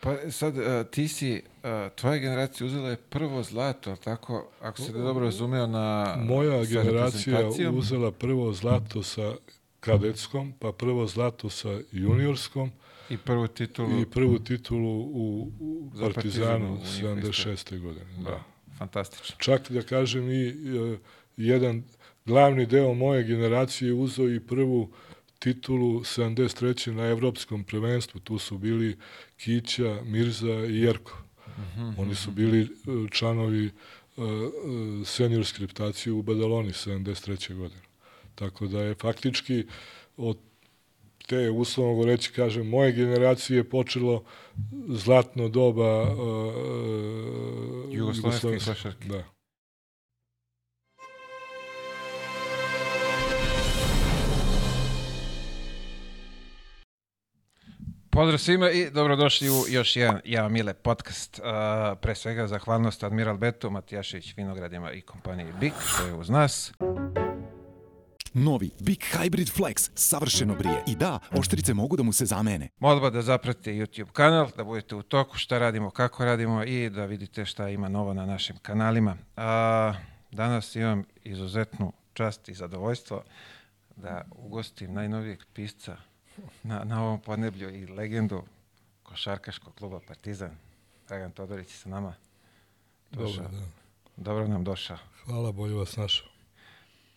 Pa sad, uh, ti si, uh, tvoja generacija uzela je prvo zlato, tako, ako se dobro razumeo na... Moja generacija uzela prvo zlato sa kadetskom, pa prvo zlato sa juniorskom I prvu titulu. i prvu titulu u, u Za Partizanu Partizan u njihovoj 76. godine. Da. Da, fantastično. Čak da kažem i e, jedan glavni deo moje generacije uzeo i prvu titulu 73. na evropskom prvenstvu. Tu su bili Kića, Mirza i Jerko. Oni su bili e, članovi e, e, seniorske reputacije u Badaloni 73. godine. Tako da je faktički od te, uslovno govoreći, kažem, moje generacije počelo zlatno doba uh, Jugoslovenske košarke. Da. Pozdrav svima i dobrodošli u još jedan Ja Mile podcast. Uh, pre svega zahvalnost Admiral Betu, Matijašić, Vinogradima i kompaniji BIK što je uz nas. Novi Big Hybrid Flex savršeno brije. I da, oštrice mogu da mu se zamene. Molba da zapratite YouTube kanal, da budete u toku šta radimo, kako radimo i da vidite šta ima novo na našim kanalima. A, danas imam izuzetnu čast i zadovoljstvo da ugostim najnovijeg pisca na, na ovom podneblju i legendu košarkaškog kluba Partizan. Dragan Todorić je sa nama. Dobro, Došao. da. Dobro nam došao. Hvala, bolje vas našao.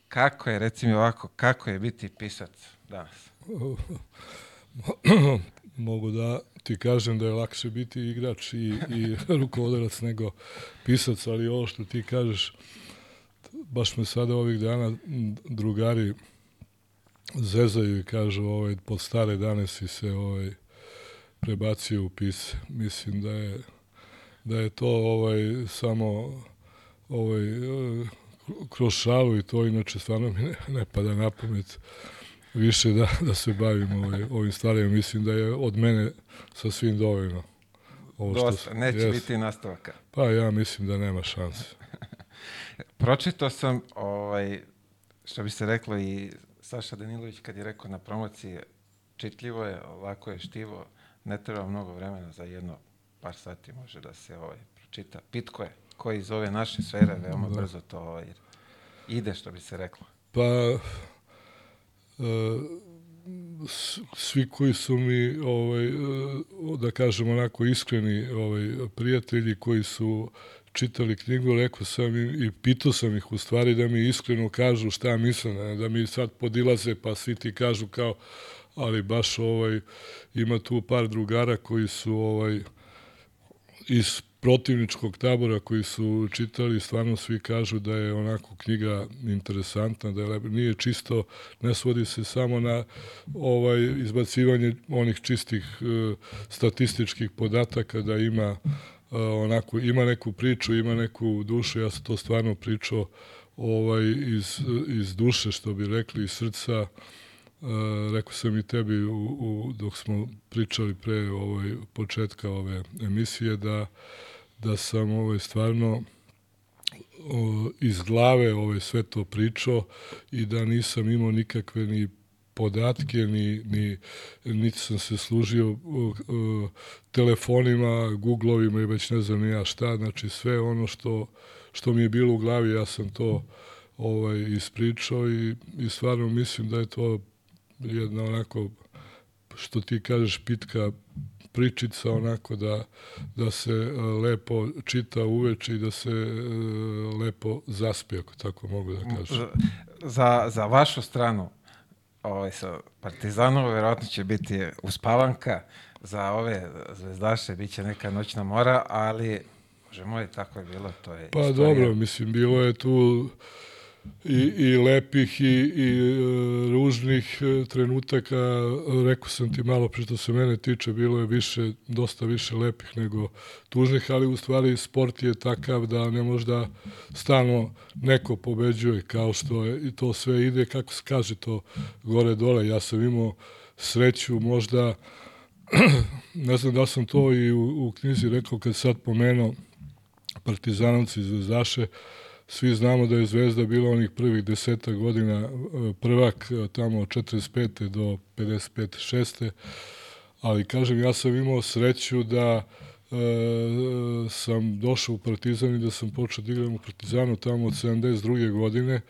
Kako je, reci mi ovako, kako je biti pisac danas? Mogu da ti kažem da je lakše biti igrač i, i rukovodilac nego pisac, ali ovo što ti kažeš, baš me sada ovih dana drugari zezaju i kažu ovaj, pod stare dane si se ovaj, prebacio u pis. Mislim da je, da je to ovaj, samo ovaj, kroz šalu i to, inače stvarno mi ne, ne pada na pamet više da, da se bavim ovaj, ovim stvarima. Mislim da je od mene sasvim dovoljno. Ovo Dosta, neće jes. biti nastavaka. Pa ja mislim da nema šanse. Pročitao sam, ovaj, što bi se reklo i Saša Danilović kad je rekao na promociji, čitljivo je, lako je štivo, ne treba mnogo vremena za jedno par sati može da se ovaj, pročita. Pitko je, koji iz ove naše sfere veoma Da. brzo to ovaj, ide, što bi se reklo. Pa, s- svi koji su mi, ovaj, e, da kažem onako iskreni ovaj, prijatelji koji su čitali knjigu, rekao sam im i pitao sam ih u stvari da mi iskreno kažu šta misle, ne, da mi sad podilaze pa svi ti kažu kao, ali baš ovaj, ima tu par drugara koji su ovaj, iz protivničkog tabora koji su čitali, stvarno svi kažu da je onako knjiga interesantna, da je nije čisto, ne svodi se samo na ovaj izbacivanje onih čistih e, statističkih podataka, da ima onako, ima neku priču, ima neku dušu, ja sam to stvarno pričao ovaj, iz, iz duše, što bi rekli, iz srca, Uh, rekao sam i tebi u, u, dok smo pričali pre ovaj, početka ove emisije da, da sam ovaj, stvarno o, iz glave ovaj, sve to pričao i da nisam imao nikakve ni podatke, ni, ni, niti sam se služio o, o, telefonima, googlovima i već ne znam ja šta, znači sve ono što, što mi je bilo u glavi, ja sam to ovaj, ispričao i, i stvarno mislim da je to jedna onako, što ti kažeš, pitka pričica onako da, da se e, lepo čita uveče i da se e, lepo zaspi, ako tako mogu da kažem. Za, za vašu stranu, ovaj, sa Partizanom, verovatno će biti uspavanka, za ove zvezdaše bit će neka noćna mora, ali, bože moj, tako je bilo, to je Pa istorija. dobro, mislim, bilo je tu i, i lepih i, i e, ružnih e, trenutaka. Rekao sam ti malo pre što se mene tiče, bilo je više, dosta više lepih nego tužnih, ali u stvari sport je takav da ne možda stalno neko pobeđuje, kao što je, i to sve ide, kako se kaže to, gore dole. Ja sam imao sreću možda, ne znam da sam to i u, u knjizi rekao kad sad pomenuo, partizanovci i zvezdaše, svi znamo da je Zvezda bila onih prvih deseta godina e, prvak e, tamo od 45. do 55. 6. Ali kažem, ja sam imao sreću da e, sam došao u Partizan i da sam počeo da igram u Partizanu tamo od 72. godine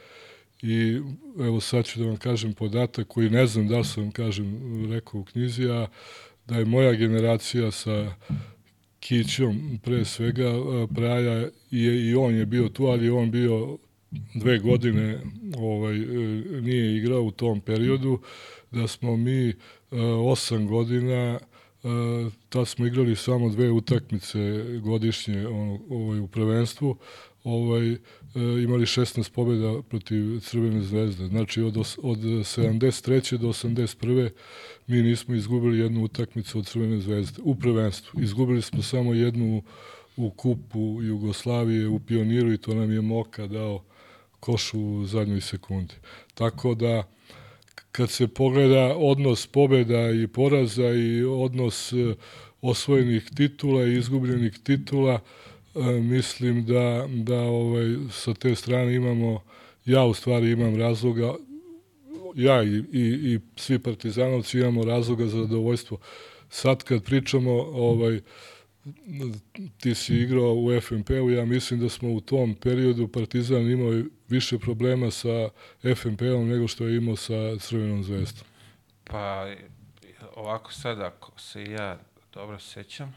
i evo sad ću da vam kažem podatak koji ne znam da sam kažem rekao u knjizi, a da je moja generacija sa Kićom pre svega Praja i, i on je bio tu, ali on bio dve godine ovaj, e, nije igrao u tom periodu, da smo mi e, osam godina tad smo igrali samo dve utakmice godišnje ono, ovaj, u prvenstvu, ovaj, imali 16 pobjeda protiv Crvene zvezde. Znači od, od 73. do 81 mi nismo izgubili jednu utakmicu od Crvene zvezde u prvenstvu. Izgubili smo samo jednu u kupu Jugoslavije u pioniru i to nam je Moka dao koš u zadnjoj sekundi. Tako da kad se pogleda odnos pobeda i poraza i odnos e, osvojenih titula i izgubljenih titula, e, mislim da, da ovaj, sa te strane imamo, ja u stvari imam razloga ja i, i, i svi partizanovci imamo razloga za zadovoljstvo. Sad kad pričamo, ovaj, ti si igrao u FNP-u, ja mislim da smo u tom periodu Partizan imao više problema sa FNP-om nego što je imao sa Crvenom zvezdom. Pa, ovako sad, ako se ja dobro sećam,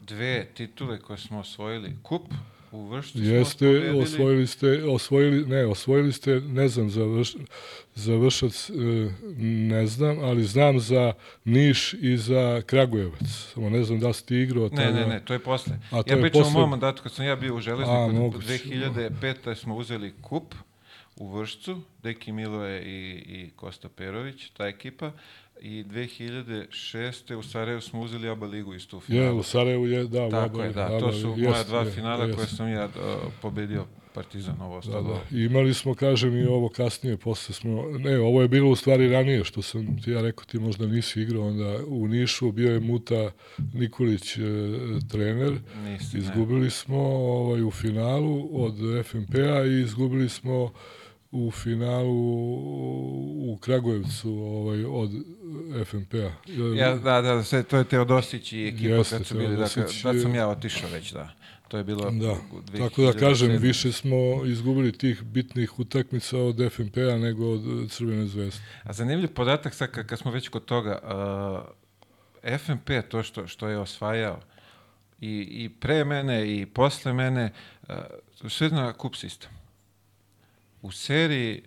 dve titule koje smo osvojili, kup, u Vršcu Jeste, osvojili ste, osvojili, ne, osvojili ste, ne znam, za, vrš, za Vršac, e, ne znam, ali znam za Niš i za Kragujevac. Samo ne znam da si ti igrao. Ne, ne, ne, to je posle. A to ja pričam posle... o mom mandatu, kad sam ja bio u Železniku, 2005. smo uzeli kup u Vršcu, Deki Miloje i, i Kosta Perović, ta ekipa, i 2006. u Sarajevu smo uzeli ABA ligu iz tu finalu. Je, u Sarajevu je, da. Tako ABA, je, da, to su jest, moja dva je, finala jest. koje sam ja uh, pobedio Partizan, ovo ostalo. Da, da. imali smo, kažem, i ovo kasnije, posle smo, ne, ovo je bilo u stvari ranije, što sam ti ja rekao, ti možda nisi igrao, onda u Nišu bio je Muta Nikolić e, trener, Nisi, izgubili ne. smo ovaj, u finalu od FNP-a i izgubili smo u finalu u Kragujevcu ovaj, od FNP-a. Ja, da, da, sve, to je Teodosić i ekipa Jeste, kad su bili, da, da sam ja otišao već, da. To je bilo da. 2000, Tako da kažem, više smo izgubili tih bitnih utakmica od FNP-a nego od Crvene zvezde. A zanimljiv podatak sad kad smo već kod toga, uh, FNP to što, što je osvajao i, i pre mene i posle mene, uh, sve na kup sistem u seriji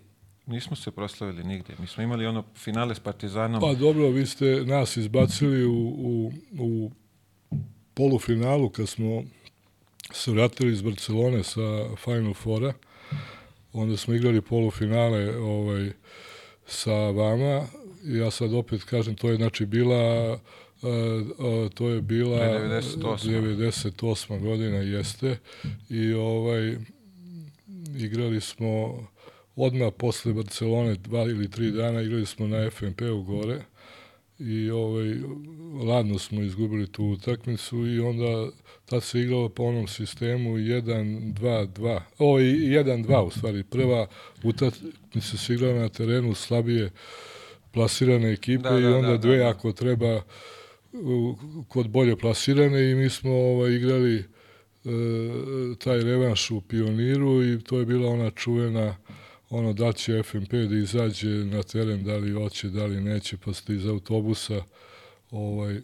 nismo se proslavili nigde. Mi smo imali ono finale s Partizanom. Pa dobro, vi ste nas izbacili u, u, u polufinalu kad smo se vratili iz Barcelone sa Final Fora. Onda smo igrali polufinale ovaj, sa vama. Ja sad opet kažem, to je znači bila uh, to je bila 98. 98. godina jeste i ovaj igrali smo odmah posle Barcelone, dva ili tri dana, igrali smo na FNP-u gore i ovaj, ladno smo izgubili tu utakmicu i onda tad se igralo po onom sistemu 1-2-2, o, 1-2 u stvari. Prva utakmica se igrala na terenu slabije plasirane ekipe da, i da, onda da, dve da, ako treba kod bolje plasirane i mi smo ovaj, igrali taj revanš u Pioniru i to je bila ona čuvena ono da će FNP da izađe na teren, da li hoće, da li neće, pa ste iz autobusa ovaj,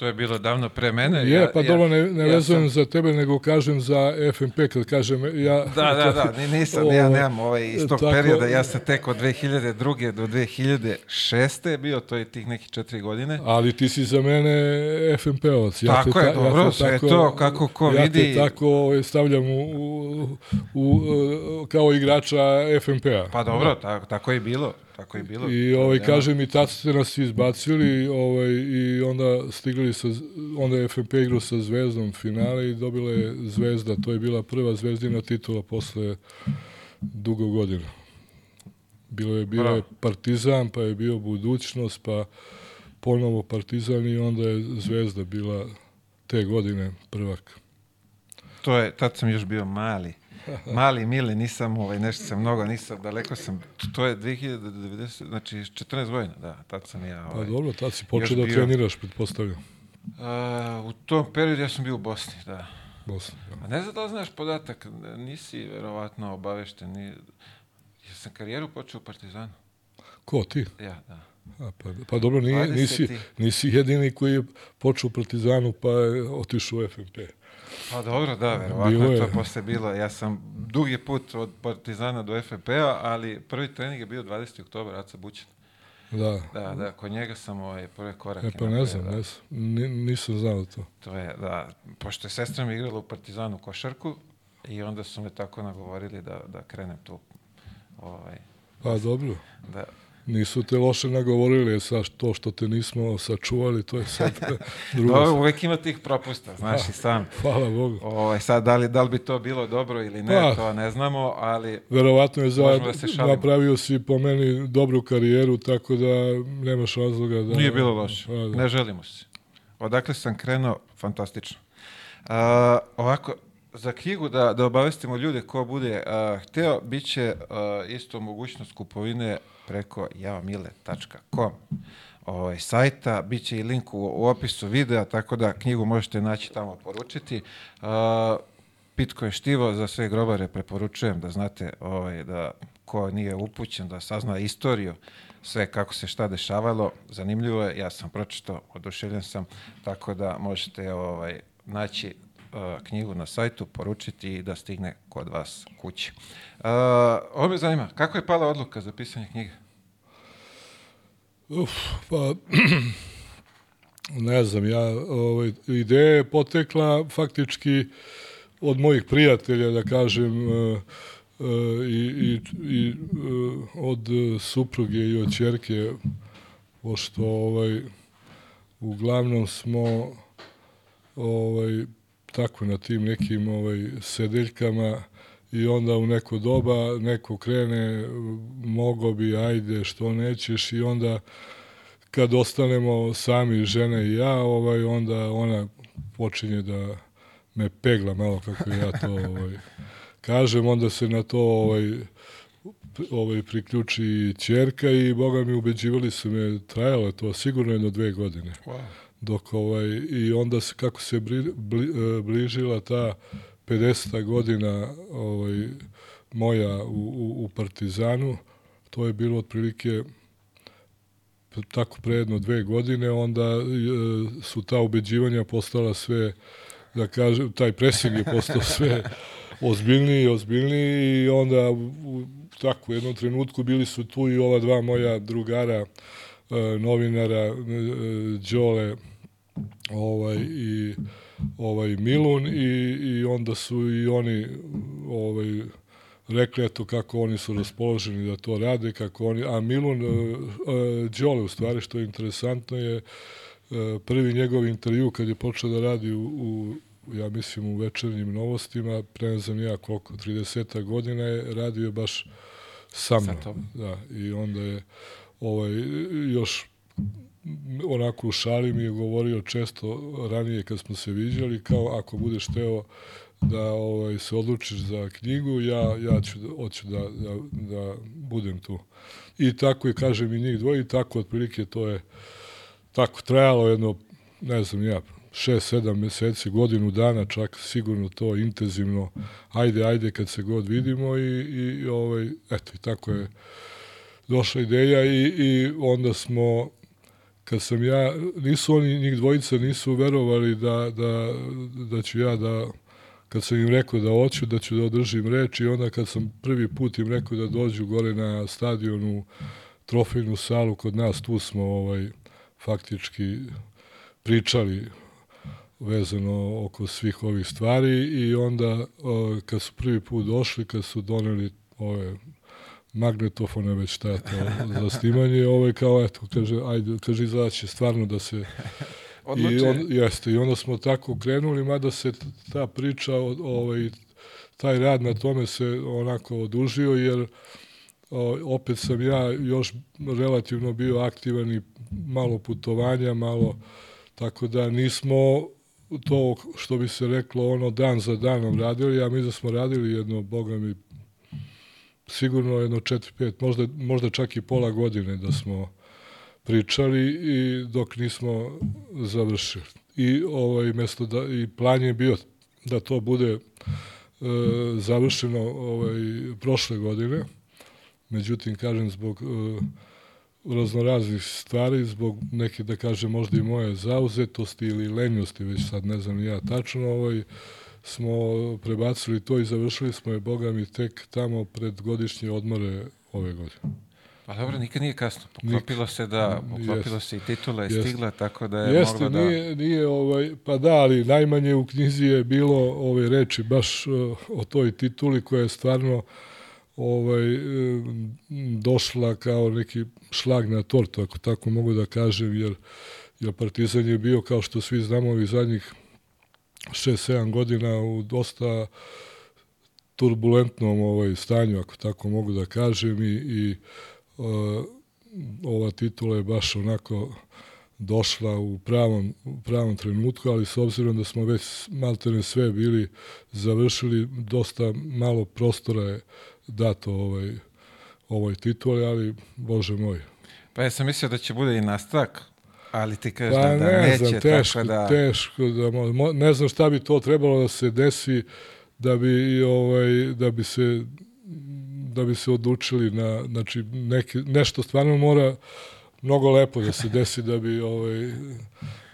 To je bilo davno pre mene. Je, ja, pa ja, dobro, ne, ne ja vezujem sam... za tebe, nego kažem za FNP, kad kažem ja... Da, da, da, nisam, o, ja nemam ovaj, iz tog tako, perioda, ja sam tek od 2002. do 2006. bio, to je tih nekih četiri godine. Ali ti si za mene FNP-ovac. Ja tako te, je, dobro, ja sve to, kako ko ja vidi. Ja te tako ovaj, stavljam u, u, u, u kao igrača FNP-a. Pa dobro, tako, tako je bilo. Tako je bilo. I ovaj, kaže mi, tad ste nas izbacili ovaj, i onda stigli sa, onda je FNP igrao sa Zvezdom finale i dobila je Zvezda. To je bila prva zvezdina titula posle dugo godina. Bilo je, bilo je Partizan, pa je bio Budućnost, pa ponovo Partizan i onda je Zvezda bila te godine prvak. To je, tad sam još bio mali mali, mili, nisam, ovaj, nešto sam mnogo, nisam, daleko sam, to je 2090, znači 14 godina, da, tad sam ja... Pa Ovaj, dobro, tad si počeo da bio. treniraš, pretpostavljam. a, u tom periodu ja sam bio u Bosni, da. Bosna. da. A ne znam da znaš podatak, nisi verovatno obavešten, ni, ja sam karijeru počeo u Partizanu, Ko, ti? ja, da. A, pa, pa dobro, nije, 20. nisi, nisi jedini koji je počeo u Partizanu pa je otišao u FNP. Pa dobro, da, verovatno Bilo je to je. posle bilo. Ja sam dugi put od Partizana do FNP-a, ali prvi trening je bio 20. oktober, Aca Bućan. Da. Da, da, kod njega sam ovaj prve korake. E pa ne znam, da. nisam znao to. To je, da, pošto je sestra mi igrala u Partizanu košarku i onda su me tako nagovorili da, da krenem tu. Ovaj, Pa dobro. da, Nisu te loše nagovorili, sa to što te nismo sačuvali, to je sad druga Dobro, uvek ima tih propusta, znaš i sam. Hvala Bogu. Ovaj, sad, da li, da li bi to bilo dobro ili ne, Pa. to ne znamo, ali Verovatno je za, da napravio si po meni dobru karijeru, tako da nemaš razloga da... Nije bilo loše. Pa, da. Ne želimo se. Odakle sam krenuo, fantastično. A, ovako, za knjigu da, da obavestimo ljude ko bude a, hteo, bit će a, isto mogućnost kupovine preko javamile.com ovaj, sajta, bit će i link u, u opisu videa, tako da knjigu možete naći tamo poručiti. A, Pitko je štivo, za sve grobare preporučujem da znate ovaj, da ko nije upućen, da sazna istoriju, sve kako se šta dešavalo, zanimljivo je, ja sam pročitao, oduševljen sam, tako da možete ovaj, naći uh, knjigu na sajtu, poručiti i da stigne kod vas kući. Uh, ovo me zanima, kako je pala odluka za pisanje knjige? Uf, pa, ne znam, ja, ovaj, ideja je potekla faktički od mojih prijatelja, da kažem, e, e, i, i, i e, od supruge i od čerke, pošto ovaj, uglavnom smo ovaj, tako na tim nekim ovaj, sedeljkama i onda u neko doba neko krene, mogo bi, ajde, što nećeš i onda kad ostanemo sami, žena i ja, ovaj, onda ona počinje da me pegla malo kako ja to ovaj, kažem, onda se na to ovaj, ovaj priključi ćerka i boga mi ubeđivali su me, trajalo to sigurno jedno dve godine Wow. Dok ovaj i onda se kako se bri, bli, e, bližila ta 50. godina ovaj moja u, u, u Partizanu to je bilo otprilike tako pre jedno dve godine onda e, su ta ubeđivanja postala sve da kažem taj presing je postao sve ozbiljniji i ozbiljniji i onda u, tako u jednom trenutku bili su tu i ova dva moja drugara novinara e, Đole ovaj i ovaj Milun i, i onda su i oni ovaj rekli eto kako oni su raspoloženi da to rade, kako oni, a Milun, e, e, Đole u stvari, što je interesantno je e, prvi njegov intervju kad je počeo da radi u, u ja mislim u večernjim novostima, pre ne znam ja koliko, 30 godina je radio baš sa mnom. Da, i onda je ovaj, još onako u šali mi je govorio često ranije kad smo se viđali, kao ako budeš teo da ovaj, se odlučiš za knjigu, ja, ja ću, hoću da, da, da budem tu. I tako je, kažem, i njih dvoje, i tako otprilike to je tako trajalo jedno, ne znam ja, šest, sedam meseci, godinu dana, čak sigurno to intenzivno, ajde, ajde kad se god vidimo i, i ovaj, eto, i tako je došla ideja i, i onda smo kad sam ja, nisu oni, njih dvojica nisu verovali da, da, da ću ja da, kad sam im rekao da hoću, da ću da održim reč i onda kad sam prvi put im rekao da dođu gore na stadionu trofejnu salu kod nas, tu smo ovaj, faktički pričali vezano oko svih ovih stvari i onda kad su prvi put došli, kad su doneli ove magnetofone već šta je to za snimanje, ovaj kao eto kaže ajde kaže izaći stvarno da se Odluče. i on, jeste i onda smo tako krenuli mada se ta priča ovaj taj rad na tome se onako odužio jer o, opet sam ja još relativno bio aktivan i malo putovanja, malo tako da nismo to što bi se reklo ono dan za danom radili, ja mi da smo radili jedno, boga mi, sigurno jedno 4-5, možda, možda čak i pola godine da smo pričali i dok nismo završili. I ovaj mesto da i plan je bio da to bude e, završeno ovaj prošle godine. Međutim kažem zbog e, raznoraznih stvari, zbog neke, da kažem, možda i moje zauzetosti ili lenjosti, već sad ne znam ja tačno, ovaj, smo prebacili to i završili smo je, boga mi, tek tamo pred godišnje odmore ove godine. Pa dobro, nikad nije kasno. Poklopilo se da, poklopilo Jest. se i titula je Jest. stigla, tako da je Jeste, mogla da... nije, nije ovaj, pa da, ali najmanje u knjizi je bilo ove reči baš uh, o toj tituli koja je stvarno ovaj, eh, došla kao neki šlag na tortu, ako tako mogu da kažem, jer, jer Partizan je bio, kao što svi znamo, ovih zadnjih 6-7 godina u dosta turbulentnom ovaj stanju, ako tako mogu da kažem, i, i uh, ova titula je baš onako došla u pravom, u pravom trenutku, ali s obzirom da smo već maltene sve bili završili, dosta malo prostora je dato ovaj, ovoj tituli, ali, bože moj, Pa ja sam mislio da će bude i nastavak, ali ti kažeš Pa da, da ne neće, znam, teško, da... teško da mo, ne znam šta bi to trebalo da se desi da bi ovaj da bi se da bi se odlučili na znači neki nešto stvarno mora mnogo lepo da se desi da bi ovaj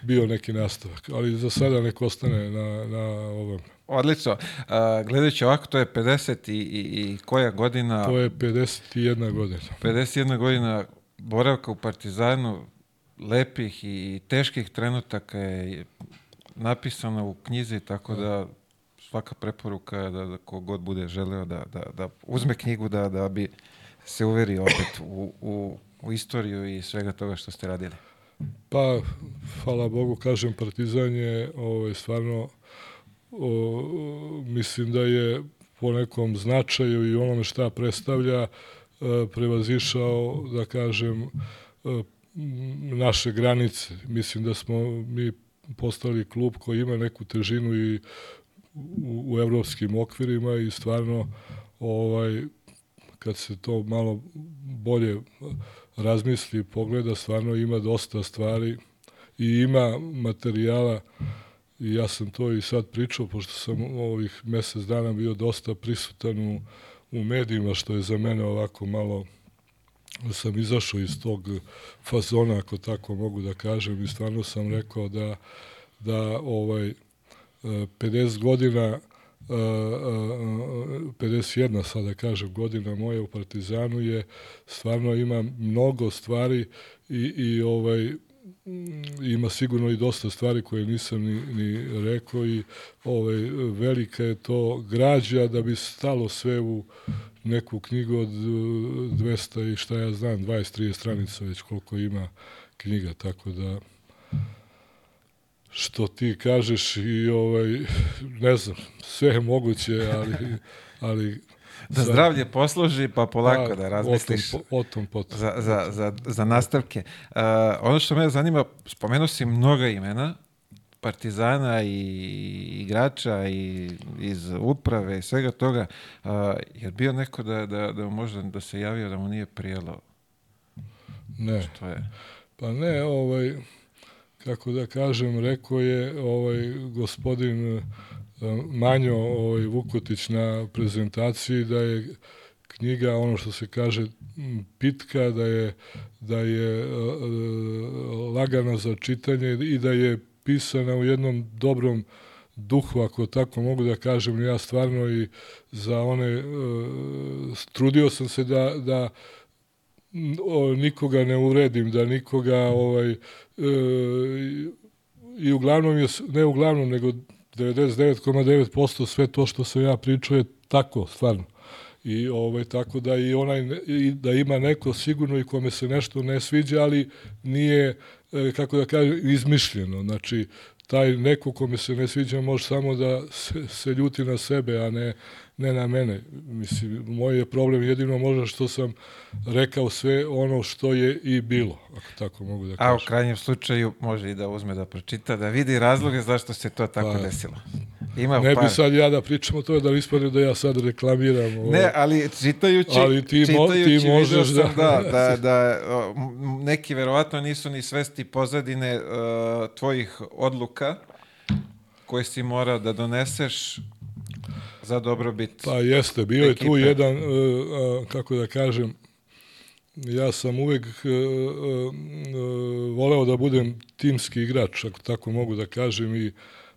bio neki nastavak, ali za sada nek ostane na na ovom. Odlično. A, gledajući ovako, to je 50 i, i, i koja godina? To je 51 godina. 51 godina boravka u Partizanu, lepih i teških trenutaka je napisano u knjizi, tako da svaka preporuka je da, da kogod bude želeo da, da, da uzme knjigu da, da bi se uveri opet u, u, u istoriju i svega toga što ste radili. Pa, hvala Bogu, kažem, Partizan je ovaj, stvarno, o, mislim da je po nekom značaju i onome šta predstavlja e, prevazišao, da kažem, e, naše granice. Mislim da smo mi postali klub koji ima neku težinu i u, u evropskim okvirima i stvarno ovaj kad se to malo bolje razmisli i pogleda, stvarno ima dosta stvari i ima materijala i ja sam to i sad pričao, pošto sam ovih mesec dana bio dosta prisutan u, u medijima, što je za mene ovako malo sam izašao iz tog fazona, ako tako mogu da kažem, i stvarno sam rekao da, da ovaj, 50 godina 51 sada kažem godina moja u Partizanu je stvarno ima mnogo stvari i, i ovaj ima sigurno i dosta stvari koje nisam ni, ni rekao i ovaj, velika je to građa da bi stalo sve u neku knjigu od 200 i šta ja znam, 20-30 stranica već koliko ima knjiga, tako da što ti kažeš i ovaj ne znam, sve je moguće, ali ali Da zdravlje posluži, pa polako da razmisliš o tom, o tom potom. za, za, za, za nastavke. Uh, ono što me zanima, spomenuo si mnoga imena, Partizana i igrača i iz uprave i svega toga. Uh, je bio neko da, da, da možda da se javio da mu nije prijelo? Ne. Što je? Pa ne, ovaj kako da kažem, rekao je ovaj gospodin Manjo ovaj, Vukotić na prezentaciji da je knjiga, ono što se kaže, pitka, da je, da je uh, lagana za čitanje i da je pisana u jednom dobrom duhu, ako tako mogu da kažem, ja stvarno i za one, uh, trudio sam se da, da o, nikoga ne uredim, da nikoga ovaj, e, i uglavnom je, ne uglavnom, nego 99,9% sve to što sam ja pričao je tako, stvarno. I ovaj tako da i onaj i da ima neko sigurno i kome se nešto ne sviđa, ali nije kako da kažem izmišljeno. Znači taj neko kome se ne sviđa može samo da se, se ljuti na sebe, a ne, ne na mene. Mislim, moj je problem jedino možda što sam rekao sve ono što je i bilo, ako tako mogu da kažem. A u krajnjem slučaju može i da uzme da pročita, da vidi razloge zašto se to tako Pa, desilo. Ima Ne par... bi sad ja da pričam o tome da ispadne da ja sad reklamiram. ovo. Ne, ali čitajući, Ali ti mo- čitajući ti možeš da- da, da, da m- neki verovatno nisu ni svesti pozadine uh, tvojih odluka koje si morao da doneseš za dobrobit. Pa jeste, bio je tu jedan, e, kako da kažem, ja sam uvek e, e, voleo da budem timski igrač, ako tako mogu da kažem, i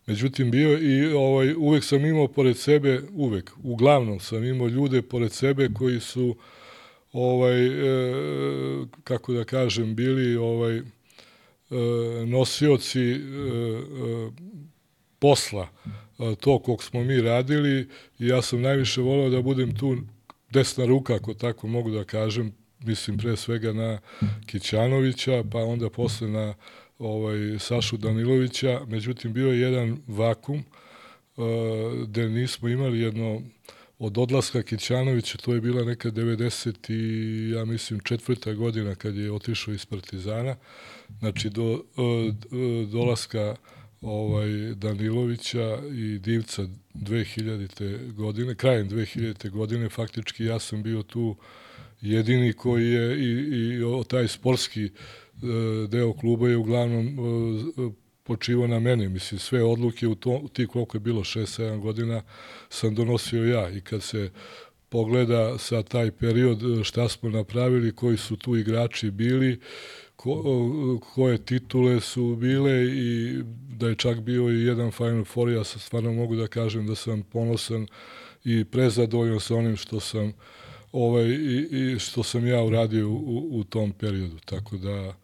međutim bio i ovaj, uvek sam imao pored sebe, uvek, uglavnom sam imao ljude pored sebe koji su ovaj, e, kako da kažem, bili ovaj, e, nosioci e, posla to kog smo mi radili i ja sam najviše voleo da budem tu desna ruka, ako tako mogu da kažem, mislim pre svega na Kićanovića, pa onda posle na ovaj, Sašu Danilovića, međutim bio je jedan vakum e, gde nismo imali jedno od odlaska Kićanovića, to je bila neka 90 i ja mislim četvrta godina kad je otišao iz Partizana, znači do e, dolaska ovaj Danilovića i Divca 2000. godine, krajem 2000. godine, faktički ja sam bio tu jedini koji je i, i o, taj sportski e, deo kluba je uglavnom e, počivao na meni. Mislim, sve odluke u to, ti koliko je bilo, 6-7 godina, sam donosio ja. I kad se pogleda sa taj period e, šta smo napravili, koji su tu igrači bili, ko, koje titule su bile i da je čak bio i jedan Final Four, ja stvarno mogu da kažem da sam ponosan i prezadovoljan sa onim što sam ovaj, i, i što sam ja uradio u, u tom periodu. Tako da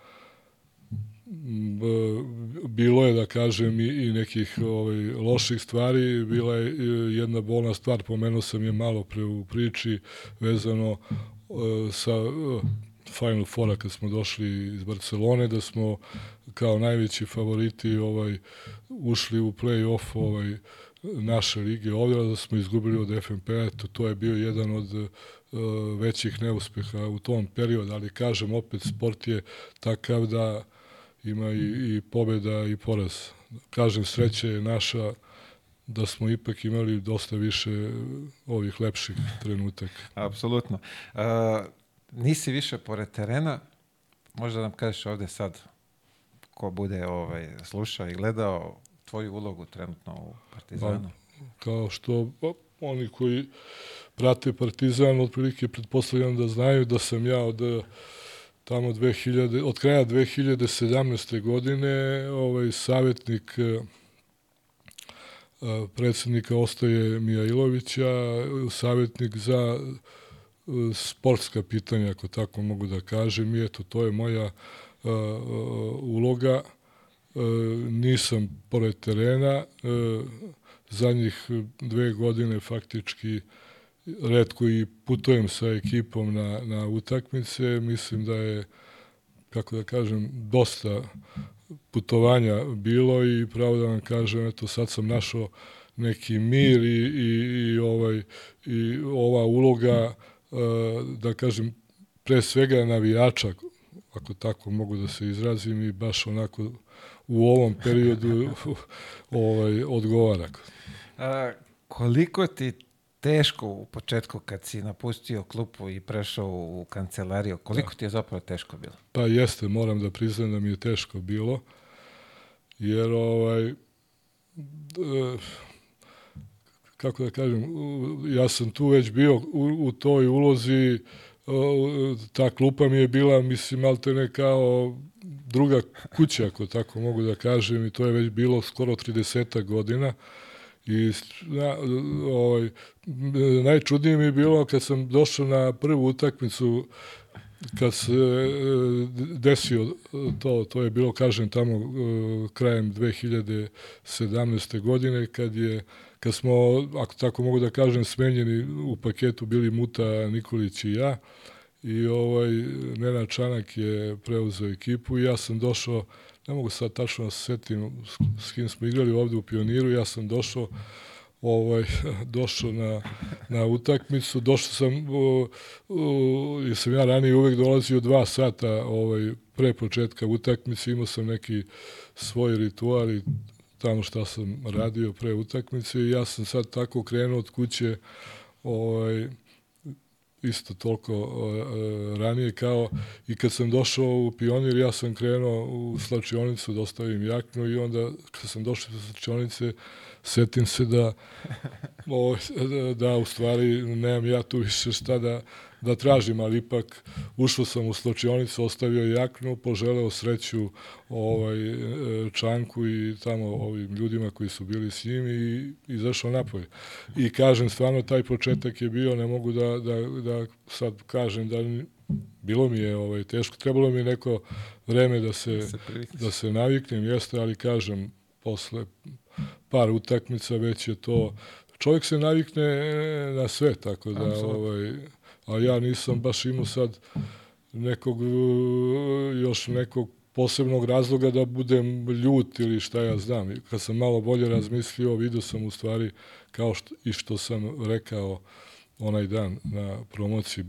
b- bilo je da kažem i, i nekih ovaj, loših stvari, bila je e, jedna bolna stvar, pomenuo sam je malo pre u priči vezano e, sa e, Final Fora kad smo došli iz Barcelone, da smo kao najveći favoriti ovaj ušli u play-off ovaj, naše lige ovdje, da smo izgubili od FNP, eto, to je bio jedan od e, većih neuspeha u tom periodu, ali kažem, opet sport je takav da ima i, i pobeda i poraz. Kažem, sreća je naša da smo ipak imali dosta više ovih lepših trenutaka. Apsolutno. Uh, nisi više pored terena, možda nam kažeš ovde sad ko bude ovaj, slušao i gledao tvoju ulogu trenutno u Partizanu. kao što o, oni koji prate Partizan otprilike pretpostavljam da znaju da sam ja od eh, tamo 2000 od kraja 2017. godine ovaj savjetnik eh, eh, predsednika Ostoje Mijailovića, savjetnik za sportska pitanja, ako tako mogu da kažem, i eto, to je moja uh, uloga. Uh, nisam pored terena, uh, zadnjih dve godine faktički redko i putujem sa ekipom na, na utakmice. Mislim da je, kako da kažem, dosta putovanja bilo i pravo da vam kažem, eto sad sam našao neki mir i, i, i, ovaj, i ova uloga, e, da kažem, pre svega navijača, ako tako mogu da se izrazim i baš onako u ovom periodu ovaj, odgovara. A, koliko ti teško u početku kad si napustio klupu i prešao u kancelariju, koliko ti je zapravo teško bilo? Pa jeste, moram da priznam da mi je teško bilo, jer ovaj, e, kako da kažem, ja sam tu već bio u, u toj ulozi, ta klupa mi je bila, mislim, malte ne kao druga kuća, ako tako mogu da kažem, i to je već bilo skoro 30 godina. I na, ovaj, najčudnije mi je bilo kad sam došao na prvu utakmicu kad se e, desio to, to je bilo, kažem, tamo e, krajem 2017. godine, kad je kad smo, ako tako mogu da kažem, smenjeni u paketu bili Muta, Nikolić i ja, i ovaj, Nenad Čanak je preuzeo ekipu i ja sam došao ne mogu sad tačno da se setim s, kim smo igrali ovde u Pioniru, ja sam došao ovaj, došao na, na utakmicu, došao sam, jer sam ja ranije uvek dolazio dva sata ovaj, pre početka utakmice, imao sam neki svoj ritual i tamo šta sam radio pre utakmice i ja sam sad tako krenuo od kuće ovaj, isto toliko uh, ranije kao i kad sam došao u Pionir, ja sam krenuo u slačionicu da ostavim jaknu i onda kad sam došao do slačionice, setim se da, o, da u stvari nemam ja tu više šta da, da tražim, ali ipak ušao sam u sločionicu, ostavio jaknu, poželeo sreću ovaj, Čanku i tamo ovim ljudima koji su bili s njim i izašao napolje. I kažem, stvarno taj početak je bio, ne mogu da, da, da sad kažem da bilo mi je ovaj, teško, trebalo mi je neko vreme da se, da se, da se naviknem, jeste, ali kažem, posle par utakmica već je to čovjek se navikne na sve tako da Absolutno. ovaj a ja nisam baš imao sad nekog još nekog posebnog razloga da budem ljut ili šta ja znam. Kad sam malo bolje razmislio, vidio sam u stvari kao što, i što sam rekao onaj dan na promociji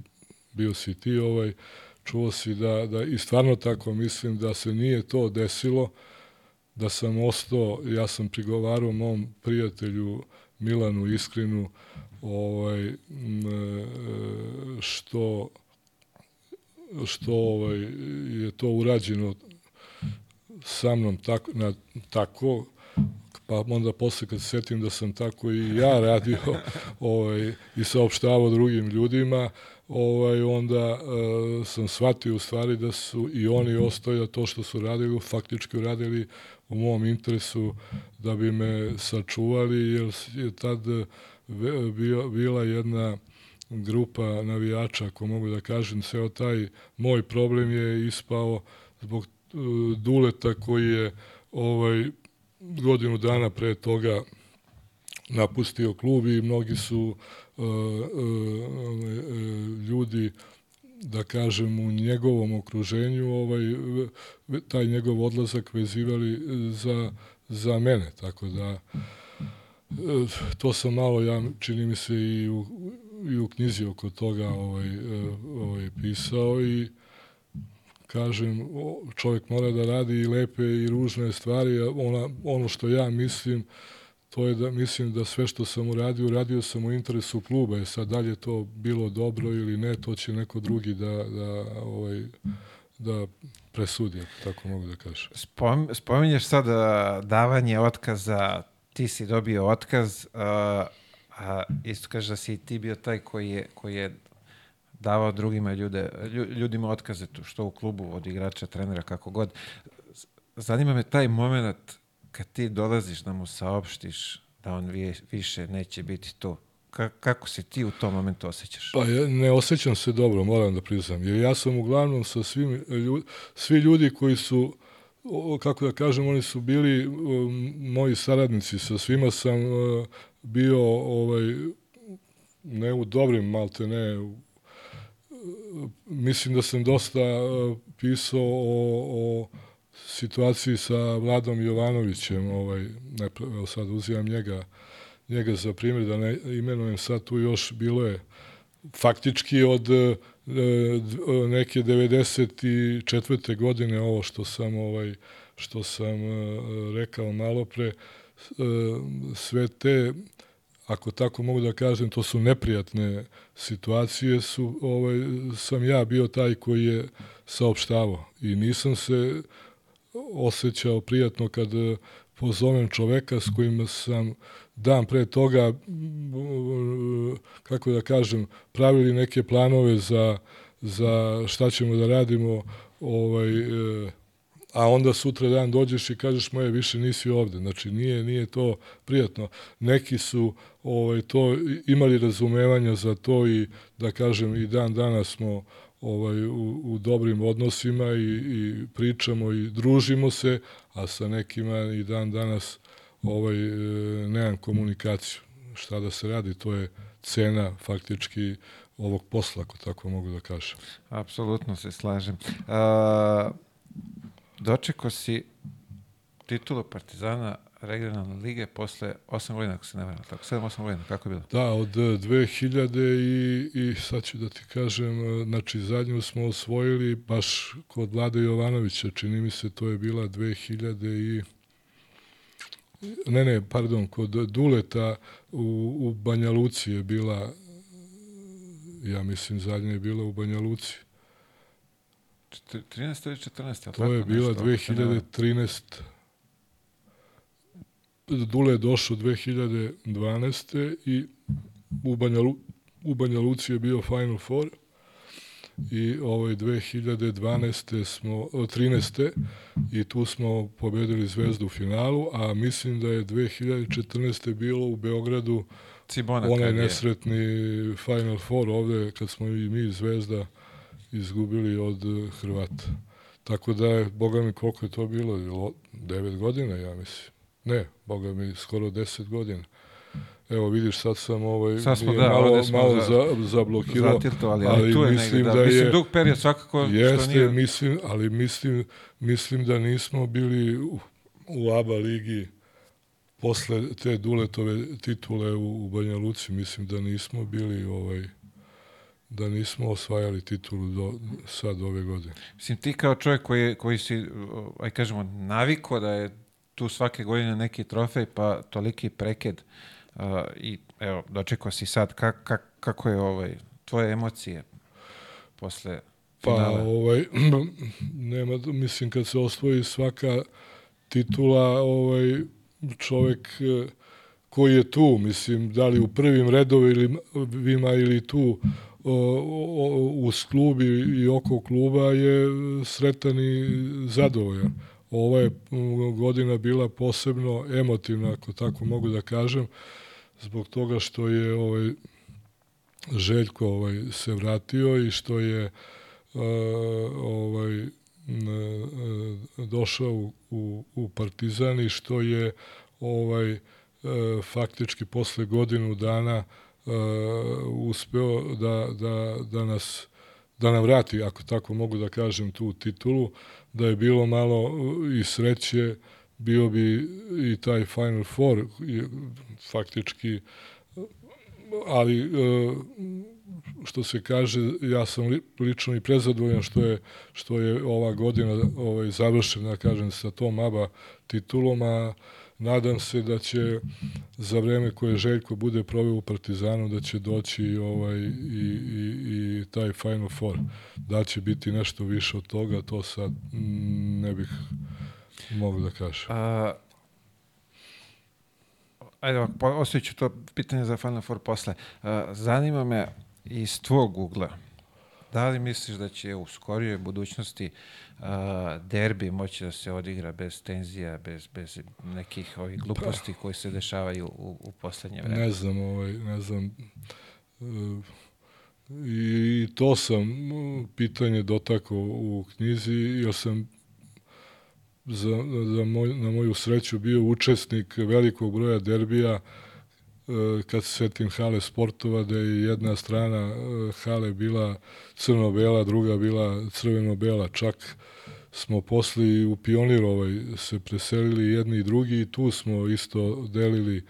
bio si ti ovaj, čuo si da, da i stvarno tako mislim da se nije to desilo, da sam ostao, ja sam prigovarao mom prijatelju Milanu Iskrinu ovaj, e, što što ovaj, je to urađeno sa mnom tako, na, tako pa onda posle kad se setim da sam tako i ja radio ovaj, i saopštavao drugim ljudima, ovaj, onda uh, sam shvatio u stvari da su i oni ostaju da to što su radili, faktički uradili u mom interesu da bi me sačuvali, jer je tad bio, bila jedna grupa navijača, ako mogu da kažem, ceo taj moj problem je ispao zbog uh, Duleta koji je ovaj godinu dana pre toga napustio klub i mnogi su uh, uh, ljudi da kažem u njegovom okruženju ovaj taj njegov odlazak vezivali za za mene tako da to sam malo ja čini mi se i u, i u knjizi oko toga ovaj ovaj pisao i kažem čovjek mora da radi i lepe i ružne stvari ona ono što ja mislim to je da mislim da sve što sam uradio, uradio sam u interesu kluba. Je sad dalje to bilo dobro ili ne, to će neko drugi da, da, ovaj, da presudi, tako mogu da kažem. Spom, spominješ sad davanje otkaza, ti si dobio otkaz, a, a isto kaže da si ti bio taj koji je, koji je davao drugima ljude, ljudima otkaze što u klubu od igrača, trenera, kako god. Zanima me taj moment kad ti dolaziš da mu saopštiš da on više neće biti to, Ka kako se ti u tom momentu osjećaš? Pa ja ne osjećam se dobro, moram da priznam. Jer ja sam uglavnom sa svim ljudi, svi ljudi koji su kako da kažem, oni su bili moji saradnici, sa svima sam uh, bio ovaj ne u dobrim malte ne u, mislim da sam dosta uh, pisao o, o situaciji sa Vladom Jovanovićem, ovaj, ne, sad uzimam njega, njega za primjer, da ne imenujem sad tu još, bilo je faktički od e, neke 94. godine ovo što sam ovaj što sam e, rekao malo pre e, sve te ako tako mogu da kažem to su neprijatne situacije su ovaj sam ja bio taj koji je saopštavao i nisam se osjećao prijatno kad e, pozovem čoveka s kojim sam dan pre toga, e, kako da kažem, pravili neke planove za, za šta ćemo da radimo, ovaj, e, a onda sutra dan dođeš i kažeš moje više nisi ovde. Znači nije nije to prijatno. Neki su ovaj to imali razumevanja za to i da kažem i dan danas smo ovaj, u, u dobrim odnosima i, i pričamo i družimo se, a sa nekima i dan danas ovaj, e, nemam komunikaciju. Šta da se radi, to je cena faktički ovog posla, ako tako mogu da kažem. Apsolutno se slažem. A, dočekao si titulu Partizana regionalne lige posle 8 godina, ako se ne varam, tako 7-8 godina, kako je bilo? Da, od 2000 i, i sad ću da ti kažem, znači zadnju smo osvojili baš kod Vlade Jovanovića, čini mi se to je bila 2000 i ne, ne, pardon, kod Duleta u, u Banja Luci je bila, ja mislim zadnja je bila u Banja Luci. 13. ili 14. To je bila 2013. Dule je došao 2012. i u Banja, Lu, u Banja Luci je bio Final Four i ovaj 2012. smo 13. i tu smo pobedili Zvezdu u finalu, a mislim da je 2014. bilo u Beogradu Cibona onaj nesretni Final Four ovde kad smo i mi Zvezda izgubili od Hrvata. Tako da je, boga mi, koliko je to bilo? 9 godina, ja mislim. Ne, boga mi, skoro 10 godina. Evo vidiš, sad sam ovaj, sad smo, da, malo, smo malo za, zablokirao, zatirtovali, ali, ali tu je mislim negde, da, da je... Mislim, dug period svakako jeste, što nije... mislim, ali mislim, mislim da nismo bili u, u ABA ligi posle te Duletove titule u, u Banja Luci, mislim da nismo bili ovaj da nismo osvajali titulu do sad ove godine. Mislim, ti kao čovjek koji, koji si, aj kažemo, naviko da je tu svake godine neki trofej, pa toliki preked uh, i evo, dočekao si sad, kak, kak, kako je ovaj, tvoje emocije posle finala? Pa, ovaj, nema, mislim, kad se osvoji svaka titula, ovaj, čovek koji je tu, mislim, da li u prvim redovima ili tu uz klub i oko kluba je sretan i zadovoljan. Ova je godina bila posebno emotivna, ako tako mogu da kažem, zbog toga što je ovaj Željko ovaj se vratio i što je uh, ovaj došao u, u Partizan i što je ovaj faktički posle godinu dana uspeo da, da, da nas da nam vrati, ako tako mogu da kažem, tu titulu, da je bilo malo i sreće, bio bi i taj Final Four, faktički, ali uh, što se kaže, ja sam lično i prezadovoljan što je, što je ova godina ovaj, završena, kažem, sa tom ABA titulom, a nadam se da će za vreme koje Željko bude proveo u Partizanu da će doći ovaj i, i, i taj Final Four. Da će biti nešto više od toga, to sad ne bih mogu da kažem. A, ajde ovako, ostavit to pitanje za Final Four posle. A, zanima me iz tvog ugla, da li misliš da će u skorijoj budućnosti uh, derbi moći da se odigra bez tenzija, bez, bez nekih ovih gluposti pa, koji se dešavaju u, u poslednje vreme? Ne znam, ovaj, ne znam. Uh, I to sam pitanje dotakao u knjizi, jer sam za, za moj, na moju sreću bio učesnik velikog broja derbija uh, E, kad se setim hale sportova, da je jedna strana e, hale bila crno-bela, druga bila crveno-bela, čak smo posle u Pionir ovaj, se preselili jedni i drugi i tu smo isto delili,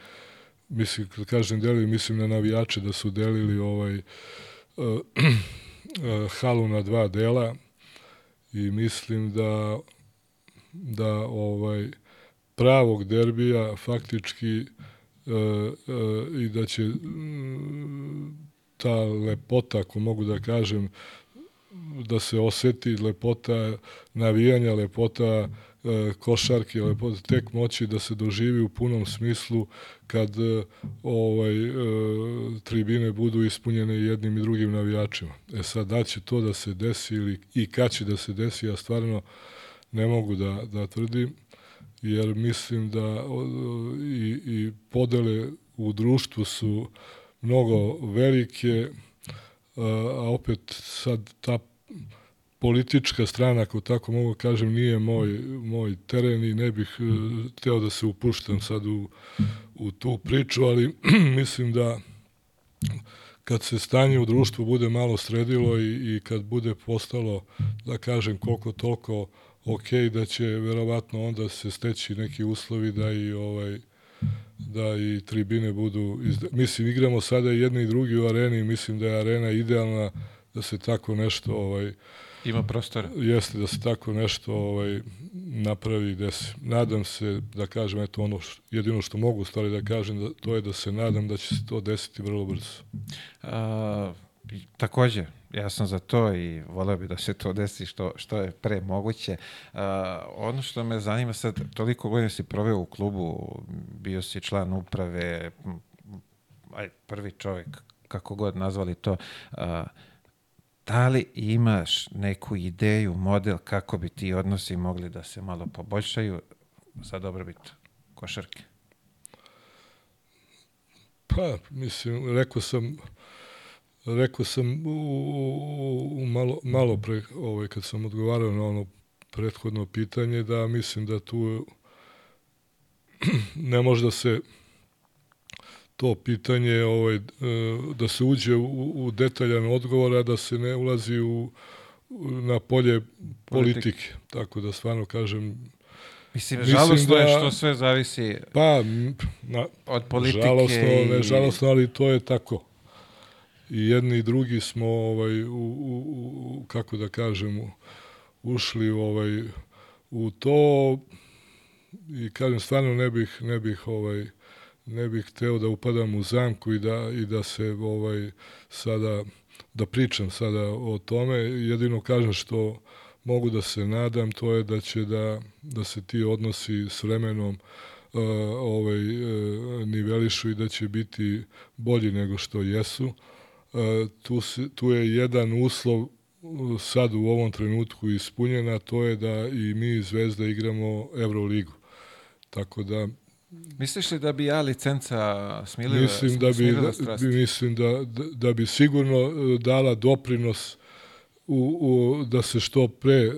mislim, kad kažem delili, mislim na navijače da su delili ovaj uh, halu na dva dela i mislim da da ovaj pravog derbija faktički e, i da će mm, ta lepota, ako mogu da kažem, da se oseti lepota navijanja, lepota e, košarke, lepota tek moći da se doživi u punom smislu kad ovaj tribine budu ispunjene jednim i drugim navijačima. E sad, da će to da se desi ili i kad će da se desi, ja stvarno ne mogu da, da tvrdim jer mislim da i, i podele u društvu su mnogo velike, a opet sad ta politička strana, ako tako mogu da kažem, nije moj, moj teren i ne bih e, teo da se upuštam sad u, u tu priču, ali mislim da kad se stanje u društvu bude malo sredilo i, i kad bude postalo, da kažem, koliko toliko ok, da će verovatno onda se steći neki uslovi da i ovaj da i tribine budu izda... mislim igramo sada jedni i drugi u areni mislim da je arena idealna da se tako nešto ovaj Ima prostora. jeste da se tako nešto ovaj napravi i desi. Nadam se da kažem eto ono što, jedino što mogu stvari da kažem da, to je da se nadam da će se to desiti vrlo brzo. A, takođe, ja sam za to i voleo bi da se to desi što, što je pre moguće. A, ono što me zanima sad, toliko godina si proveo u klubu, bio si član uprave, aj, prvi čovjek, kako god nazvali to, a, da li imaš neku ideju, model kako bi ti odnosi mogli da se malo poboljšaju za dobrobit košarke? Pa, mislim, rekao sam, rekao sam u, u, u malo, malo pre, ovaj, kad sam odgovarao na ono prethodno pitanje, da mislim da tu ne može da se to pitanje ovaj, e, da se uđe u, u detaljan odgovor, a da se ne ulazi u, na polje politike. Tako da stvarno kažem, Mislim, Mislim žalostno je da- što sve zavisi pa, na, od politike žalostno, i... ne žalostno, ali to je tako. I jedni i drugi smo ovaj u, u, u kako da kažem ušli ovaj u to i kažem stvarno ne bih ne bih ovaj ne bih hteo da upadam u zamku i da i da se ovaj sada da pričam sada o tome jedino kažem što mogu da se nadam to je da će da da se ti odnosi s vremenom uh, ovaj uh, nivelišu i da će biti bolji nego što jesu. Uh, tu, tu je jedan uslov uh, sad u ovom trenutku ispunjen, a to je da i mi iz Zvezda igramo Euroligu. Tako da Misliš li da bi ja licenca smiliva, mislim da bi da, mislim da, da, da bi sigurno uh, dala doprinos u, u, da se što pre uh,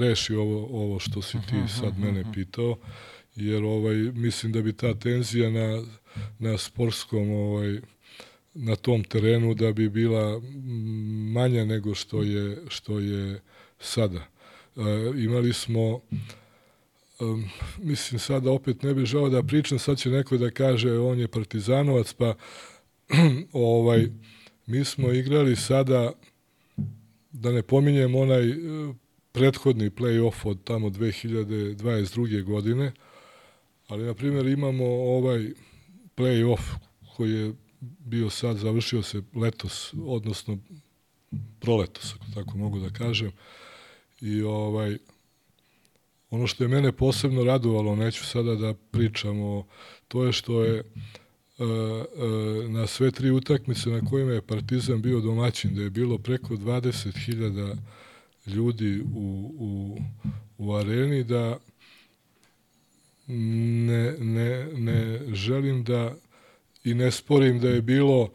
reši ovo, ovo što si ti sad mene pitao, jer ovaj, mislim da bi ta tenzija na, na sportskom ovaj, na tom terenu da bi bila manja nego što je, što je sada. E, imali smo um, mislim sada opet ne bih žao da pričam, sad će neko da kaže on je partizanovac, pa ovaj, mi smo igrali sada, da ne pominjem onaj e, prethodni play-off od tamo 2022. godine, ali na primjer imamo ovaj play-off koji je bio sad, završio se letos, odnosno proletos, ako tako mogu da kažem. I ovaj, ono što je mene posebno radovalo, neću sada da pričam o, to je što je e, e, na sve tri utakmice na kojima je Partizan bio domaćin, da je bilo preko 20.000 ljudi u, u, u areni, da ne, ne, ne želim da i ne sporim da je bilo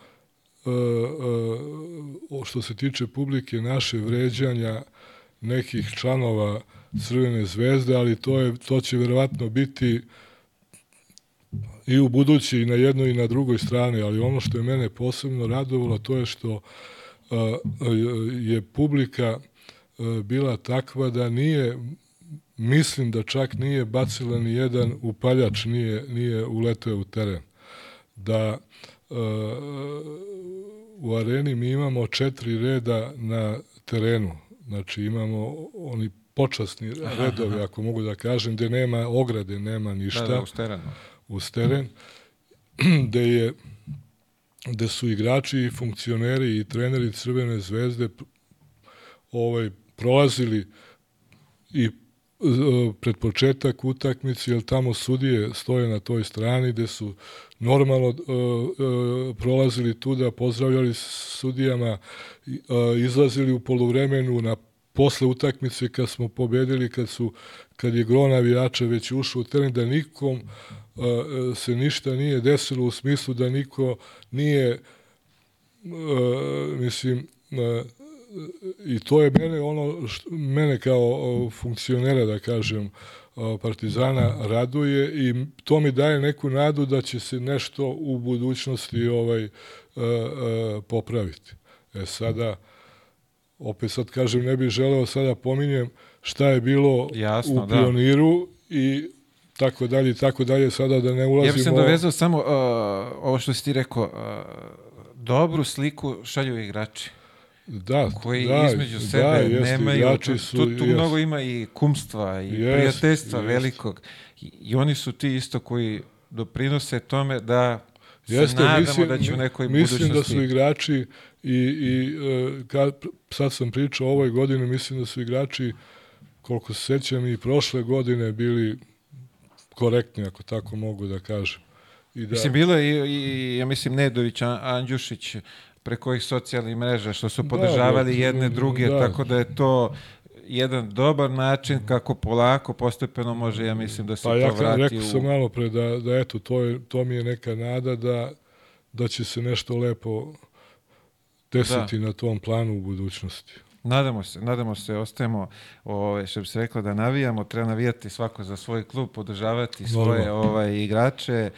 e, e, što se tiče publike naše vređanja nekih članova Crvene zvezde, ali to je to će verovatno biti i u budući i na jednoj i na drugoj strani, ali ono što je mene posebno radovalo to je što a, je publika bila takva da nije mislim da čak nije bacila ni jedan upaljač nije nije uleteo u teren da uh, u areni mi imamo četiri reda na terenu. Znači imamo oni počasni redovi, ako mogu da kažem, gde nema ograde, nema ništa Da, da, uz teren. uz teren, gde je gde su igrači i funkcioneri i treneri Crvene zvezde ovaj prolazili i pred početak utakmice, jer tamo sudije stoje na toj strani gde su normalno prolazili tu da pozdravljali sudijama, e, izlazili u poluvremenu na posle utakmice kad smo pobedili, kad su kad je gro navijača već ušao u teren, da nikom se ništa nije desilo u smislu da niko nije mislim i to je mene ono što, mene kao funkcionera da kažem Partizana raduje i to mi daje neku nadu da će se nešto u budućnosti ovaj e, e, popraviti. E sada opet sad kažem ne bih želeo sada pominjem šta je bilo Jasno, u da. pioniru i tako dalje i tako dalje, sada da ne ulazimo... Ja bih se dovezao samo uh, ovo što si ti rekao, dobru sliku šalju igrači da, koji da, između da, sebe jeste, nemaju, tu, su, tu, tu mnogo ima i kumstva i Jest, prijateljstva jest. velikog I, i oni su ti isto koji doprinose tome da se Jeste, nadamo mislim, da će u nekoj mislim da budućnosti... su igrači i, i e, kad, sad sam pričao o ovoj godini, mislim da su igrači, koliko se sećam, i prošle godine bili korektni, ako tako mogu da kažem. I da, Mislim, bilo je i, i ja mislim, Nedović, An- Andjušić, preko ovih socijalnih mreža, što su Da, podržavali da, jedne druge, da. tako da je to jedan dobar način kako polako, postepeno može, ja mislim, da se pa to ja vrati rekao u... sam malo pre da, da eto, to, je, to mi je neka nada da, da će se nešto lepo desiti na tom planu u budućnosti. Nadamo se, nadamo se, ostajemo, ove, što bi se reklo, da navijamo, treba navijati svako za svoj klub, podržavati svoje Normalno. ovaj, igrače,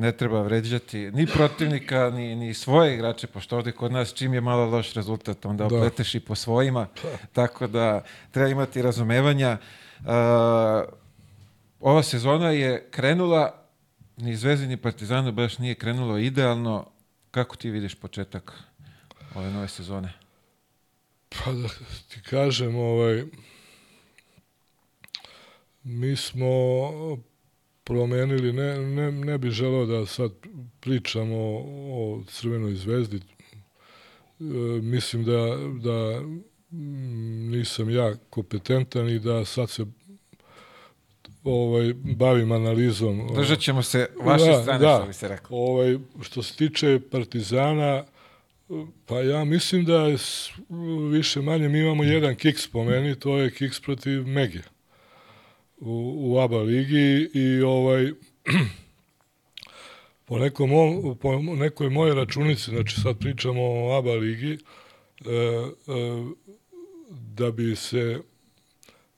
ne treba vređati ni protivnika, ni, ni svoje igrače, pošto ovde kod nas čim je malo loš rezultat, onda Da. opleteš i po svojima, tako da treba imati razumevanja. Uh, ova sezona je krenula, ni Zvezdi ni Partizanu baš nije krenulo idealno. Kako ti vidiš početak ove nove sezone? Pa da ti kažem, ovaj, mi smo promenili, ne, ne, ne bi želeo da sad pričamo o, o Crvenoj zvezdi. E, mislim da, da mm, nisam ja kompetentan i da sad se ovaj, bavim analizom. Držat ćemo se vaše Da, strane, da. što bi se reklo. Ovaj, što se tiče Partizana, pa ja mislim da je više manje mi imamo jedan kiks po meni, to je kiks protiv Mege u, u ABA ligi i ovaj po, nekom, po nekoj moje računici, znači sad pričamo o ABA ligi, e, e, da bi se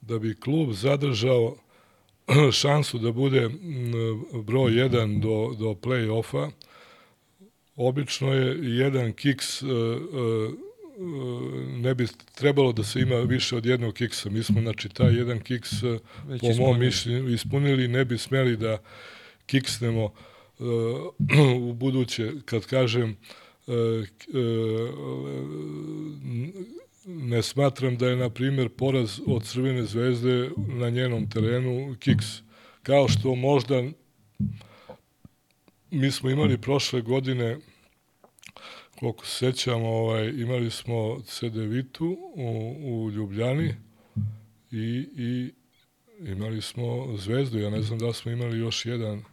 da bi klub zadržao šansu da bude broj 1 do, do play-offa, obično je jedan kiks e, e, ne bi trebalo da se ima više od jednog kiksa. Mi smo, znači, taj jedan kiks e, Već po mom ispunili. mišljenju ispunili, ne bi smeli da kiksnemo e, u buduće, kad kažem k- e, ne smatram da je, na primjer, poraz od Crvene zvezde na njenom terenu kiks. Kao što možda mi smo imali prošle godine koliko se sećam, ovaj, imali smo Cedevitu u, u Ljubljani i, i imali smo Zvezdu. Ja ne znam da smo imali još jedan,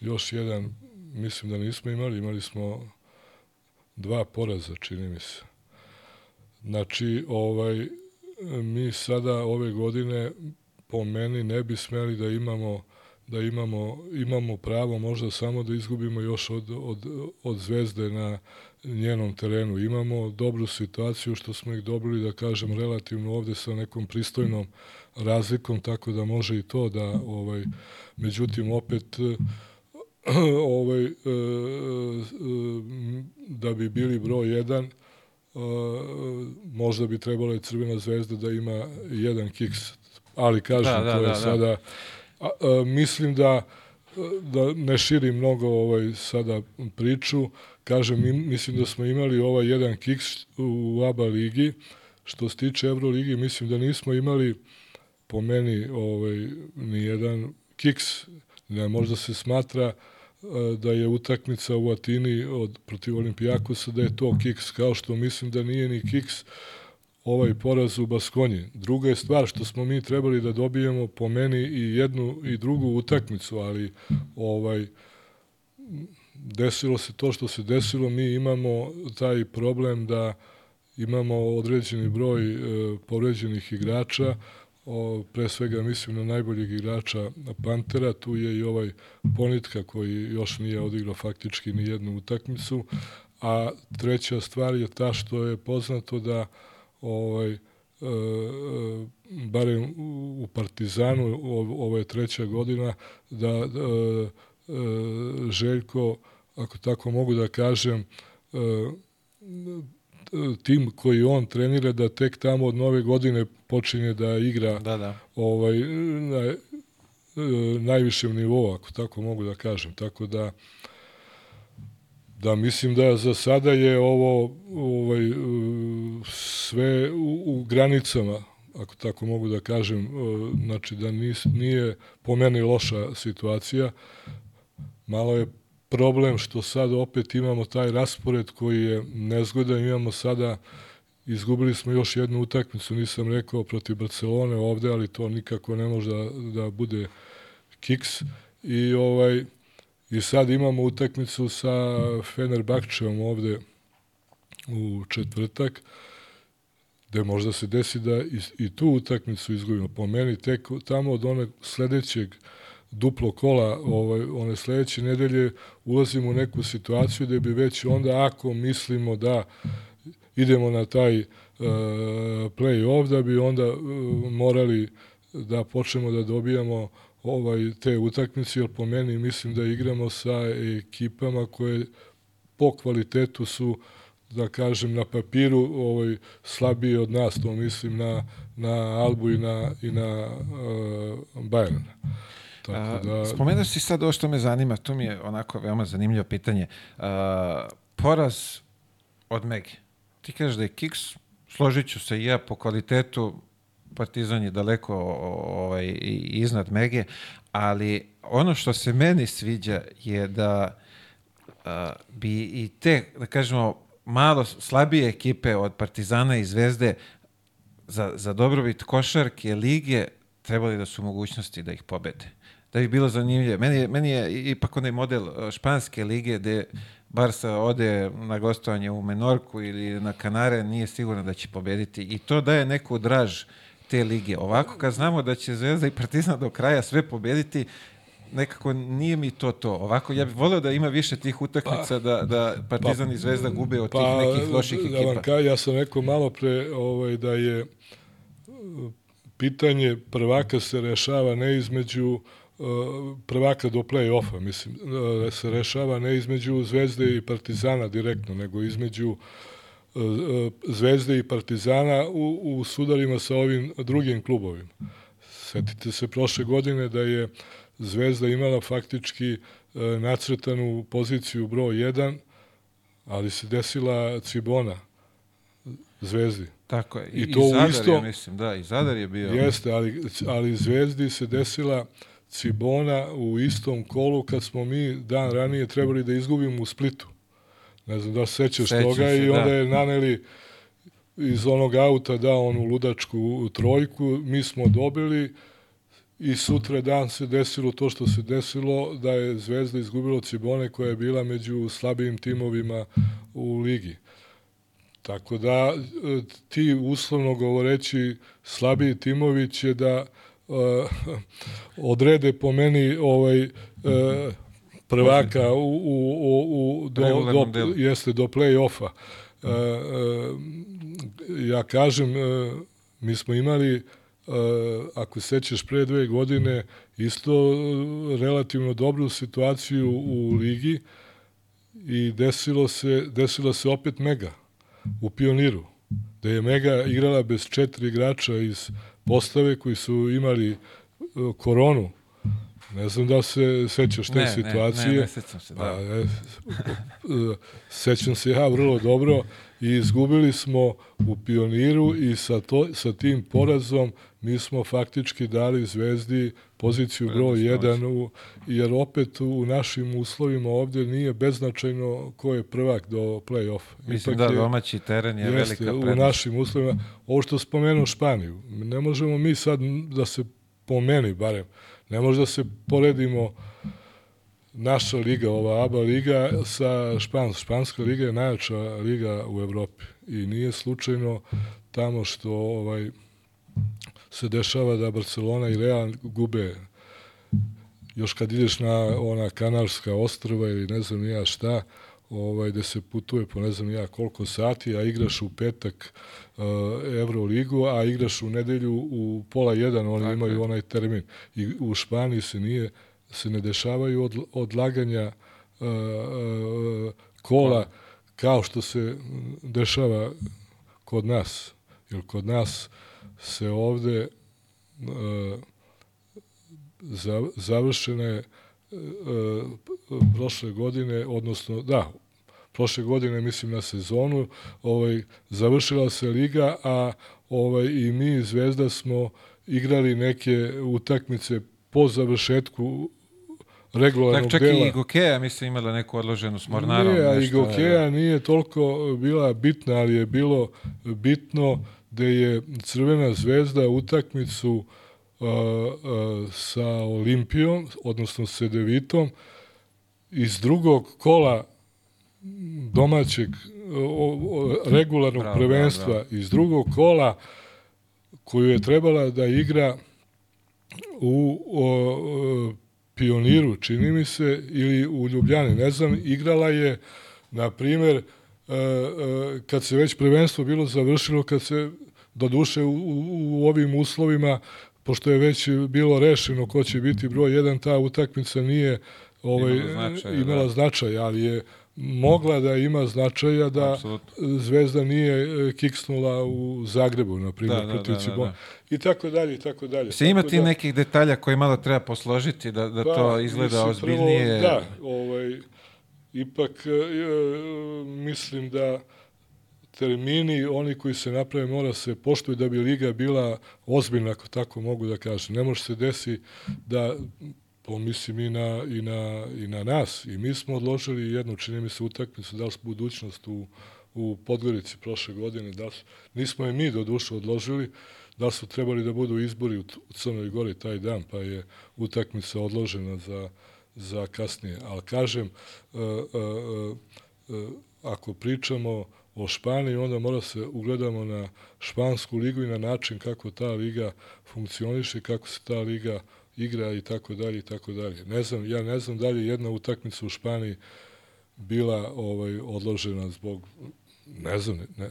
još jedan, mislim da nismo imali, imali smo dva poraza, čini mi se. Znači, ovaj, mi sada ove godine po meni ne bi smeli da imamo da imamo, imamo pravo možda samo da izgubimo još od, od, od zvezde na njenom terenu. Imamo dobru situaciju što smo ih dobili, da kažem, relativno ovde sa nekom pristojnom razlikom, tako da može i to da, ovaj, međutim, opet ovaj, e, e, da bi bili broj jedan, e, možda bi trebala i Crvena zvezda da ima jedan kiks, ali kažem, Da, da, to je da, da. sada a, a, mislim da da ne širim mnogo ovaj sada priču, kažem, mi, mislim da smo imali ovaj jedan kiks u ABA ligi, što se tiče Euroligi, mislim da nismo imali po meni ovaj, ni jedan kiks, ne, možda se smatra e, da je utakmica u Atini od, protiv Olimpijakosa, da je to kiks, kao što mislim da nije ni kiks ovaj poraz u Baskonji. Druga je stvar što smo mi trebali da dobijemo po meni i jednu i drugu utakmicu, ali ovaj desilo se to što se desilo, mi imamo taj problem da imamo određeni broj e, povređenih igrača, o, pre svega mislim na najboljeg igrača Pantera, tu je i ovaj Ponitka koji još nije odigrao faktički ni jednu utakmicu, a treća stvar je ta što je poznato da ovaj, e, barem u Partizanu, ov- ovo je treća godina, da e, Željko, ako tako mogu da kažem, tim koji on trenira da tek tamo od nove godine počinje da igra Da, da. ovaj, na najvišem nivou, ako tako mogu da kažem. Tako da, da mislim da za sada je ovo ovaj, sve u, u granicama, ako tako mogu da kažem, znači da nis, nije po meni loša situacija. Malo je problem što sad opet imamo taj raspored koji je nezgodan, imamo sada Izgubili smo još jednu utakmicu, nisam rekao, protiv Barcelone ovde, ali to nikako ne može da, da bude kiks. I, ovaj, I sad imamo utakmicu sa Fenerbahčevom ovde u četvrtak, gde možda se desi da i, i tu utakmicu izgubimo. Po meni tek tamo od onog sledećeg duplo kola ovaj, one sledeće nedelje ulazimo u neku situaciju da bi već onda ako mislimo da idemo na taj uh, play-off da bi onda uh, morali da počnemo da dobijamo ovaj te utakmice, jer po meni mislim da igramo sa ekipama koje po kvalitetu su da kažem na papiru ovaj slabije od nas, to mislim na na Albu i na i na uh, Bayern. Tako da... Spomenuo si sad ovo što me zanima, to mi je onako veoma zanimljivo pitanje. Uh, poraz od Megi. Ti kažeš da je Kiks, složit ću se i ja po kvalitetu, Partizan je daleko ovaj, iznad Mege, ali ono što se meni sviđa je da uh, bi i te, da kažemo, malo slabije ekipe od Partizana i Zvezde za, za dobrobit košarke lige trebali da su mogućnosti da ih pobede. Da bi bilo zanimljivo. Meni je, meni je ipak onaj model španske lige gde Barsa ode na gostovanje u Menorku ili na Kanare, nije sigurno da će pobediti. I to daje neku draž te lige. Ovako, kad znamo da će Zvezda i Partizan do kraja sve pobediti, nekako nije mi to to. Ovako, ja bih volio da ima više tih utakmica, pa, da, da Partizan pa, i Zvezda gube od pa, tih nekih loših da ekipa. Ka, ja sam rekao malo pre ovaj, da je pitanje prvaka se rešava ne između prvaka do play-offa, mislim, da se rešava ne između Zvezde i Partizana direktno, nego između e, e, Zvezde i Partizana u, u sudarima sa ovim drugim klubovima. Setite se prošle godine da je Zvezda imala faktički nacrtanu poziciju broj 1, ali se desila Cibona Zvezdi. Tako je. I, I to i Zadar isto, je, mislim, da, i Zadar je bio. Jeste, ali, ali Zvezdi se desila uh, Cibona u istom kolu kad smo mi dan ranije trebali da izgubimo u Splitu. Ne znam da se sećaš Sećam toga se, i onda da. je naneli iz onog auta dao onu ludačku trojku, mi smo dobili i sutra dan se desilo to što se desilo da je Zvezda izgubila Cibone koja je bila među slabijim timovima u ligi. Tako da ti uslovno govoreći slabiji timovi će da odrede po meni ovaj uh, prvaka u, u, u, u do, do, jeste do play-offa. Uh, ja kažem, mi smo imali uh, ako sećaš pre dve godine isto relativno dobru situaciju u ligi i desilo se, desilo se opet Mega u Pioniru, da je Mega igrala bez četiri igrača iz postave koji su imali e, koronu. Ne znam da se sećaš te ne, situacije. Ne, ne, ne sećam se, da. Pa, e, e, sećam se ja vrlo dobro i izgubili smo u pioniru i sa, to, sa tim porazom mi smo faktički dali Zvezdi poziciju broj 1, u, jer opet u našim uslovima ovde nije beznačajno ko je prvak do play-off. Mislim Ipak da je, domaći teren je jeste, velika prednost. U našim uslovima, ovo što spomenuo Španiju, ne možemo mi sad da se pomeni barem, ne može da se poredimo naša liga, ova ABA liga sa Špans. Španska liga je najjača liga u Evropi i nije slučajno tamo što ovaj se dešava da Barcelona i Real gube još kad ideš na ona Kanarska ostrva ili ne znam ja šta, ovaj, gde se putuje po ne znam ja koliko sati, a igraš u petak uh, Euroligu, a igraš u nedelju u pola jedan, oni Tako imaju je. onaj termin. I u Španiji se nije se ne dešavaju od, odlaganja uh, uh, kola kao što se dešava kod nas. Jer kod nas se ovde e, završene e, prošle godine, odnosno, da, prošle godine, mislim na sezonu, ovaj, završila se liga, a ovaj, i mi Zvezda smo igrali neke utakmice po završetku regularnog dela. Čak i Gokeja, mislim, imala neku odloženu s Mornarom. Nije, a i Gokeja nije toliko bila bitna, ali je bilo bitno da je Crvena zvezda utakmicu a, a, sa Olimpijom, odnosno sa Devitom, iz drugog kola domaćeg o, o, regularnog bravo, prvenstva, bravo, bravo. iz drugog kola koju je trebala da igra u o, Pioniru, čini mi se, ili u Ljubljani, ne znam, igrala je, na primer, kad se već prvenstvo bilo završilo, kad se, do duše, u, u ovim uslovima, pošto je već bilo rešeno ko će biti broj jedan, ta utakmica nije ovaj, imala, značaj, imala da. značaj, ali je mogla da ima značaja da Absolutno. Zvezda nije e, kiksnula u Zagrebu, na primjer, da, da, protiv da, da, da. I tako dalje, i tako dalje. Se ima ti da, nekih detalja koje malo treba posložiti da, da pa, to izgleda ozbiljnije? Prvo, da, ovaj, ipak e, e, mislim da termini, oni koji se naprave, mora se poštuju da bi Liga bila ozbiljna, ako tako mogu da kažem. Ne može se desi da pomislim i na, i, na, i na nas. I mi smo odložili jednu, čini mi se, utakmicu, da li budućnost u, u Podgorici prošle godine, da su, nismo je mi do duše odložili, da su trebali da budu izbori u, u Crnoj Gori taj dan, pa je utakmica odložena za, za kasnije. Ali kažem, uh, uh, uh, ako pričamo o Španiji, onda mora se ugledamo na špansku ligu i na način kako ta liga funkcioniše, kako se ta liga igra i tako dalje i tako dalje. Ne znam, ja ne znam da li je jedna utakmica u Španiji bila ovaj odložena zbog ne znam, ne,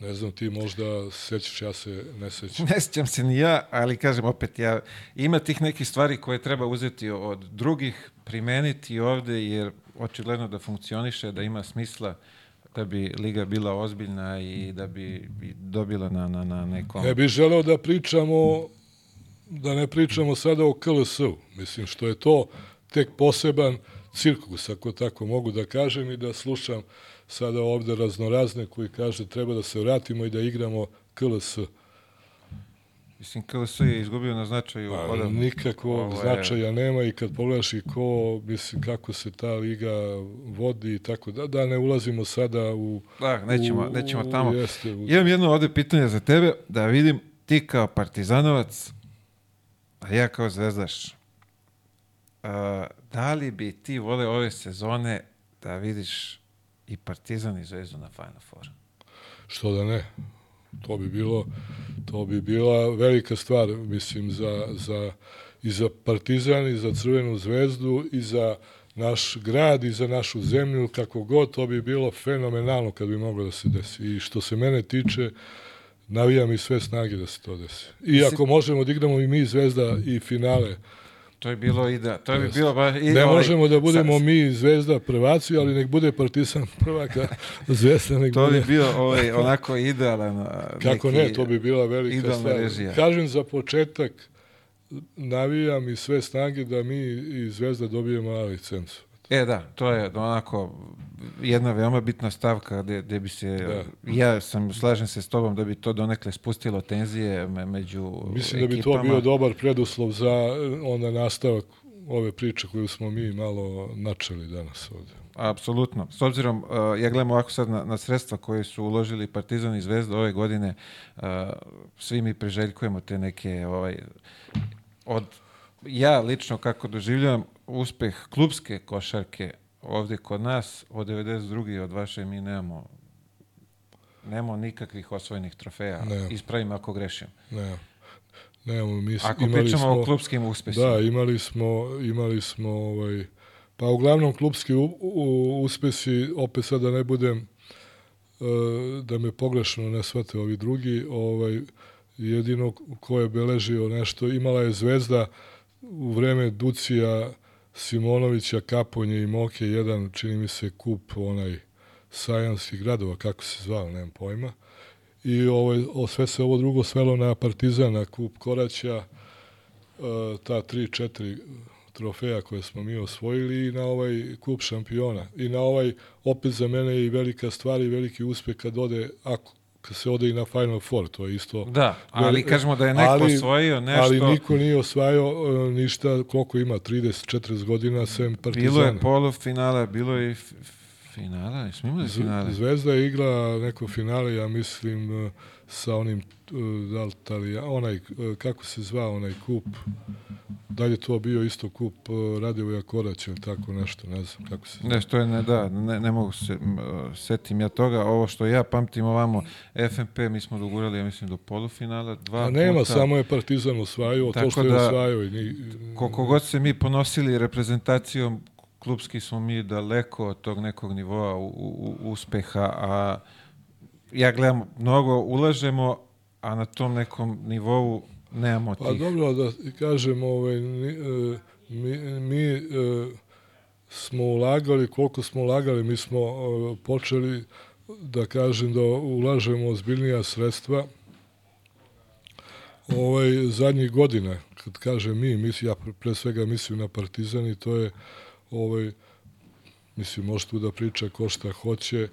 ne znam, ti možda sećaš, ja se ne sećam. Ne sećam se ni ja, ali kažem opet, ja, ima tih nekih stvari koje treba uzeti od drugih, primeniti ovde, jer očigledno da funkcioniše, da ima smisla da bi Liga bila ozbiljna i da bi dobila na, na, na nekom... Ne bih želeo da pričamo da ne pričamo sada o KLS-u, mislim što je to tek poseban cirkus, ako tako mogu da kažem i da slušam sada ovde raznorazne koji kaže treba da se vratimo i da igramo KLS. Mislim, KLS je izgubio na značaju. Pa, odavno. Nikakvog Ovo značaja nema i kad pogledaš i ko, mislim, kako se ta liga vodi i tako da, da ne ulazimo sada u... Da, nećemo, u, nećemo tamo. Jeste, u... Imam jedno ovde pitanje za tebe, da vidim ti kao partizanovac, A ja kao zvezdaš, uh, da li bi ti vole ove sezone da vidiš i Partizan i Zvezdu na Final Four? Što da ne? To bi bilo to bi bila velika stvar, mislim, za, za, i za Partizan, i za Crvenu zvezdu, i za naš grad, i za našu zemlju, kako god, to bi bilo fenomenalno kad bi moglo da se desi. I što se mene tiče, navijam i sve snage da se to desi. I ako možemo da igramo i mi Zvezda i finale, To je bilo i da, to bi bilo baš... I, ne ovaj, možemo da budemo sad, mi Zvezda prvaci, ali nek bude Partizan prvaka, Zvezda nek to bude... To bi bio ovaj, onako idealan... Kako ne, to bi bila velika stvar. Režija. Kažem za početak, navijam i sve snage da mi i Zvezda dobijemo na licencu. E da, to je onako jedna veoma bitna stavka gde bi se, da. ja sam, slažem se s tobom da bi to donekle spustilo tenzije me, među Mislim ekipama. da bi to bio dobar preduslov za onda nastavak ove priče koju smo mi malo načeli danas ovde. Apsolutno. S obzirom, uh, ja gledam ovako sad na, na sredstva koje su uložili Partizan i Zvezda ove godine, uh, svi mi priželjkujemo te neke, ovaj, od, ja lično kako doživljavam, uspeh klubske košarke ovde kod nas od 92. od vaše mi nemamo nemamo nikakvih osvojenih trofeja. Ne. Ispravim ako grešim. Ne. Nemamo, mi Ako imali pričamo smo, o klubskim uspesima. Da, imali smo, imali smo ovaj, pa uglavnom klubski u, u, uspesi, opet sad da ne budem uh, da me pogrešno ne shvate ovi drugi, ovaj, jedino ko je beležio nešto, imala je zvezda u vreme Ducija Simonovića, Kaponje i Moke, jedan, čini mi se, kup onaj sajanskih gradova, kako se zvao, nemam pojma. I ovaj, o, sve se ovo drugo svelo na Partizana, kup Koraća, e, ta 3-4 trofeja koje smo mi osvojili i na ovaj kup šampiona. I na ovaj, opet za mene i velika stvar i veliki uspeh kad ode, ako kad se ode i na Final Four, to je isto... Da, ali kažemo da je neko ali, osvojio nešto... Ali niko nije osvajao uh, ništa, koliko ima, 30-40 godina, sem Partizana. Bilo je polufinale, bilo je i finale, smo imali finale. Zvezda je igla neko finale, ja mislim, uh, sa onim, uh, da li Talija, onaj, kako se zvao onaj kup, da li je to bio isto kup Radivoja Koraća ili tako nešto, ne znam kako se... Ne, što je, ne, da, ne, ne mogu se, setim ja toga, ovo što ja pamtim ovamo, FNP mi smo dogurali, ja mislim, do polufinala, dva A nema, puta. samo je Partizan osvajao, to što je da, osvajao. I ni, koliko god se mi ponosili reprezentacijom, klubski smo mi daleko od tog nekog nivoa u, u, uspeha, a ja gledam, mnogo ulažemo, a na tom nekom nivou nemamo pa tih. Pa dobro, da kažem, ovaj, mi, mi smo ulagali, koliko smo ulagali, mi smo počeli da kažem da ulažemo ozbiljnija sredstva ovaj, zadnjih godina, kad kažem mi, mislim, ja pre svega mislim na Partizan i to je ovaj, mislim, može tu da priča ko šta hoće,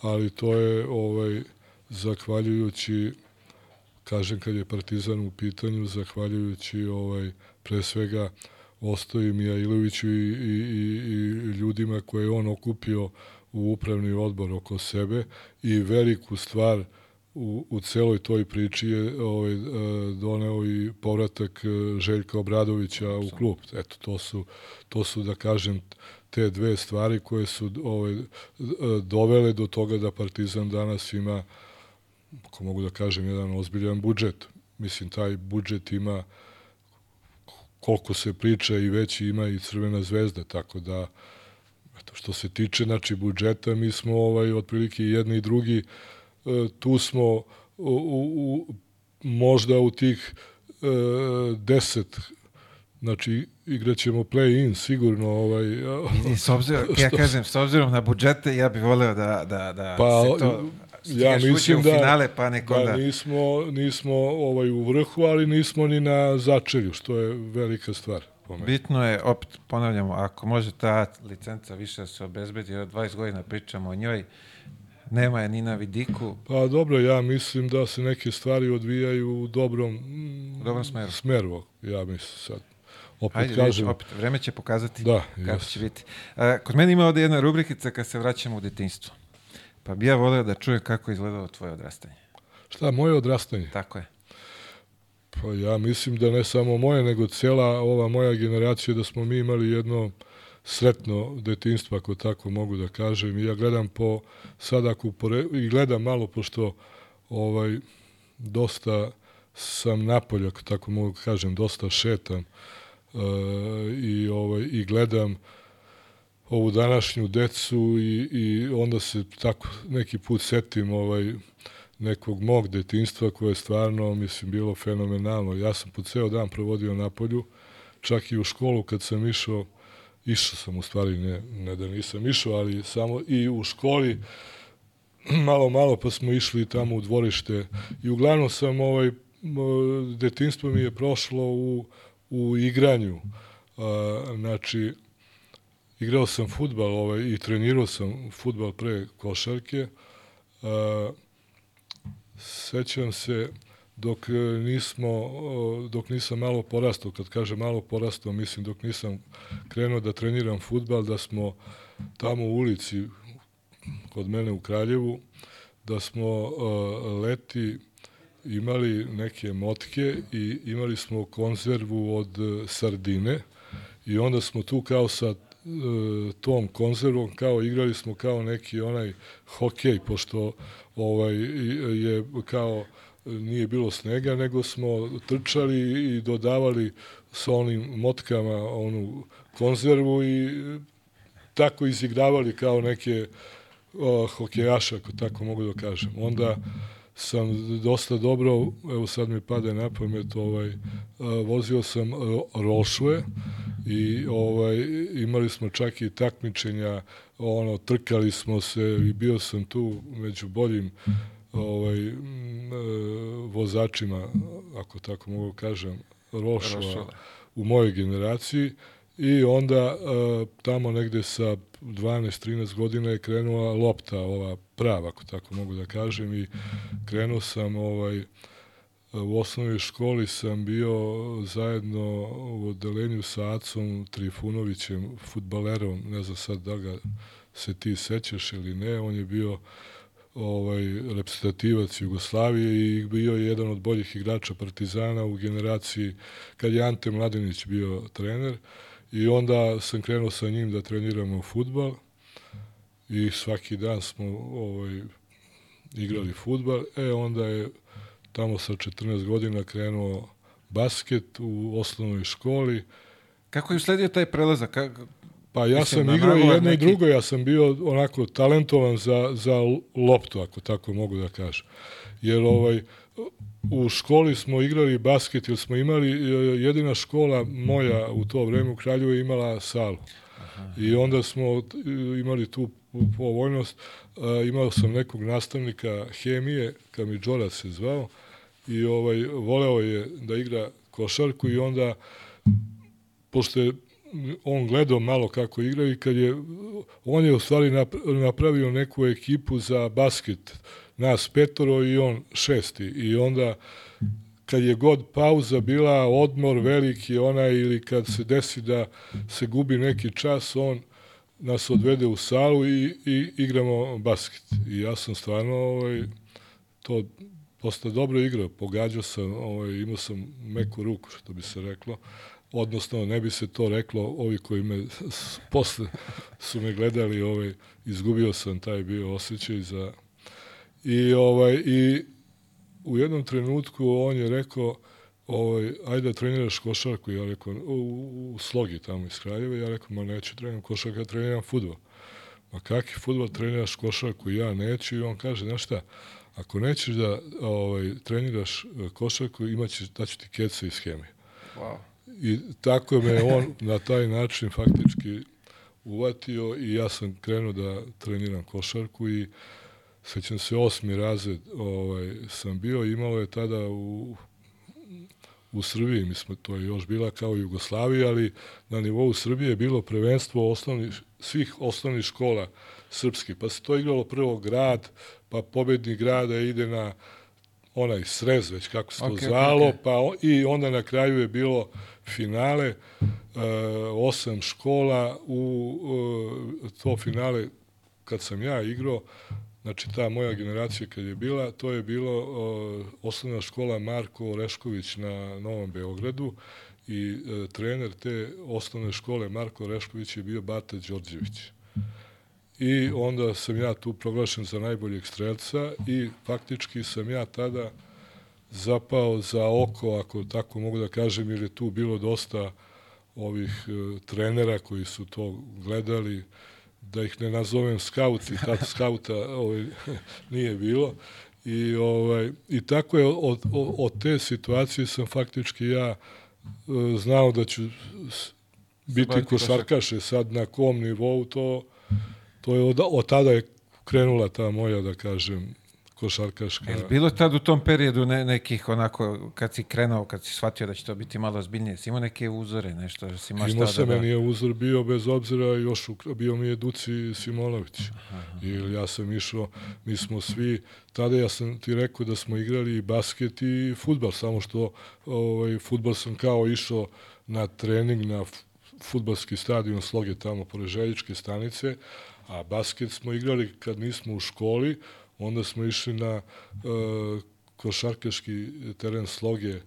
ali to je ovaj, zahvaljujući kažem kad je Partizan u pitanju, zahvaljujući ovaj, pre svega Ostoji Mijailoviću i, i, i, i ljudima koje je on okupio u upravni odbor oko sebe i veliku stvar u, u celoj toj priči je ovaj, doneo i povratak e, Željka Obradovića u klub. Eto, to su, to su da kažem, te dve stvari koje su ovaj, e, dovele do toga da Partizan danas ima ako mogu da kažem, jedan ozbiljan budžet. Mislim, taj budžet ima koliko se priča i veći ima i Crvena zvezda, tako da eto, što se tiče znači budžeta, mi smo ovaj otprilike jedni i drugi e, tu smo u, u, možda u tih e, 10 znači igraćemo play-in sigurno ovaj I s obzirom, što... ja kažem s obzirom na budžete ja bih voleo da da da pa, se to ja mislim da, finale, pa neko da nismo, nismo ovaj u vrhu, ali nismo ni na začelju, što je velika stvar. Bitno je, opet ponavljamo, ako može ta licenca više da se obezbedi, od 20 godina pričamo o njoj, nema je ni na vidiku. Pa dobro, ja mislim da se neke stvari odvijaju u dobrom, u dobrom smeru. smeru. Ja mislim sad. Opet Ajde, kažem. Vidiš, opet, vreme će pokazati da, kako jes. će biti. A, kod mene ima ovde jedna rubrikica kad se vraćamo u detinjstvo. Pa bi ja voleo da čujem kako je izgledalo tvoje odrastanje. Šta, moje odrastanje? Tako je. Pa ja mislim da ne samo moje, nego cela ova moja generacija, da smo mi imali jedno sretno detinstvo, ako tako mogu da kažem. I ja gledam po, sad ako pore, i gledam malo, pošto ovaj, dosta sam napolje, ako tako mogu da kažem, dosta šetam uh, i, ovaj, i gledam ovu današnju decu i, i onda se tako neki put setim ovaj, nekog mog detinstva koje je stvarno, mislim, bilo fenomenalno. Ja sam po ceo dan provodio na polju, čak i u školu kad sam išao, išao sam u stvari, ne, ne da nisam išao, ali samo i u školi, malo, malo pa smo išli tamo u dvorište i uglavnom sam, ovaj, detinstvo mi je prošlo u, u igranju. Znači, igrao sam futbal ovaj, i trenirao sam futbal pre košarke. A, sećam se dok nismo, dok nisam malo porastao, kad kažem malo porastao, mislim dok nisam krenuo da treniram futbal, da smo tamo u ulici kod mene u Kraljevu, da smo leti imali neke motke i imali smo konzervu od sardine i onda smo tu kao sa E, tom konzervom, kao igrali smo kao neki onaj hokej, pošto ovaj je kao nije bilo snega, nego smo trčali i dodavali sa onim motkama onu konzervu i tako izigravali kao neke o, hokejaše, ako tako mogu da kažem. Onda sam dosta dobro, evo sad mi pade na pamet, ovaj, vozio sam rošve i ovaj, imali smo čak i takmičenja, ono, trkali smo se i bio sam tu među boljim ovaj, e, vozačima, ako tako mogu kažem, Rošova, Rošova. u mojoj generaciji i onda e, tamo negde sa 12-13 godina je krenula lopta, ova prava, ako tako mogu da kažem i krenuo sam ovaj, u osnovnoj školi sam bio zajedno u odelenju sa Acom Trifunovićem, futbalerom, ne znam sad da ga se ti sećaš ili ne, on je bio ovaj reprezentativac Jugoslavije i bio je jedan od boljih igrača Partizana u generaciji kad je Ante Mladenić bio trener i onda sam krenuo sa njim da treniramo fudbal i svaki dan smo ovaj igrali fudbal, e onda je tamo sa 14 godina krenuo basket u osnovnoj školi. Kako je usledio taj prelazak? Kako, Pa ja Mislim, sam igrao i jedno neki- i drugo, ja sam bio onako talentovan za, za loptu, ako tako mogu da kažem. Jer ovaj, u školi smo igrali basket, jer smo imali, e, jedina škola moja u to vreme u Kraljevu je imala salu. I onda smo imali tu povoljnost, e, imao sam nekog nastavnika hemije, Kamidžora se zvao, i ovaj, voleo je da igra košarku i onda pošto je on gledao malo kako igraju i kad je, on je u stvari nap- napravio neku ekipu za basket, nas petoro i on šesti. I onda kad je god pauza bila, odmor veliki onaj ili kad se desi da se gubi neki čas, on nas odvede u salu i, i igramo basket. I ja sam stvarno ovaj, to dosta dobro igrao, pogađao sam, ovaj, imao sam meku ruku, što bi se reklo, odnosno ne bi se to reklo, ovi koji me posle su me gledali, ovaj, izgubio sam taj bio osjećaj za... I, ovaj, i u jednom trenutku on je rekao, ovaj, ajde da treniraš košarku, ja rekao, u, u slogi tamo iz Kraljeva, ja rekao, ma neću treniram košarku, ja treniram futbol. Ma kakvi futbol treniraš košarku, ja neću i on kaže, znaš šta, ako nećeš da ovaj, treniraš e, košarku, imaćeš, daću ti keca iz hemije. wow. I tako me on na taj način faktički uvatio i ja sam krenuo da treniram košarku i sećam se osmi razred ovaj, sam bio, imalo je tada u, u Srbiji, mi smo, to je još bila kao Jugoslavija, ali na nivou Srbije je bilo prvenstvo osnovnih, svih osnovnih škola srpskih, pa se to igralo prvo grad, pa pobednik grada ide na onaj srez, već kako se to Ok, ok, zvalo, ok. pa o- i onda na kraju je bilo finale, e, osam škola u e, to finale kad sam ja igrao, znači ta moja generacija kad je bila, to je bilo e, osnovna škola Marko Orešković na Novom Beogradu i e, trener te osnovne škole Marko Orešković je bio Bata Đorđević. I onda sam ja tu proglašen za najboljeg strelca i faktički sam ja tada zapao za oko, ako tako mogu da kažem, jer je tu bilo dosta ovih e, trenera koji su to gledali, da ih ne nazovem skauti, tad skauta ovaj, nije bilo. I, ovaj, I tako je, od, od, te situacije sam faktički ja e, znao da ću biti baviti košarkaš, e sad na kom nivou to, to je od, od tada je krenula ta moja, da kažem, košarkaška. Jel bilo tad u tom periodu ne, nekih onako, kad si krenuo, kad si shvatio da će to biti malo ozbiljnije, si imao neke uzore, nešto, si Imao šta sam, da... meni je uzor bio bez obzira, još bio mi je Duci Simonović. I ja sam išao, mi smo svi, tada ja sam ti rekao da smo igrali i basket i futbal, samo što ovaj, futbal sam kao išao na trening na futbalski stadion Sloge tamo pored Željičke stanice, a basket smo igrali kad nismo u školi, onda smo išli na e, košarkaški teren Sloge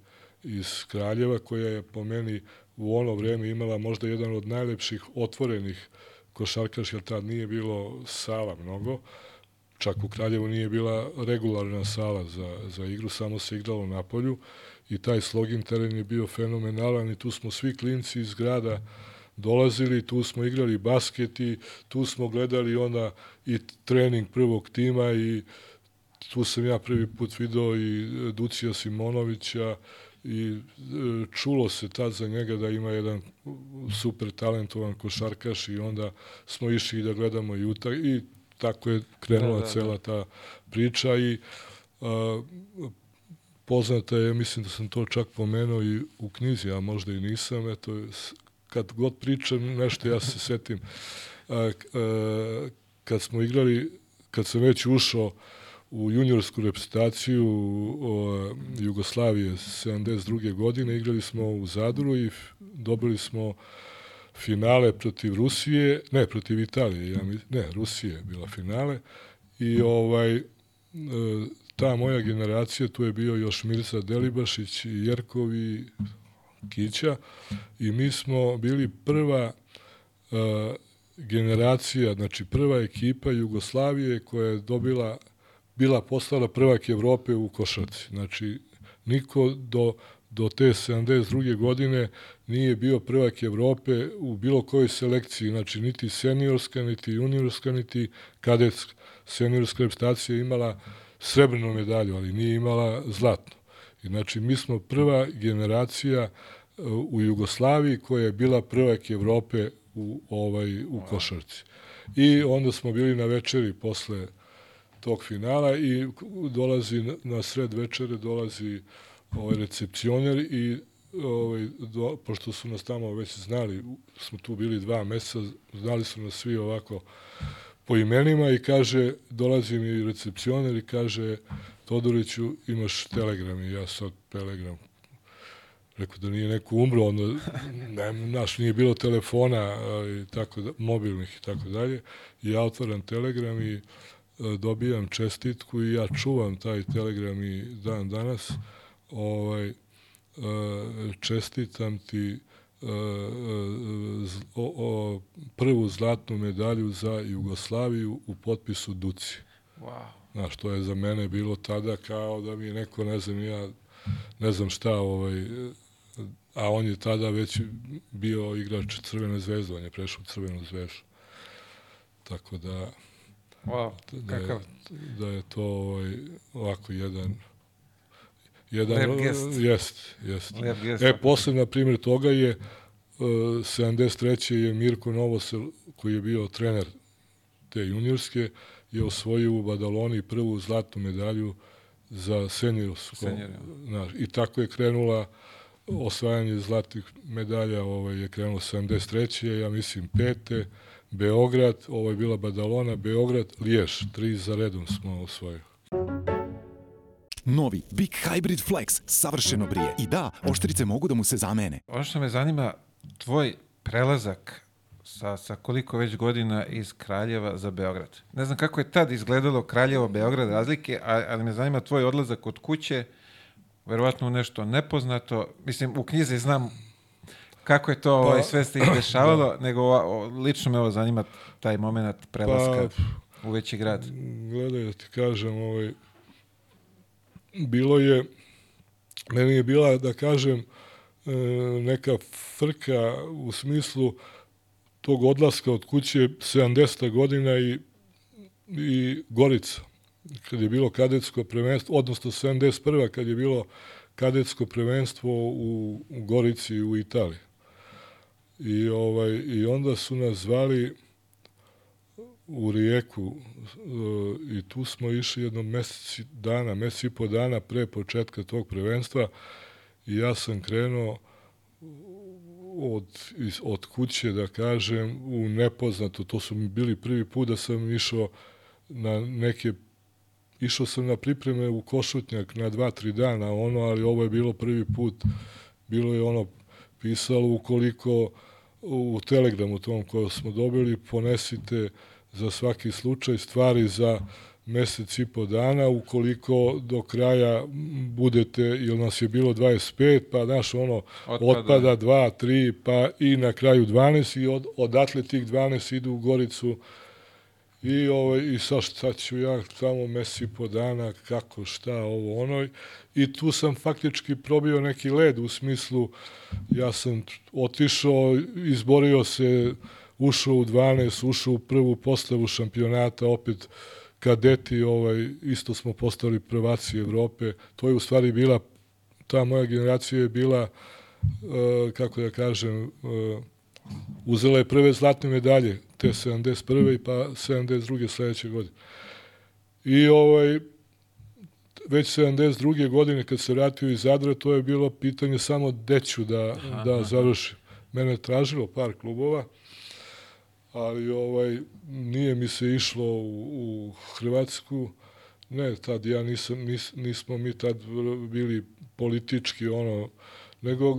iz Kraljeva, koja je po meni u ono vreme imala možda jedan od najlepših otvorenih košarkaških, jer tad nije bilo sala mnogo, čak u Kraljevu nije bila regularna sala za, za igru, samo se igralo na polju i taj slogin teren je bio fenomenalan i tu smo svi klinci iz grada dolazili, tu smo igrali basket i tu smo gledali onda i trening prvog tima i tu sam ja prvi put video i Ducija Simonovića i e, čulo se tad za njega da ima jedan super talentovan košarkaš i onda smo išli da gledamo i, utak, i tako je krenula da, da, da. cela ta priča i a, poznata je, mislim da sam to čak pomenuo i u knjizi, a možda i nisam, eto, kad god pričam nešto, ja se setim. A, a, kad smo igrali, kad sam već ušao u juniorsku reprezentaciju Jugoslavije 72. godine, igrali smo u Zadru i dobili smo finale protiv Rusije, ne, protiv Italije, ja mi, ne, Rusije je bila finale i ovaj e, ta moja generacija, tu je bio još Mirza Delibašić, i Kića i mi smo bili prva uh, generacija, znači prva ekipa Jugoslavije koja je dobila, bila postala prvak Evrope u košarci. Znači, niko do, do te 72. godine nije bio prvak Evrope u bilo kojoj selekciji, znači niti seniorska, niti juniorska, niti kadetska. Seniorska reprezentacija imala srebrnu medalju, ali nije imala zlatnu. Znači mi smo prva generacija uh, u Jugoslaviji koja je bila prvak Evrope u, ovaj, u košarci. I onda smo bili na večeri posle tog finala i dolazi na sred večere dolazi ovaj recepcioner i ovaj, do, pošto su nas tamo već znali, smo tu bili dva meseca, znali su nas svi ovako po imenima i kaže, dolazi mi recepcioner i kaže, Todoriću, imaš telegram i ja sad telegram. Rekao da nije neko umro, onda, ne, naš, nije bilo telefona i tako da, mobilnih i tako dalje. I ja otvaram telegram i a, dobijam čestitku i ja čuvam taj telegram i dan danas. Ovaj, a, čestitam ti o, o, prvu zlatnu medalju za Jugoslaviju u potpisu Duci. Wow. Znaš, to je za mene bilo tada kao da mi neko, ne znam, ja ne znam šta, ovaj, a on je tada već bio igrač Crvene zvezde, on je prešao u Crvenu zvezdu. Tako da, wow, da, je, da je to ovaj, ovako jedan jedan Lep gest. Jest, jest. Lep gest. E, posle, na primjer, toga je uh, 73. je Mirko Novosel, koji je bio trener te juniorske, je osvojio u Badaloni prvu zlatnu medalju za seniorsku. Senior, I tako je krenula osvajanje zlatih medalja, ovaj, je krenulo 73. ja mislim pete, Beograd, ovo je bila Badalona, Beograd, Liješ, tri za redom smo osvojili. Novi Big Hybrid Flex savršeno brije. I da, oštrice mogu da mu se zamene. Ono što me zanima, tvoj prelazak sa, sa koliko već godina iz Kraljeva za Beograd. Ne znam kako je tad izgledalo Kraljevo-Beograd razlike, ali me zanima tvoj odlazak od kuće, verovatno nešto nepoznato. Mislim, u knjizi znam kako je to ovaj, pa, sve se izdešavalo, da. nego o, lično me ovo zanima taj moment prelaska pa, u veći grad. Gledaj da ti kažem, ovaj, bilo je, meni je bila, da kažem, e, neka frka u smislu tog odlaska od kuće 70. godina i, i Gorica, kad je bilo kadetsko prvenstvo, odnosno 71. kad je bilo kadetsko prvenstvo u, u Gorici u Italiji. I, ovaj, I onda su nas zvali u Rijeku e, i tu smo išli jedno meseci dana, meseci i po dana pre početka tog prvenstva i ja sam krenuo od, iz, od kuće, da kažem, u nepoznato. To su mi bili prvi put da sam išao na neke išao sam na pripreme u Košutnjak na dva, tri dana, ono, ali ovo je bilo prvi put, bilo je ono pisalo ukoliko u telegramu tom koje smo dobili ponesite za svaki slučaj stvari za mesec i po dana, ukoliko do kraja budete, ili nas je bilo 25, pa znaš, ono, otpada, otpada 2, 3, pa i na kraju 12 i od, odatle tih 12 idu u Goricu. I, ovaj, i sa šta ću ja tamo mesec i po dana, kako, šta, ovo, ono, i tu sam faktički probio neki led u smislu, ja sam otišao, izborio se, ušao u 12, ušao u prvu postavu šampionata, opet kadeti, ovaj, isto smo postali prvaci Evrope. To je u stvari bila ta moja generacija je bila, e, kako da kažem, e, uzela je prve zlatne medalje, te 71. pa 72. sledeće godine. I ovaj, već 72. godine kad se vratio iz Zadra, to je bilo pitanje samo gde ću da, aha, da završim. Mene je tražilo par klubova, ali ovaj nije mi se išlo u, u Hrvatsku. Ne, tad ja nisam, nis, nismo mi tad bili politički ono, nego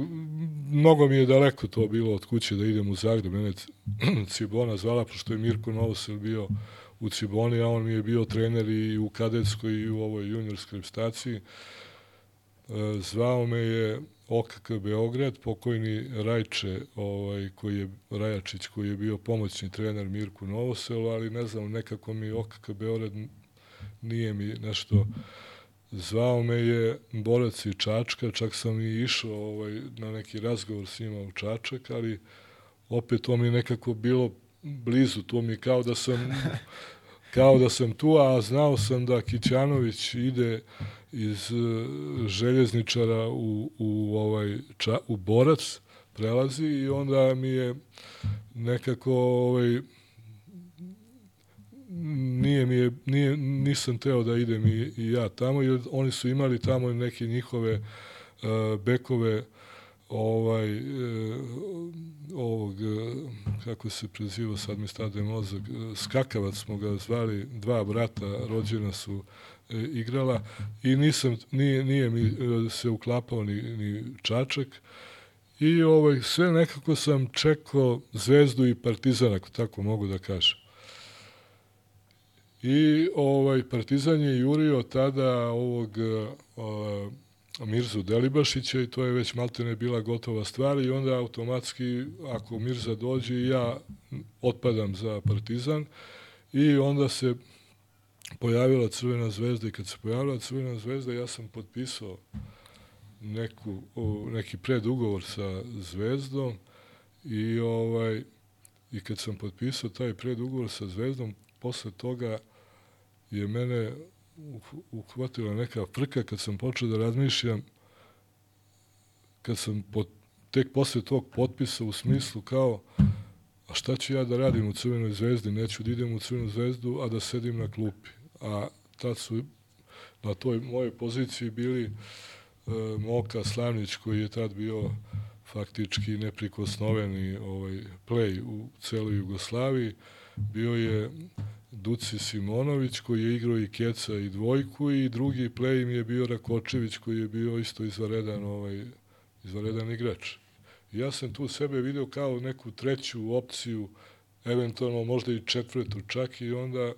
mnogo mi je daleko to bilo od kuće da idem u Zagreb. Mene Cibona zvala, pošto je Mirko Novosel bio u Ciboni, a on mi je bio trener i u kadetskoj i u ovoj juniorskoj reprezentaciji. E, zvao me je OKK Beograd, pokojni Rajče, ovaj, koji je, Rajačić, koji je bio pomoćni trener Mirku Novoselu, ali ne znam, nekako mi OKK Beograd nije mi nešto zvao. Me je borac i Čačka, čak sam i išao ovaj, na neki razgovor s njima u Čačak, ali opet to mi nekako bilo blizu, to mi kao da sam kao da sam tu, a znao sam da Kićanović ide iz e, željezničara u, u, ovaj, ča, u borac, prelazi i onda mi je nekako ovaj, nije mi je, nije, nisam teo da idem i, i ja tamo, jer oni su imali tamo neke njihove uh, bekove ovaj, uh, ovog, uh, kako se preziva, sad mi stade mozak, skakavac smo ga zvali, dva brata rođena su igrala i nisam, nije, nije mi se uklapao ni, ni Čačak i ovaj, sve nekako sam čekao Zvezdu i Partizan, ako tako mogu da kažem. I ovaj Partizan je jurio tada ovog uh, Mirzu Delibašića i to je već maltene bila gotova stvar i onda automatski ako Mirza dođe ja otpadam za Partizan. I onda se pojavila Crvena zvezda i kad se pojavila Crvena zvezda ja sam potpisao neku, neki predugovor sa Zvezdom. I ovaj i kad sam potpisao taj predugovor sa Zvezdom posle toga je mene uhvatila neka frka kad sam počeo da razmišljam kad sam pot, tek posle tog potpisa u smislu kao a šta ću ja da radim u Crvenoj zvezdi, neću da idem u Crvenu zvezdu, a da sedim na klupi. A tad su na toj mojoj poziciji bili e, Moka Slavnić koji je tad bio faktički neprikosnoveni ovaj play u celoj Jugoslaviji. Bio je Duci Simonović koji je igrao i keca i dvojku i drugi play im je bio Rakočević koji je bio isto izvaredan, ovaj, izvaredan igrač. ja sam tu sebe video kao neku treću opciju, eventualno možda i četvrtu čak i onda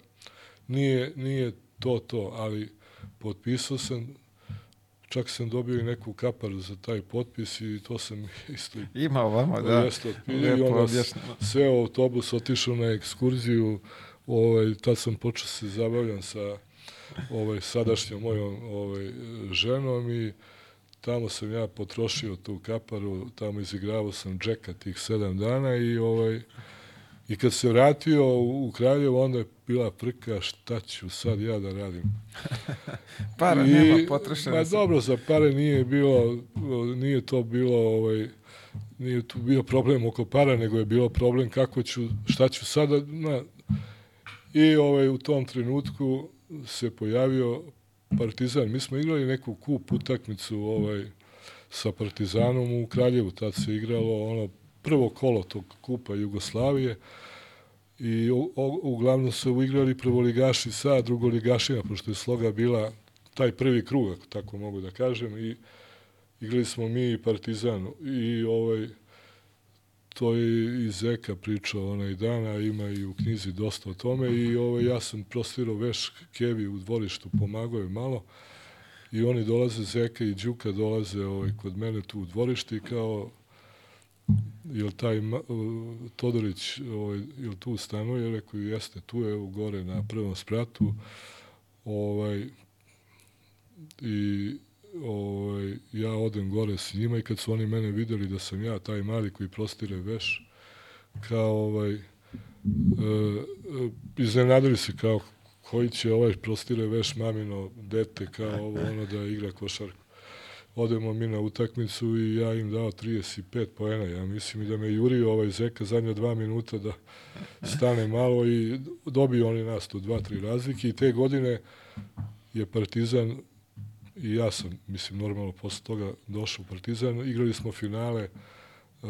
nije, nije to to, ali potpisao sam čak sam dobio i neku kaparu za taj potpis i to sam isto ima ovamo da jeste i onda sve autobus otišao na ekskurziju ovaj, tad sam počeo se zabavljam sa ovaj, sadašnjom mojom ovaj, ženom i tamo sam ja potrošio tu kaparu, tamo izigravao sam džeka tih sedam dana i ovaj, I kad se vratio u Kraljevo, onda je bila prka šta ću sad ja da radim. para I, nema, potrošeno Ma dobro, za pare nije bilo, nije to bilo, ovaj, nije tu bio problem oko para, nego je bilo problem kako ću, šta ću sada, na, I ovaj, u tom trenutku se pojavio Partizan. Mi smo igrali neku kup utakmicu ovaj, sa Partizanom u Kraljevu. Tad se igralo ono prvo kolo tog kupa Jugoslavije i u, u, uglavnom se uigrali prvoligaši sa drugoligašima, pošto je sloga bila taj prvi krug, ako tako mogu da kažem, i igrali smo mi i Partizan i ovaj, to je i Zeka pričao onaj dan, a ima i u knjizi dosta o tome i ovo, ovaj, ja sam prostirao veš Kevi u dvorištu, pomagao je malo i oni dolaze, Zeka i Đuka dolaze ovaj, kod mene tu u dvorište i kao jel taj Todorić ovaj, jel tu stanuje, rekao jeste tu u gore na prvom spratu ovaj i ovaj, ja odem gore s njima i kad su oni mene videli da sam ja taj mali koji prostire veš, kao ovaj, e, e, iznenadili se kao koji će ovaj prostire veš mamino dete kao ovo ono da igra košarku. odemo mi na utakmicu i ja im dao 35 poena. Ja mislim i da me jurio ovaj Zeka zadnja dva minuta da stane malo i dobiju oni nas tu dva, tri razlike i te godine je Partizan i ja sam, mislim, normalno posle toga došao u Partizan, igrali smo finale uh,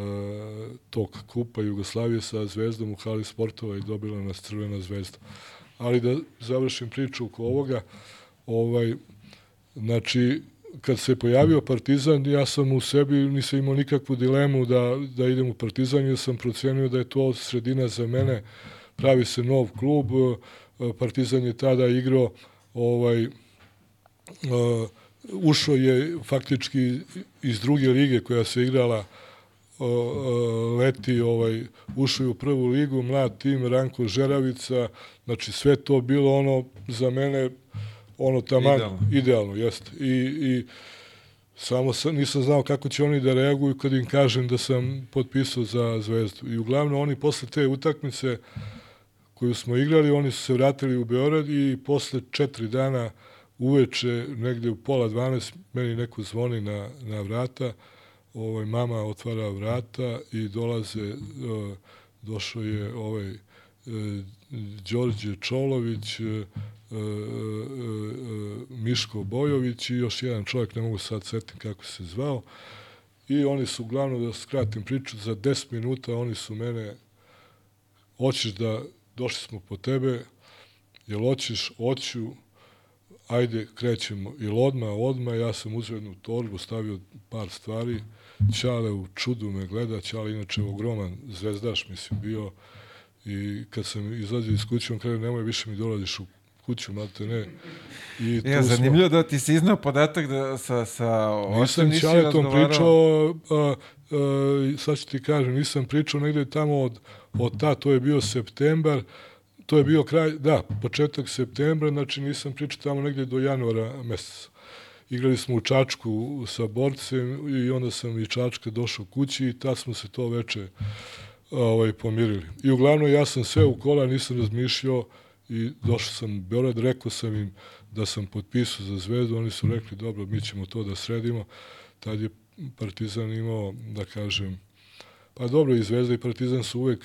tog kupa Jugoslavije sa Zvezdom u hali sportova i dobila nas Crvena zvezda. Ali da završim priču oko ovoga, ovaj, znači, kad se pojavio Partizan, ja sam u sebi nisam imao nikakvu dilemu da, da idem u Partizan, jer sam procenio da je to sredina za mene, pravi se nov klub, Partizan je tada igrao ovaj, uh, ušao je faktički iz druge lige koja se igrala uh, leti ovaj ušao je u prvu ligu mlad tim Ranko Žeravica znači sve to bilo ono za mene ono taman idealno, idealno jeste. I, i samo sam, nisam znao kako će oni da reaguju kad im kažem da sam potpisao za Zvezdu. I uglavnom oni posle te utakmice koju smo igrali oni su se vratili u Beograd i posle četiri dana uh, uveče, negde u pola 12, meni neko zvoni na, na vrata, ovaj, mama otvara vrata i dolaze, uh, došao je ovaj uh, Đorđe Čolović, uh, Miško Bojović i još jedan čovjek, ne mogu sad setim kako se zvao, i oni su uglavnom, da skratim priču, za 10 minuta oni su mene, hoćeš da, došli smo po tebe, jel hoćeš, hoću, ajde, krećemo. I odma, odma, ja sam uzeo jednu torbu, stavio par stvari, Ćale u čudu me gleda, Ćale inače ogroman zvezdaš, mislim, bio, i kad sam izlazio iz kuće, on kaže, nemoj više mi dolaziš u kuću, malte ne. I ja, zanimljivo smo... da ti si iznao podatak da sa, sa Nisam Ćaletom pričao, a, a, sad ću ti kažem, nisam pričao negde tamo od, od ta, to je bio septembar, to je bio kraj, da, početak septembra, znači nisam pričao tamo negde do januara meseca. Igrali smo u Čačku sa borcem i onda sam i Čačka došao kući i tad smo se to veče ovaj, pomirili. I uglavnom ja sam sve u kola, nisam razmišljao i došao sam u Beograd, rekao sam im da sam potpisao za zvezdu, oni su rekli dobro, mi ćemo to da sredimo. Tad je Partizan imao, da kažem, pa dobro, i Zvezda i Partizan su uvek,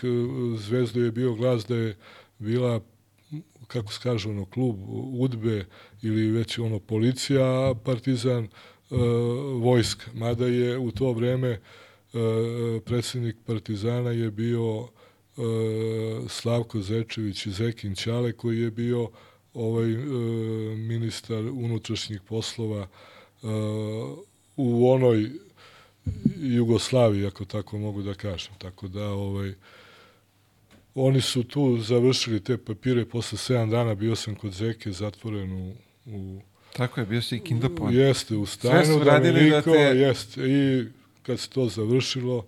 Zvezda je bio glas da je bila kako se kaže, ono, klub udbe ili već ono policija, partizan, e, vojska. Mada je u to vreme e, predsednik partizana je bio e, Slavko Zečević Zekin Ćale koji je bio ovaj e, ministar unutrašnjih poslova e, u onoj Jugoslaviji, ako tako mogu da kažem. Tako da, ovaj, Oni su tu završili te papire, posle 7 dana bio sam kod Zeke zatvoren u... u Tako je, bio si i kindopovan. Jeste, u stanu Sve su radili da te... Jeste, i kad se to završilo,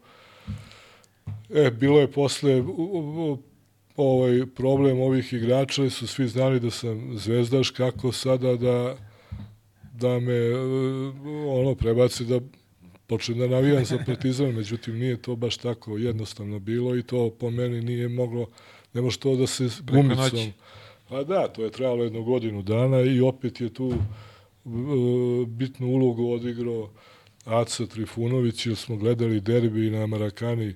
e, bilo je posle ovaj problem ovih igrača su svi znali da sam zvezdaš kako sada da da me ono prebaci da počnem da navijam za Partizan, međutim nije to baš tako jednostavno bilo i to po meni nije moglo, ne može to da se gumicom... Pa da, to je trajalo jednu godinu dana i opet je tu uh, bitnu ulogu odigrao Aca Trifunović, jer smo gledali derbi na Marakani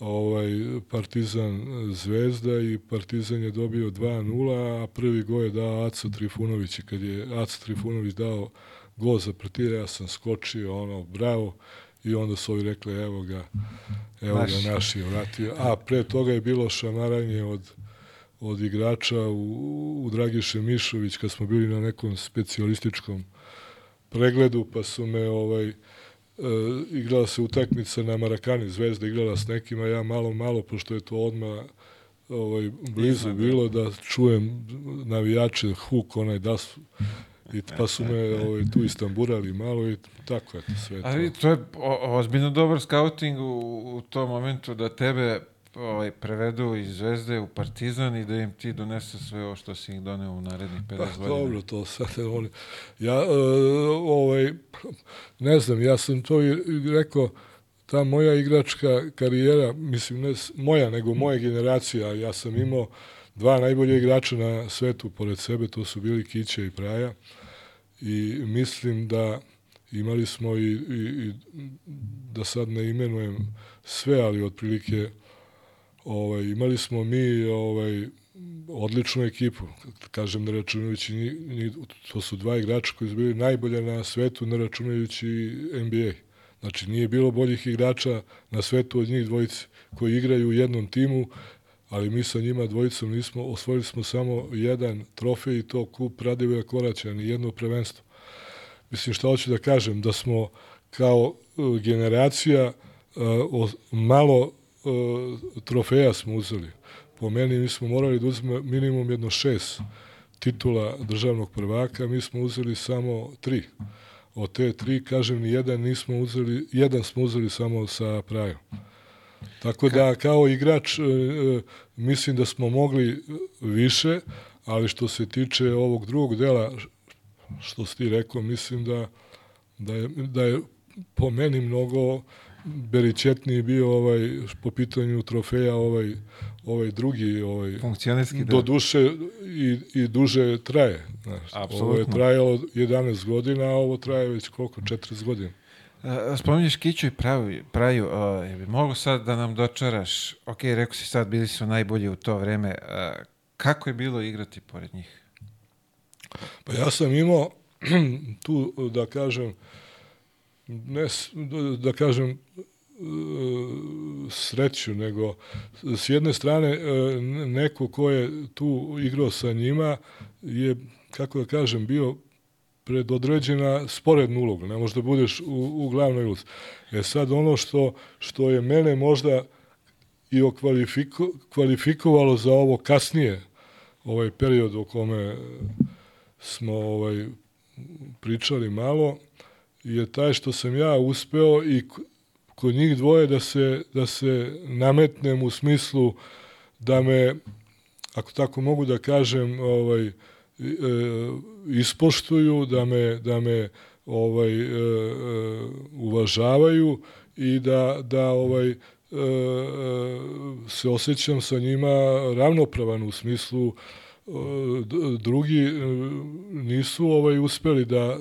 ovaj, Partizan Zvezda i Partizan je dobio 2-0, a prvi go je dao Aca Trifunović i kad je Aca Trifunović dao go za Partizan, ja sam skočio, ono, bravo, i onda su ovi rekli, evo ga, evo naš. ga, naš je vratio. A pre toga je bilo šamaranje od, od igrača u, u Dragiše Mišović, kad smo bili na nekom specijalističkom pregledu, pa su me, ovaj, e, igrala se utakmica na Marakani, Zvezda igrala s nekima, ja malo, malo, pošto je to odmah ovaj, blizu bilo da čujem navijače, huk, onaj da su I pa su me ovaj, tu istamburali malo i tako je to sve. To. Ali to je ozbiljno dobar scouting u, u tom momentu da tebe ovaj, prevedu iz Zvezde u Partizan i da im ti donese sve ovo što si ih doneo u narednih 50 pa, godina. Dobro, to sad oni... Ja, uh, ovaj, ne znam, ja sam to i rekao, ta moja igračka karijera, mislim, ne moja, nego moja generacija, ja sam imao dva najbolje igrača na svetu pored sebe, to su bili Kića i Praja. I mislim da imali smo i, i, i da sad ne imenujem sve, ali otprilike ovaj, imali smo mi ovaj, odličnu ekipu. Kažem, ne računajući, ni, ni, to su dva igrača koji su bili najbolje na svetu, ne računajući NBA. Znači, nije bilo boljih igrača na svetu od njih dvojice koji igraju u jednom timu, ali mi sa njima dvojicom nismo, osvojili smo samo jedan trofej i to kup Radivoja Koraća, ni jedno prvenstvo. Mislim, šta hoću da kažem, da smo kao uh, generacija uh, malo uh, trofeja smo uzeli. Po meni mi smo morali da uzme minimum jedno šest titula državnog prvaka, mi smo uzeli samo tri. Od te tri, kažem, ni jedan nismo uzeli, jedan smo uzeli samo sa prajom. Tako da kao igrač e, e, mislim da smo mogli više, ali što se tiče ovog drugog dela, što si ti rekao, mislim da, da, je, da je po meni mnogo beričetniji bio ovaj po pitanju trofeja ovaj ovaj drugi ovaj funkcionerski do duše i, i duže traje znači ovo je trajalo 11 godina a ovo traje već koliko? 40 godina Spominješ Kiću i pravi, Praju, uh, je bi mogu sad da nam dočaraš, ok, rekao si sad, bili su najbolji u to vreme, uh, kako je bilo igrati pored njih? Pa ja sam imao tu, da kažem, ne, da kažem, sreću, nego s jedne strane neko ko je tu igrao sa njima je, kako da kažem, bio predodređena sporednu ulogu, ne možda budeš u, u glavnoj ulozi. E sad ono što, što je mene možda i okvalifiku, kvalifikovalo za ovo kasnije, ovaj period o kome smo ovaj pričali malo, je taj što sam ja uspeo i kod njih dvoje da se, da se nametnem u smislu da me, ako tako mogu da kažem, ovaj, ispoštuju, da me, da me ovaj e, e, uvažavaju i da, da ovaj se osjećam sa njima ravnopravan u smislu drugi nisu ovaj uspeli da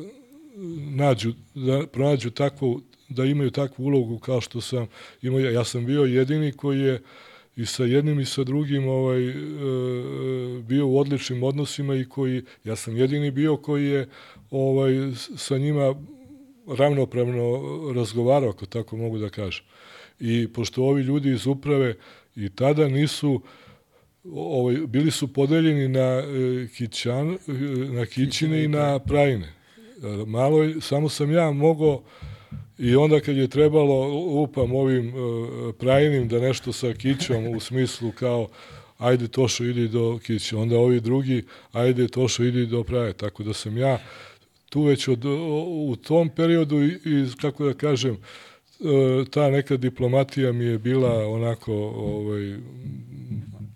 nađu da pronađu takvu da imaju takvu ulogu kao što sam imao. Ja sam bio jedini koji je i sa jednim i sa drugim ovaj, e, bio u odličnim odnosima i koji, ja sam jedini bio koji je ovaj, sa njima ravnopravno razgovarao, ako tako mogu da kažem. I pošto ovi ljudi iz uprave i tada nisu ovaj, bili su podeljeni na e, kićan, e, na kićine i na prajine. Malo, samo sam ja mogao I onda kad je trebalo, upam ovim uh, prajinim da nešto sa kićom u smislu kao ajde Tošo idi do kiće, onda ovi drugi ajde Tošo idi do praje, tako da sam ja tu već od, u tom periodu i, i kako da kažem, uh, ta neka diplomatija mi je bila onako ovaj,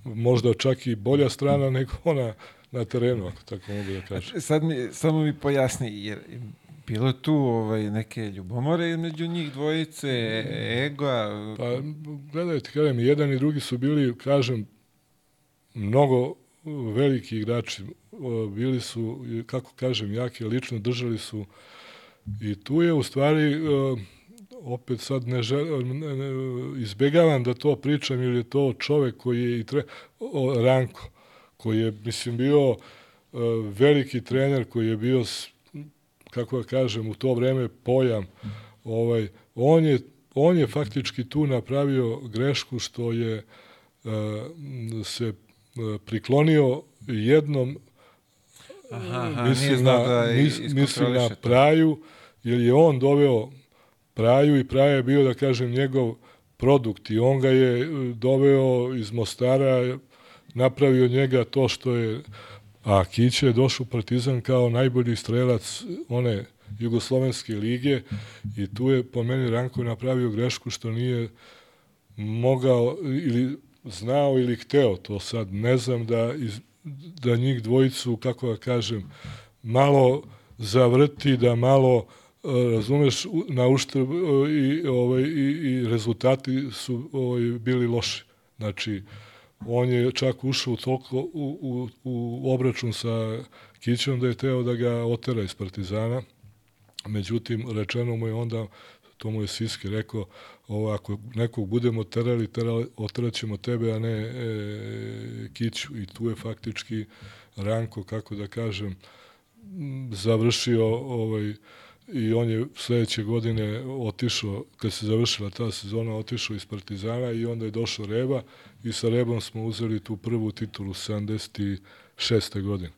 možda čak i bolja strana nego ona na terenu, ako tako mogu da kažem. Sad mi, samo mi pojasni, jer Bilo je tu ovaj, neke ljubomore između njih dvojice, ega? Pa, gledajte, kažem, jedan i drugi su bili, kažem, mnogo veliki igrači. Bili su, kako kažem, jake lično, držali su i tu je u stvari opet sad ne, žel, ne, ne izbegavam da to pričam ili je to čovek koji je i tre, o, Ranko koji je mislim bio veliki trener koji je bio kako da kažem, u to vreme pojam, ovaj, on je, on je faktički tu napravio grešku što je uh, se uh, priklonio jednom aha, aha, mislim, na, da mis, mislim na Praju, jer je on doveo Praju i Praja je bio, da kažem, njegov produkt i on ga je e, doveo iz Mostara, napravio njega to što je a Kić je došao Partizan kao najbolji strelac one Jugoslovenske lige i tu je po meni Ranko napravio grešku što nije mogao ili znao ili hteo, to sad ne znam da, iz, da njih dvojicu, kako da kažem, malo zavrti, da malo e, razumeš, na uštrb e, i, ovaj, i, i rezultati su ovaj, bili loši. Znači, on je čak ušao toliko u, u, u obračun sa Kićom da je teo da ga otera iz Partizana Međutim, rečeno mu je onda, to mu je Siski rekao, ovo, ako nekog budemo terali, terali oteraćemo tebe, a ne e, Kiću. I tu je faktički Ranko, kako da kažem, završio ovaj, i on je sledeće godine otišao, kad se završila ta sezona, otišao iz Partizana i onda je došao Reba i sa Rebom smo uzeli tu prvu titulu 76. godine.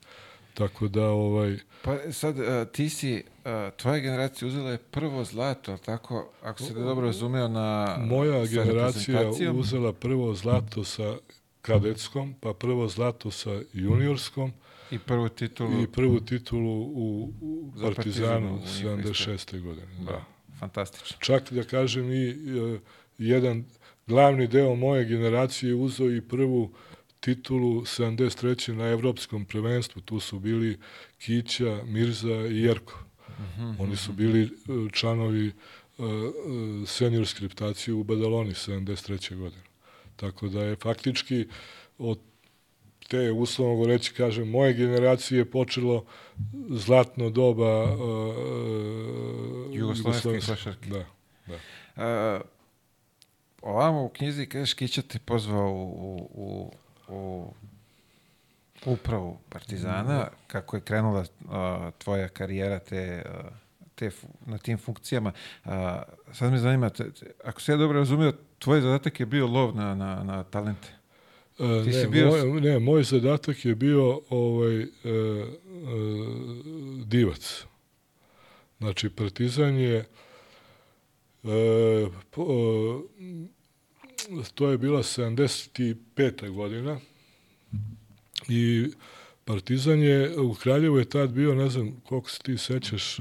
Tako da, ovaj... Pa sad, uh, ti si, uh, tvoja generacija uzela je prvo zlato, tako, ako se da dobro razumeo na... Moja generacija uzela prvo zlato sa kadetskom, pa prvo zlato sa juniorskom, I prvu titulu... I prvu titulu u, u Partizanu 76. godine. Da. da. Fantastično. Čak da kažem i uh, jedan glavni deo moje generacije uzeo i prvu titulu 73. na evropskom prvenstvu. Tu su bili Kića, Mirza i Jerko. Mhm, -huh, Oni su mhm. bili uh, članovi uh, seniorske reputacije u Badaloni 73. godine. Tako da je faktički od te, uslovno govoreći, kažem, moje generacije je počelo zlatno doba uh, jugoslovenske košarke. Da, da. Uh, ovamo u knjizi kažeš Kića te pozvao u, u, u upravu Partizana, mm. kako je krenula uh, tvoja karijera te, uh, te, na tim funkcijama. Uh, sad me zanima, te, ako se ja dobro razumio, tvoj zadatak je bio lov na, na, na talente. Ti ne, si bio... moj, ne, moj zadatak je bio ovaj, e, e, divac. Znači, Partizan je e, po, e, to je bila 75. godina i Partizan je u Kraljevu je tad bio, ne znam koliko se ti sećaš,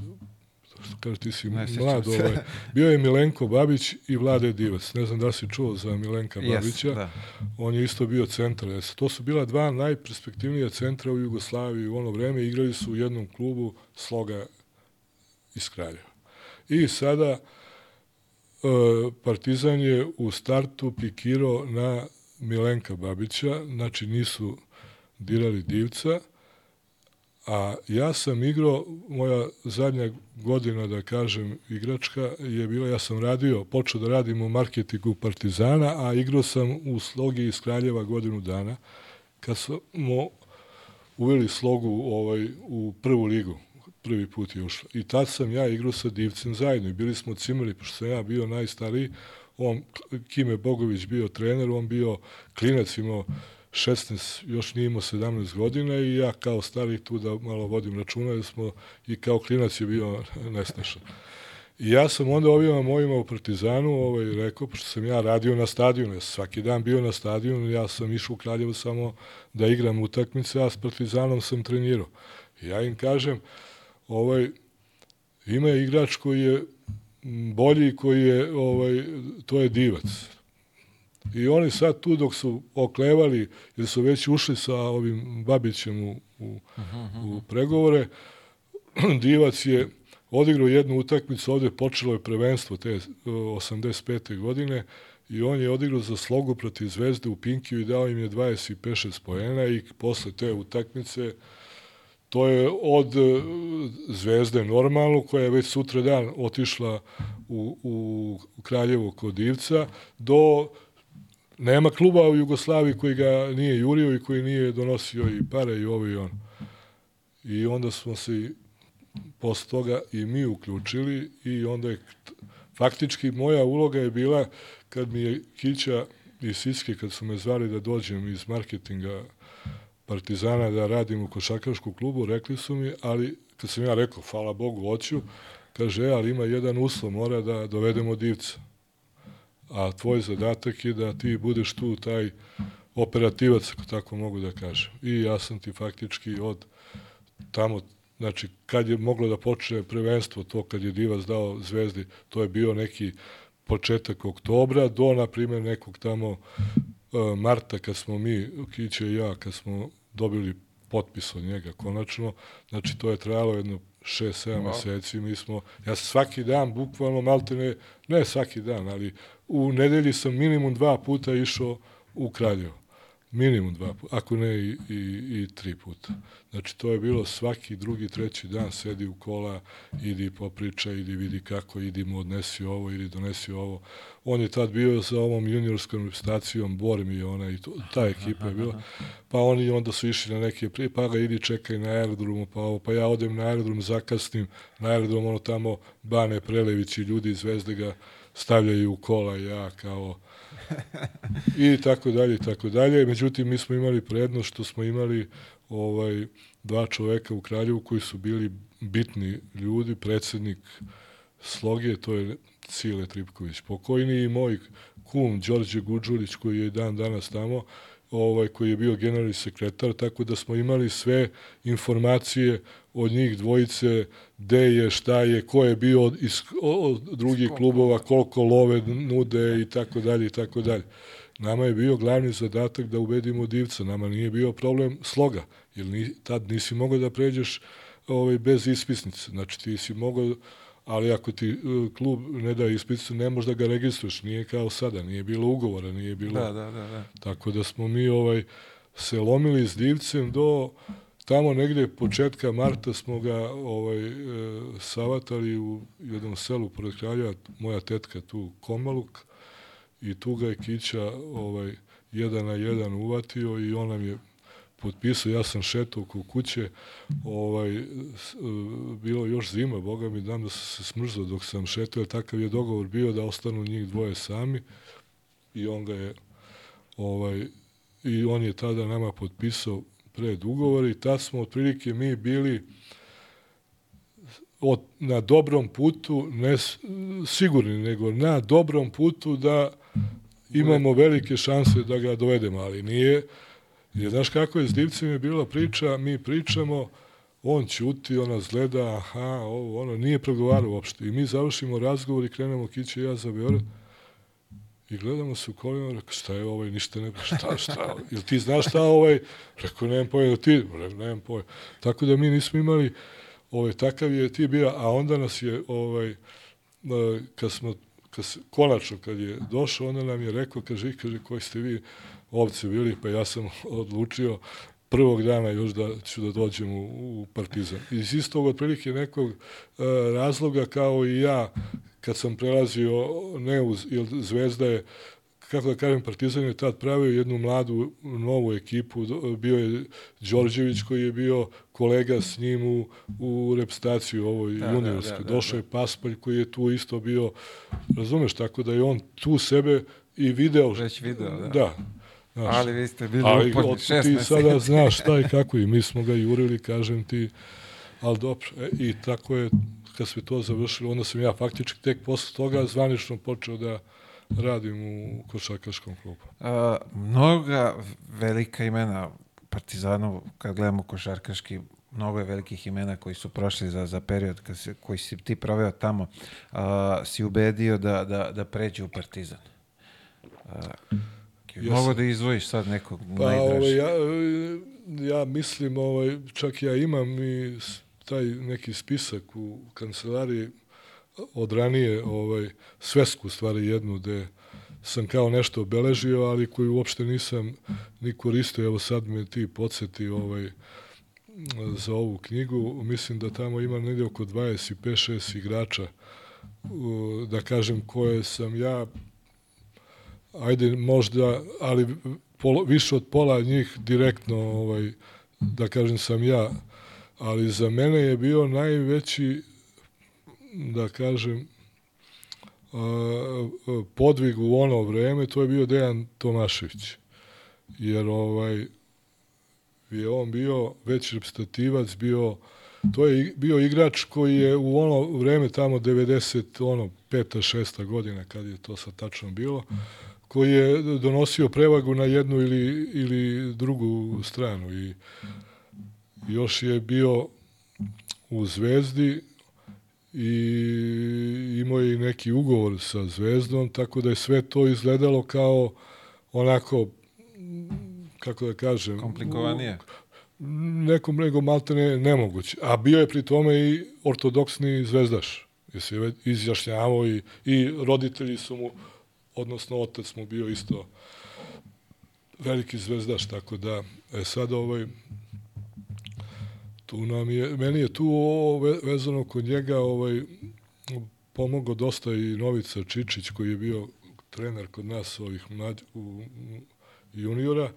što kaže ti si ne, mlad, ovaj, bio je Milenko Babić i Vlade Divac. Ne znam da si čuo za Milenka yes, Babića. Da. On je isto bio centar. To su bila dva najperspektivnija centra u Jugoslaviji u ono vreme. Igrali su u jednom klubu Sloga iz Kraljeva. I sada e, Partizan je u startu pikirao na Milenka Babića, znači nisu dirali divca, A ja sam igrao, moja zadnja godina, da kažem, igračka je bila, ja sam radio, počeo da radim u marketingu Partizana, a igrao sam u slogi iz Kraljeva godinu dana, kad smo uveli slogu ovaj, u prvu ligu, prvi put je ušla. I tad sam ja igrao sa Divcem zajedno i bili smo cimali, pošto sam ja bio najstariji, on, Kime Bogović bio trener, on bio klinac, imao 16, još nije imao 17 godina i ja kao stari tu da malo vodim računa da smo i kao klinac je bio nesnašan. I ja sam onda ovima mojima u Partizanu ovaj, rekao, pošto sam ja radio na stadionu, ja svaki dan bio na stadionu, ja sam išao u Kraljevo samo da igram utakmice, a s Partizanom sam trenirao. I ja im kažem, ovaj, ima igrač koji je bolji, koji je, ovaj, to je divac I oni sad tu dok su oklevali, jer su već ušli sa ovim Babićem u, u, u pregovore, Divac je odigrao jednu utakmicu, ovde počelo je prvenstvo te 85. godine i on je odigrao za slogu protiv Zvezde u Pinkiju i dao im je 25 poena i posle te utakmice to je od e, Zvezde normalno, koja je već sutra dan otišla u, u Kraljevo kod Divca, do Nema kluba u Jugoslaviji koji ga nije jurio i koji nije donosio i pare i ovo i ono. I onda smo se posle toga i mi uključili i onda je faktički moja uloga je bila kad mi je Kića i Siske kad su me zvali da dođem iz marketinga Partizana da radim u košakaškom klubu, rekli su mi, ali kad sam ja rekao, hvala Bogu, hoću, kaže, e, ali ima jedan uslov, mora da dovedemo divca a tvoj zadatak je da ti budeš tu taj operativac, ako tako mogu da kažem. I ja sam ti faktički od tamo, znači kad je moglo da počne prvenstvo, to kad je Divac dao Zvezdi, to je bio neki početak oktobra do, na primjer, nekog tamo uh, marta, kad smo mi, Kiće i ja, kad smo dobili potpis od njega konačno, znači to je trajalo jedno 6-7 meseci, mi smo, ja sam svaki dan, bukvalno malte ne, ne svaki dan, ali u nedelji sam minimum dva puta išao u Kraljevo. Minimum dva puta, ako ne i, i, i tri puta. Znači, to je bilo svaki drugi, treći dan, sedi u kola, idi popriča, idi vidi kako, idi mu odnesi ovo, ili donesi ovo. On je tad bio sa ovom juniorskom reprezentacijom, Bor mi je ona i to, ta ekipa je bila, pa oni onda su išli na neke, prije, pa ga idi čekaj na aerodromu, pa ovo, pa ja odem na aerodrom, zakasnim, na aerodrom, ono tamo, Bane Prelević i ljudi iz Zvezde ga stavljaju u kola, ja kao, i tako dalje i tako dalje. Međutim, mi smo imali prednost što smo imali ovaj dva čoveka u Kraljevu koji su bili bitni ljudi, predsednik Sloge, to je Cile Tripković pokojni i moj kum Đorđe Guđulić koji je dan danas tamo, ovaj koji je bio generalni sekretar, tako da smo imali sve informacije od njih dvojice, gde je, šta je, ko je bio od, iz, od drugih klubova, koliko love nude i tako dalje i tako dalje. Nama je bio glavni zadatak da ubedimo divca, nama nije bio problem sloga, jer ni, tad nisi mogao da pređeš ovaj, bez ispisnice, znači ti si mogao ali ako ti uh, klub ne da ispisnicu, ne možeš da ga registruješ, nije kao sada, nije bilo ugovora, nije bilo... Da, da, da, da. Tako da smo mi ovaj se lomili s divcem do tamo negde početka marta smo ga ovaj e, savatali u jednom selu pored Kraljeva, moja tetka tu Komaluk i tu ga je Kića ovaj jedan na jedan uvatio i on nam je potpisao, ja sam šetao oko kuće, ovaj, e, bilo još zima, boga mi dam da sam se smrzao dok sam šetao, takav je dogovor bio da ostanu njih dvoje sami i on ga je ovaj, i on je tada nama potpisao pred ugovor i tad smo otprilike mi bili od, na dobrom putu, ne sigurni, nego na dobrom putu da imamo velike šanse da ga dovedemo, ali nije, jer znaš kako je s divcem je bila priča, mi pričamo, on ćuti, ona zgleda, aha, ovo, ono, nije pregovarao uopšte. I mi završimo razgovor i krenemo Kiće ja za Beograd. I gledamo se u kolima, rekao, šta je ovaj, ništa ne, šta, šta, jel ti znaš šta ovaj, rekao, nemam pojma, ti, rekao, nemam pojma. Tako da mi nismo imali, ovaj, takav je ti bio, a onda nas je, ovaj, kad smo, kad konačno kad je došao, onda nam je rekao, kaže, kaže, koji ste vi ovce bili, pa ja sam odlučio prvog dana još da ću da dođem u, u Partizan. Iz istog otprilike nekog uh, razloga kao i ja kad sam prelazio ne jer Zvezda je kako da kažem, Partizan je tad pravio jednu mladu novu ekipu, bio je Đorđević koji je bio kolega s njim u, u repstaciju ovoj da, juniorskoj. Da, da, da, Došao je Paspalj koji je tu isto bio, razumeš, tako da je on tu sebe i video. Već video, da. Da. Znaš, ali vi ste bili ali, uporni šest Ti sada znaš šta i kako i mi smo ga jurili, kažem ti, ali dobro. E, I tako je kad sve to završilo, onda sam ja faktički tek posle toga zvanično počeo da radim u košarkaškom klubu. A, mnoga velika imena Partizanu, kad gledamo košarkaški, mnogo je velikih imena koji su prošli za, za period kad si, koji si ti proveo tamo, a, si ubedio da, da, da pređe u Partizan. A, Mogu da izdvojiš sad nekog pa, najdražeg? Ovaj, ja, ja mislim, ovaj, čak ja imam i taj neki spisak u kancelariji od ranije ovaj, svesku stvari jednu gde sam kao nešto obeležio, ali koju uopšte nisam ni koristio. Evo sad me ti podsjeti ovaj, za ovu knjigu. Mislim da tamo ima negde oko 25-6 igrača da kažem koje sam ja ajde možda, ali polo, više od pola njih direktno ovaj, da kažem sam ja ali za mene je bio najveći, da kažem, podvig u ono vreme, to je bio Dejan Tomašević. Jer ovaj, je on bio već reprezentativac, bio to je bio igrač koji je u ono vreme tamo 90 ono peta šesta godina kad je to sad tačno bilo koji je donosio prevagu na jednu ili ili drugu stranu i još je bio u Zvezdi i imao je i neki ugovor sa Zvezdom, tako da je sve to izgledalo kao onako, kako da kažem... Komplikovanije. Nekom nego malte ne, nemoguće. A bio je pri tome i ortodoksni zvezdaš. Je se izjašnjavao i, i roditelji su mu, odnosno otac mu bio isto veliki zvezdaš, tako da e, sad ovaj tu nam je, meni je tu vezano kod njega ovaj pomogao dosta i Novica Čičić koji je bio trener kod nas ovih mlad, u, juniora,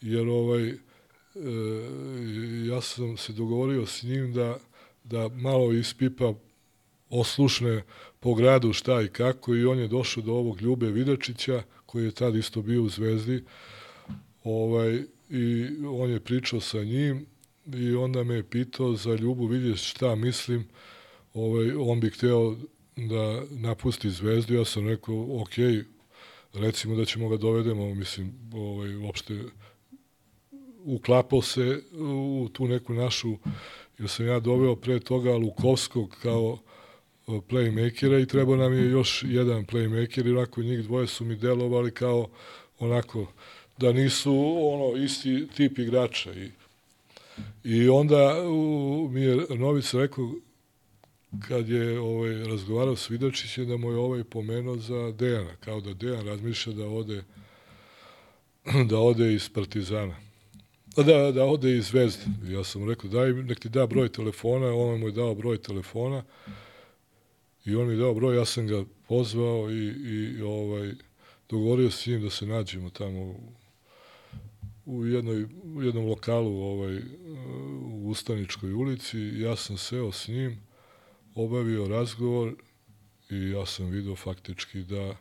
jer ovaj e, ja sam se dogovorio s njim da da malo ispipa oslušne po gradu šta i kako i on je došao do ovog Ljube Vidačića koji je tad isto bio u Zvezdi ovaj, i on je pričao sa njim i onda me je pitao za Ljubu vidjeti šta mislim ovaj, on bi hteo da napusti Zvezdu. Ja sam rekao ok recimo da ćemo ga dovedemo mislim ovaj, uopšte uklapao se u tu neku našu jer sam ja doveo pre toga Lukovskog kao playmakera i treba nam je još jedan playmaker i onako njih dvoje su mi delovali kao onako da nisu ono isti tip igrača i I onda u, mi je Novica rekao kad je ovaj, razgovarao s Vidačićem da mu je ovaj pomenuo za Dejana, kao da Dejan razmišlja da ode da ode iz Partizana. Da, da ode iz Zvezde. Ja sam rekao, daj, nek ti da broj telefona, on mu je dao broj telefona i on mi dao broj, ja sam ga pozvao i, i ovaj, dogovorio s njim da se nađemo tamo u, jednoj, u jednom lokalu ovaj, u Ustaničkoj ulici. Ja sam seo s njim, obavio razgovor i ja sam video faktički da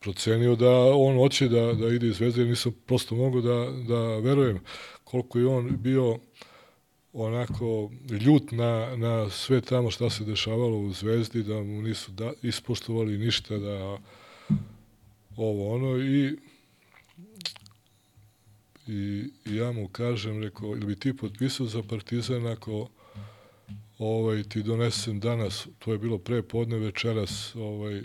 procenio da on hoće da, da ide iz Zvezde, nisam prosto mogao da, da verujem koliko je on bio onako ljut na, na sve tamo šta se dešavalo u Zvezdi, da mu nisu da, ispoštovali ništa, da ovo ono i i, ja mu kažem, rekao, ili bi ti potpisao za Partizan ako ovaj, ti donesem danas, to je bilo pre podne večeras, ovaj,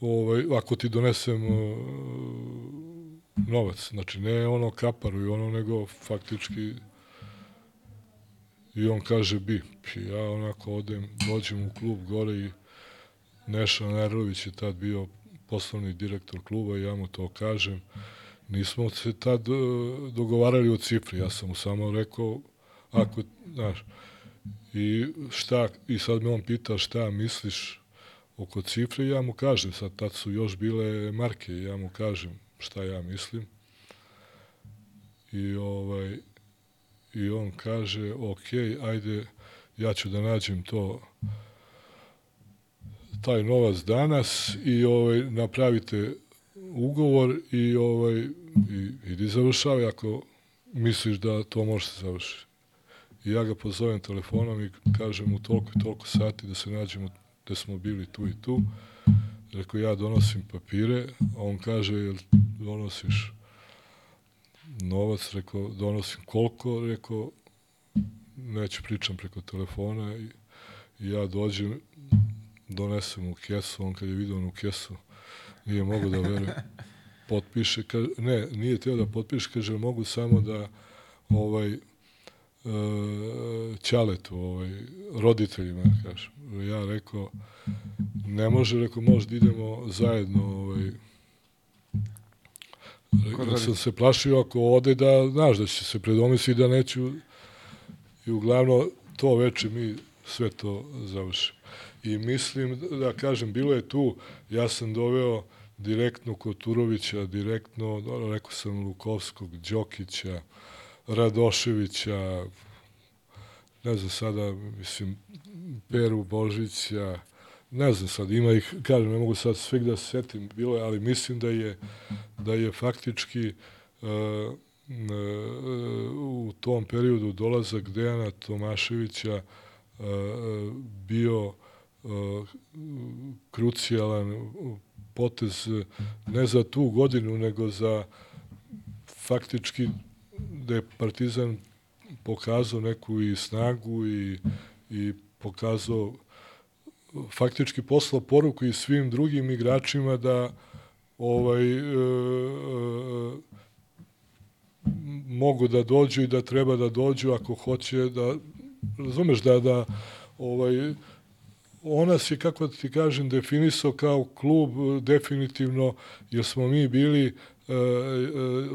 ovaj, ako ti donesem uh, novac, znači ne ono kaparu i ono, nego faktički i on kaže bi. Ja onako odem, dođem u klub gore i Neša Nerlović je tad bio poslovni direktor kluba i ja mu to kažem. Nismo se tad uh, dogovarali o cifri, ja sam mu samo rekao, ako, znaš, i šta, i sad me on pita šta misliš oko cifre, ja mu kažem, sad tad su još bile marke, ja mu kažem šta ja mislim. I ovaj, i on kaže, ok, ajde, ja ću da nađem to taj novac danas i ovaj napravite ugovor i ovaj i idi završavaj ako misliš da to može se završiti. I ja ga pozovem telefonom i kažem mu toliko i toliko sati da se nađemo da smo bili tu i tu. Rekao, ja donosim papire, a on kaže, jel donosiš novac? Rekao, donosim koliko? Rekao, neću pričam preko telefona i, i ja dođem, donesem u kesu, on kad je vidio u kesu, nije mogu da veruje. Potpiše, kaže, ne, nije teo da potpiše, kaže, mogu samo da ovaj, e, ćaletu, ovaj, roditeljima, kaže. Ja rekao, ne može, rekao, možda idemo zajedno, ovaj, Rekao sam se plašio ako ode da, znaš, da će se predomisli da neću i uglavnom to veče mi sve to završimo. I mislim da kažem, bilo je tu, ja sam doveo direktno Koturovića, direktno, rekao sam Lukovskog, Đokića, Radoševića, ne znam sada, mislim, Peru Božića, ne znam sad, ima ih, kažem, ne mogu sad svih da se setim, bilo je, ali mislim da je, da je faktički uh, u tom periodu dolazak Dejana Tomaševića uh, bio uh, krucijalan potez ne za tu godinu, nego za faktički da je Partizan pokazao neku i snagu i, i pokazao faktički poslao poruku i svim drugim igračima da ovaj e, e, mogu da dođu i da treba da dođu ako hoće da razumeš da da ovaj on nas je, kako ti kažem, definisao kao klub definitivno, jer smo mi bili,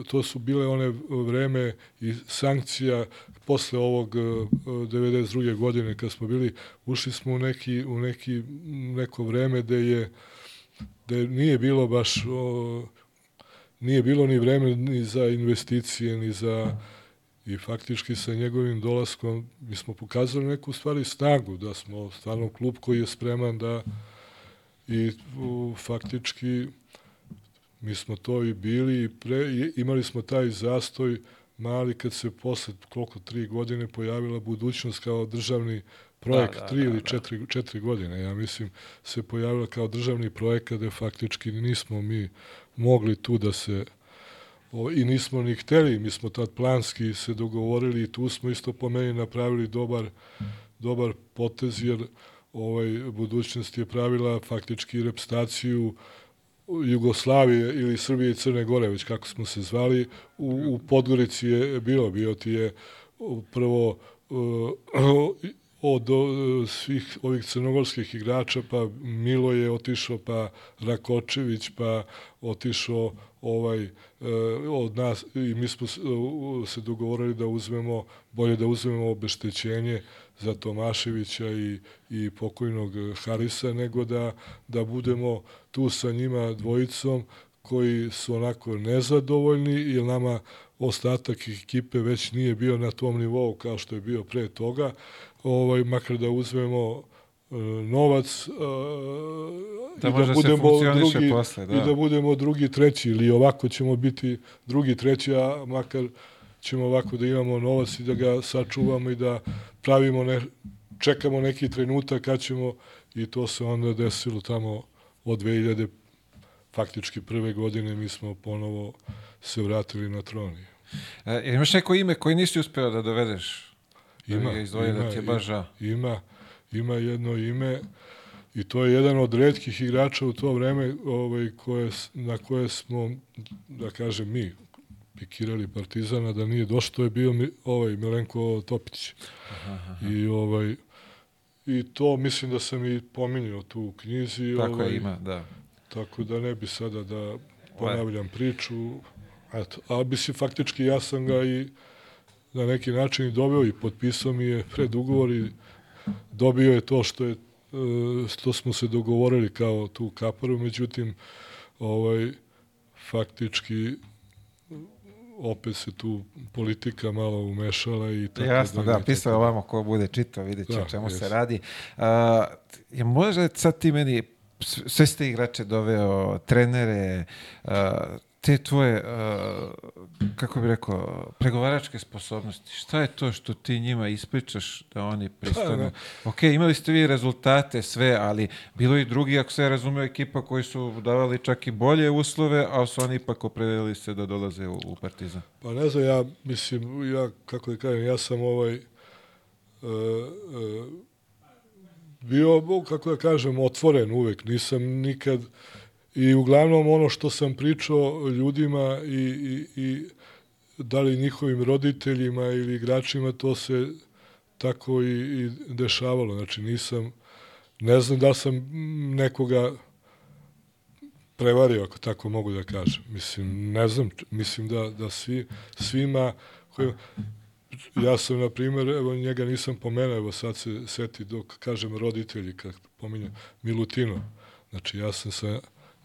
to su bile one vreme i sankcija posle ovog 92. godine kad smo bili, ušli smo u neki, u neki, neko vreme gde je, gde nije bilo baš, nije bilo ni vreme ni za investicije, ni za i faktički sa njegovim dolaskom mi smo pokazali neku stvari snagu, da smo stvarno klub koji je spreman da i u, faktički mi smo to i bili i, pre, i imali smo taj zastoj mali kad se posle koliko tri godine pojavila budućnost kao državni projekt, da, da, tri da, ili da. četiri, četiri godine, ja mislim, se pojavila kao državni projekat gde faktički nismo mi mogli tu da se o, i nismo ni hteli, mi smo tad planski se dogovorili i tu smo isto po meni napravili dobar, dobar potez, jer ovaj, budućnost je pravila faktički repstaciju Jugoslavije ili Srbije i Crne Gore, već kako smo se zvali, u, u Podgorici je bilo, bio ti je prvo uh, od uh, svih ovih crnogorskih igrača, pa Milo je otišao, pa Rakočević, pa otišao ovaj e, od nas i mi smo se dogovorili da uzmemo bolje da uzmemo obeštećenje za Tomaševića i i pokojnog Harisa nego da da budemo tu sa njima dvojicom koji su onako nezadovoljni jer nama ostatak ekipe već nije bio na tom nivou kao što je bio pre toga, ovaj, makar da uzmemo E, novac e, da, i da budemo drugi posle, da. i da budemo drugi treći ili ovako ćemo biti drugi treći a makar ćemo ovako da imamo novac i da ga sačuvamo i da pravimo ne, čekamo neki trenutak kad ćemo i to se onda desilo tamo od 2000 faktički prve godine mi smo ponovo se vratili na tron. E, imaš neko ime koji nisi uspeo da dovedeš? Ima, da ima, da ti baš žao? Ima, ima jedno ime i to je jedan od redkih igrača u to vreme ovaj, koje, na koje smo, da kažem mi, pikirali Partizana, da nije došlo, to je bio ovaj Milenko Topić. Aha, aha. I ovaj i to mislim da sam i pominjao tu u knjizi. Tako ovaj, je, ima, da. Tako da ne bi sada da ponavljam priču. Eto, a bi si faktički ja sam ga i na neki način i dobio i potpisao mi je pred ugovor i dobio je to što je e, što smo se dogovorili kao tu kaparu, međutim ovaj faktički opet se tu politika malo umešala i tako Jasno, da, da pisao ovamo ko bude čitao, vidjet će da, čemu jes. se radi. Uh, je može sad ti meni sve ste igrače doveo, trenere, uh, te tvoje, uh, kako bih rekao, pregovaračke sposobnosti, šta je to što ti njima ispričaš da oni pristanu? Pa, ok, imali ste vi rezultate, sve, ali bilo i drugi, ako se razumeo, ekipa koji su davali čak i bolje uslove, ali su oni ipak opredelili se da dolaze u, u Partizan. Pa ne znam, ja mislim, ja, kako da kažem, ja sam ovaj, uh, uh, bio, kako da kažem, otvoren uvek, nisam nikad I uglavnom ono što sam pričao ljudima i, i, i da li njihovim roditeljima ili igračima, to se tako i, i dešavalo. Znači nisam, ne znam da sam nekoga prevario, ako tako mogu da kažem. Mislim, ne znam, mislim da, da svi, svima, koji, ja sam, na primjer, evo njega nisam pomenuo, evo sad se seti dok kažem roditelji, kad pominjem Milutino. Znači ja sam sa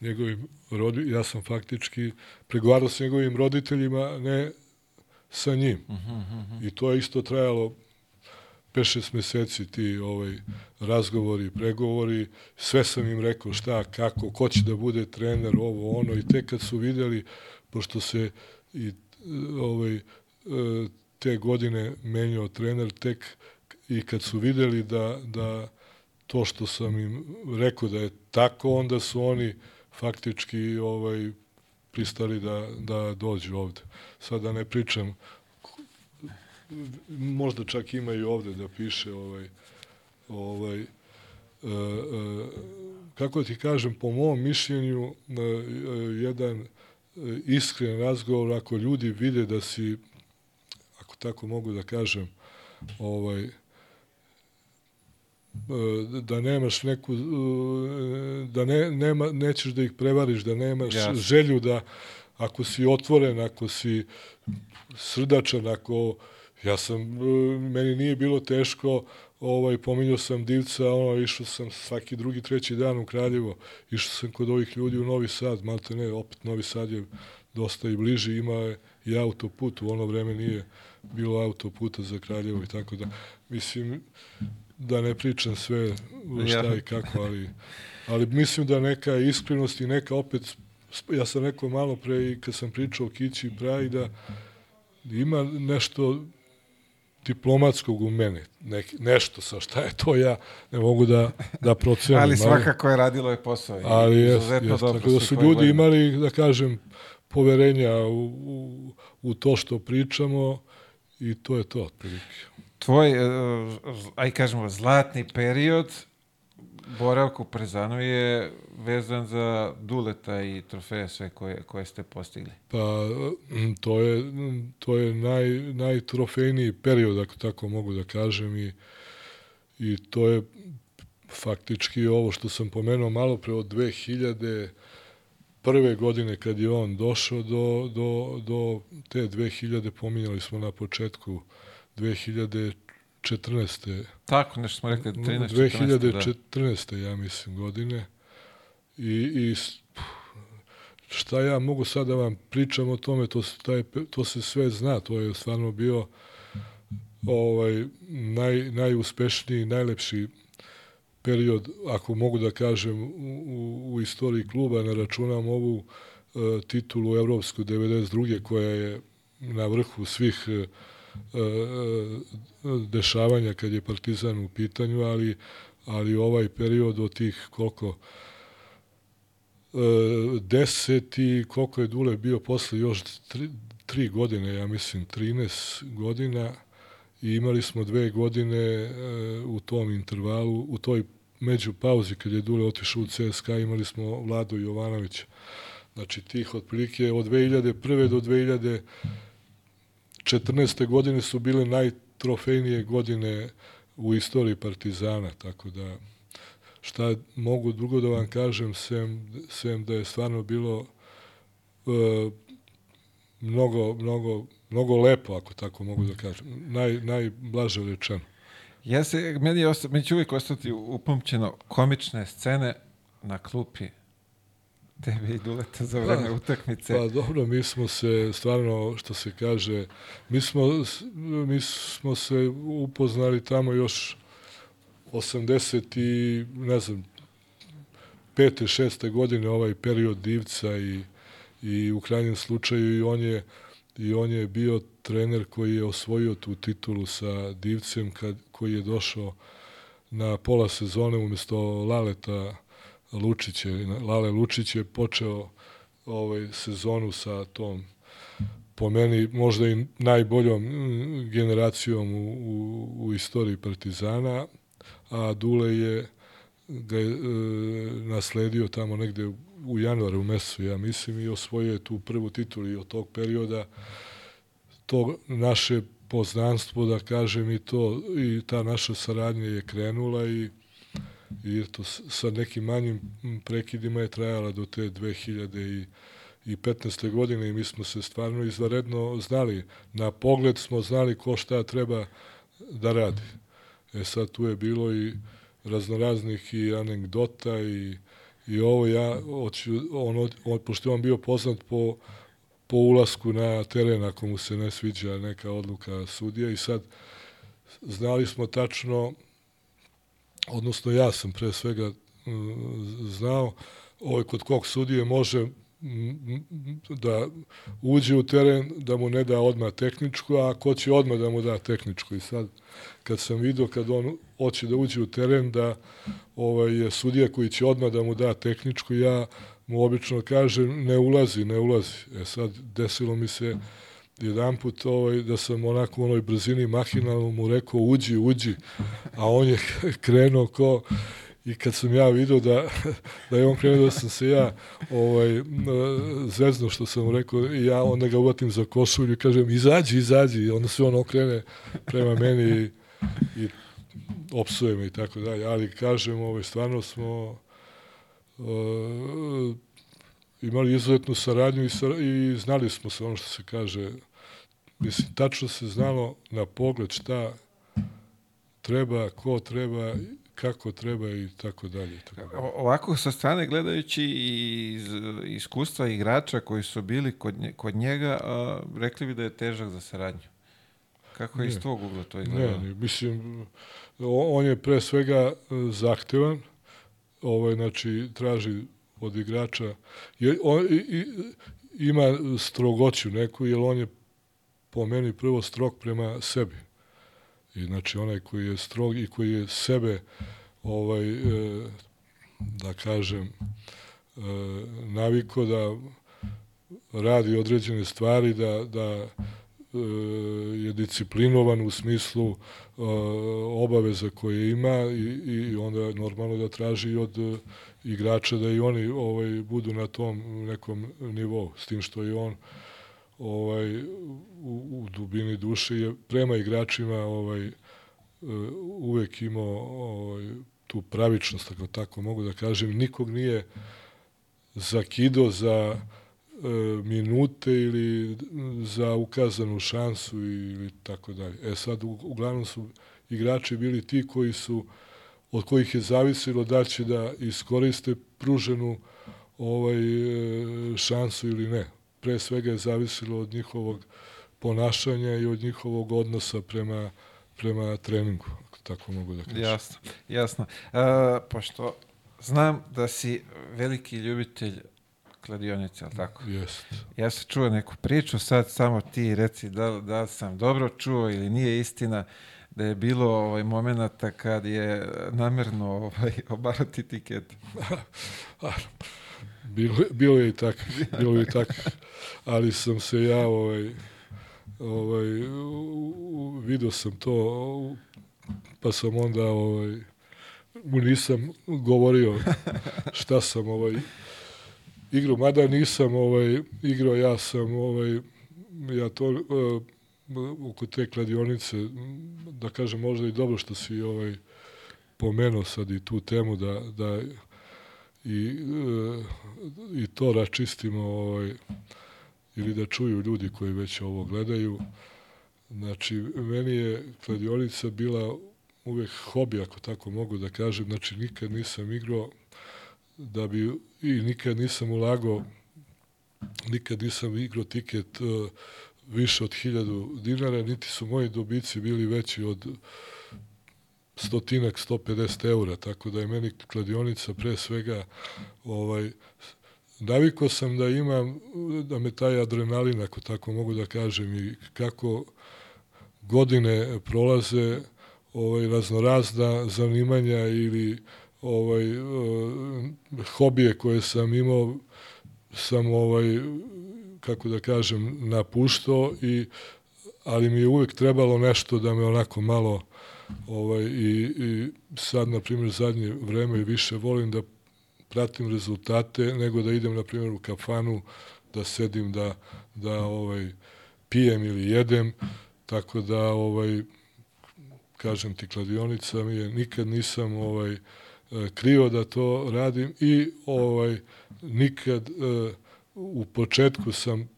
njegovim rodi, ja sam faktički pregovarao s njegovim roditeljima, ne sa njim. Uh -huh, uh -huh. I to je isto trajalo 5-6 meseci ti ovaj razgovori, pregovori, sve sam im rekao šta, kako, ko će da bude trener, ovo, ono i tek kad su videli, pošto se i ovaj, te godine menjao trener, tek i kad su videli da, da to što sam im rekao da je tako, onda su oni faktički ovaj pristali da, da dođu ovde. Sada ne pričam, možda čak ima i ovde da piše ovaj, ovaj, e, e, kako ti kažem, po mom mišljenju, e, jedan iskren razgovor, ako ljudi vide da si, ako tako mogu da kažem, ovaj, e, da nemaš neku, e, da ne, nema, nećeš da ih prevariš, da nemaš Jasno. želju da ako si otvoren, ako si srdačan, ako ja sam, e, meni nije bilo teško, ovaj, pominjao sam divca, ono, išao sam svaki drugi, treći dan u Kraljevo, išao sam kod ovih ljudi u Novi Sad, malte ne, opet Novi Sad je dosta i bliži, ima i autoput, u ono vreme nije bilo autoputa za Kraljevo i tako da, mislim, da ne pričam sve šta Ja. i kako, ali, ali mislim da neka iskrenost i neka opet, ja sam rekao malo pre i kad sam pričao o Kići i Braji, da ima nešto diplomatskog u mene, nek, nešto sa šta je to ja ne mogu da, da procenim. Ali svakako je radilo je posao. ali jest, jest, tako da su ljudi gledaju. imali, da kažem, poverenja u, u, u to što pričamo i to je to, otprilike. Tvoj, e, aj kažemo, zlatni period boravka u Prezanu je vezan za Duleta i trofeje sve koje, koje ste postigli. Pa to je, to je naj, najtrofejniji period, ako tako mogu da kažem, i, i to je faktički ovo što sam pomenuo malo pre od 2000 prve godine kad je on došao do, do, do te 2000, pominjali smo na početku 2014. Tako, nešto smo rekli, 13, 14, da. 2014. ja mislim godine i, i šta ja mogu sad da vam pričam o tome, to, se- taj, to se sve zna, to je stvarno bio ovaj, naj, najuspešniji, najlepši period, ako mogu da kažem, u, u, u istoriji kluba, ne računam ovu e, titulu Evropsku 92. koja je na vrhu svih e, dešavanja kad je Partizan u pitanju, ali, ali ovaj period od tih koliko e, deset i koliko je Dule bio posle još tri, tri godine, ja mislim 13 godina i imali smo dve godine e, u tom intervalu, u toj među pauzi kad je Dule otišao u CSKA imali smo Vladu Jovanovića. Znači tih otprilike od 2001. do 2014. godine su bile najtrofejnije godine u istoriji Partizana, tako da šta mogu drugo da vam kažem, sem, sem da je stvarno bilo e, mnogo, mnogo, mnogo lepo, ako tako mogu da kažem. Naj, najblaže rečeno. Ja se, meni, je osta, meni uvijek ostati upamćeno komične scene na klupi tebe i Duleta za vreme utakmice. Pa dobro, mi smo se stvarno, što se kaže, mi smo, mi smo se upoznali tamo još 80 i, ne znam, pete, šeste godine, ovaj period divca i, i u krajnjem slučaju i on je i on je bio trener koji je osvojio tu titulu sa divcem kad, koji je došao na pola sezone umjesto Laleta Lučić je, Lale Lučić je počeo ovaj sezonu sa tom po meni možda i najboljom mm, generacijom u, u, u istoriji Partizana, a Dule je ga je e, nasledio tamo negde u januaru mesecu, ja mislim, i osvojio je tu prvu titulu i od tog perioda to naše poznanstvo, da kažem, i to i ta naša saradnja je krenula i i to sa nekim manjim prekidima je trajala do te 2015. godine i mi smo se stvarno izvaredno znali. Na pogled smo znali ko šta treba da radi. E sad tu je bilo i raznoraznih i anegdota i, i ovo ja, hoću, on, on, pošto je on bio poznat po, po ulasku na teren ako mu se ne sviđa neka odluka sudija i sad znali smo tačno odnosno ja sam pre svega mm, znao ovaj, kod kog sudije može mm, da uđe u teren, da mu ne da odmah tehničku, a ko će odmah da mu da tehničku. I sad, kad sam vidio kad on hoće da uđe u teren, da ovaj, je sudija koji će odmah da mu da tehničku, ja mu obično kažem ne ulazi, ne ulazi. E sad, desilo mi se jedan put ovaj, da sam onako u onoj brzini mahinalno mu rekao uđi, uđi, a on je krenuo ko i kad sam ja vidio da, da je on krenuo da sam se ja ovaj, zvezno što sam mu rekao i ja onda ga uvatim za košulju i kažem izađi, izađi. I onda se on okrene prema meni i, i opsuje me i tako dalje, ali kažem, ovaj, stvarno smo uh, imali izuzetnu saradnju i, sa, i znali smo se ono što se kaže, mislim, tačno se znalo na pogled šta treba, ko treba, kako treba i tako dalje. Tako dalje. Ovako sa strane gledajući iz iskustva igrača koji su bili kod, nje, kod njega, a, rekli bi da je težak za saradnju. Kako je iz Ne. tvog ugla to izgledalo? ne, mislim, on je pre svega e, zahtevan, ovaj, znači, traži od igrača, je, on, i, i, ima strogoću neku, jer on je po meni prvo strog prema sebi. I znači onaj koji je strog i koji je sebe ovaj e, da kažem e, naviko da radi određene stvari da da e, je disciplinovan u smislu e, obaveza koje ima i, i onda normalno da traži od igrača da i oni ovaj budu na tom nekom nivou s tim što je on ovaj u, u dubini duše je prema igračima ovaj e, uvek imao ovaj tu pravičnost ako tako mogu da kažem nikog nije zakido za e, minute ili za ukazanu šansu ili tako dalje. E sad uglavnom su igrači bili ti koji su od kojih je zavisilo da će da iskoriste pruženu ovaj e, šansu ili ne. Pre svega je zavisilo od njihovog ponašanja i od njihovog odnosa prema prema treningu, ako tako mogu da kažem. Jasno, jasno. E, pošto znam da si veliki ljubitelj kladionice, ali tako? Jest. Ja sam čuo neku priču, sad samo ti reci da, da sam dobro čuo ili nije istina da je bilo ovaj momenata kad je namerno ovaj, obarati tiket. Bilo, bilo je i tak, bilo je i tak, ali sam se ja ovaj, ovaj, vidio sam to, pa sam onda ovaj, mu nisam govorio šta sam ovaj, igrao, mada nisam ovaj, igrao, ja sam ovaj, ja to uh, oko te kladionice, da kažem možda i dobro što si ovaj, pomenuo sad i tu temu da, da i, e, i to račistimo ovaj, ili da čuju ljudi koji već ovo gledaju. Znači, meni je kladionica bila uvek hobi, ako tako mogu da kažem. Znači, nikad nisam igrao da bi, i nikad nisam ulagao, nikad nisam igrao tiket uh, više od hiljadu dinara, niti su moji dobici bili veći od stotinak, 150 eura, tako da je meni kladionica pre svega ovaj, navikao sam da imam, da me taj adrenalin, ako tako mogu da kažem, i kako godine prolaze ovaj, raznorazna zanimanja ili ovaj, eh, hobije koje sam imao, sam ovaj, kako da kažem, napuštao i ali mi je uvek trebalo nešto da me onako malo ovaj, i, i sad, na primjer, zadnje vreme više volim da pratim rezultate nego da idem, na primjer, u kafanu, da sedim, da, da ovaj, pijem ili jedem, tako da, ovaj, kažem ti, kladionica mi je, nikad nisam ovaj, eh, krio da to radim i ovaj, nikad eh, u početku sam,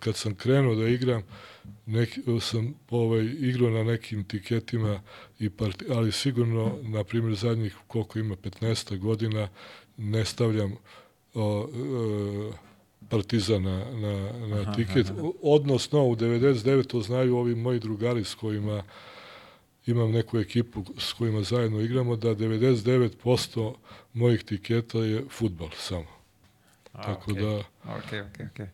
kad sam krenuo da igram, neki, sam ovaj, igrao na nekim tiketima, i parti, ali sigurno, na primjer, zadnjih koliko ima, 15 godina, ne stavljam o, e, Partizan na, na, na tiket. Odnosno, u 99. to znaju ovi moji drugari s kojima imam neku ekipu s kojima zajedno igramo, da 99% mojih tiketa je futbal samo. Tako okej. da, Ok, ok, ok.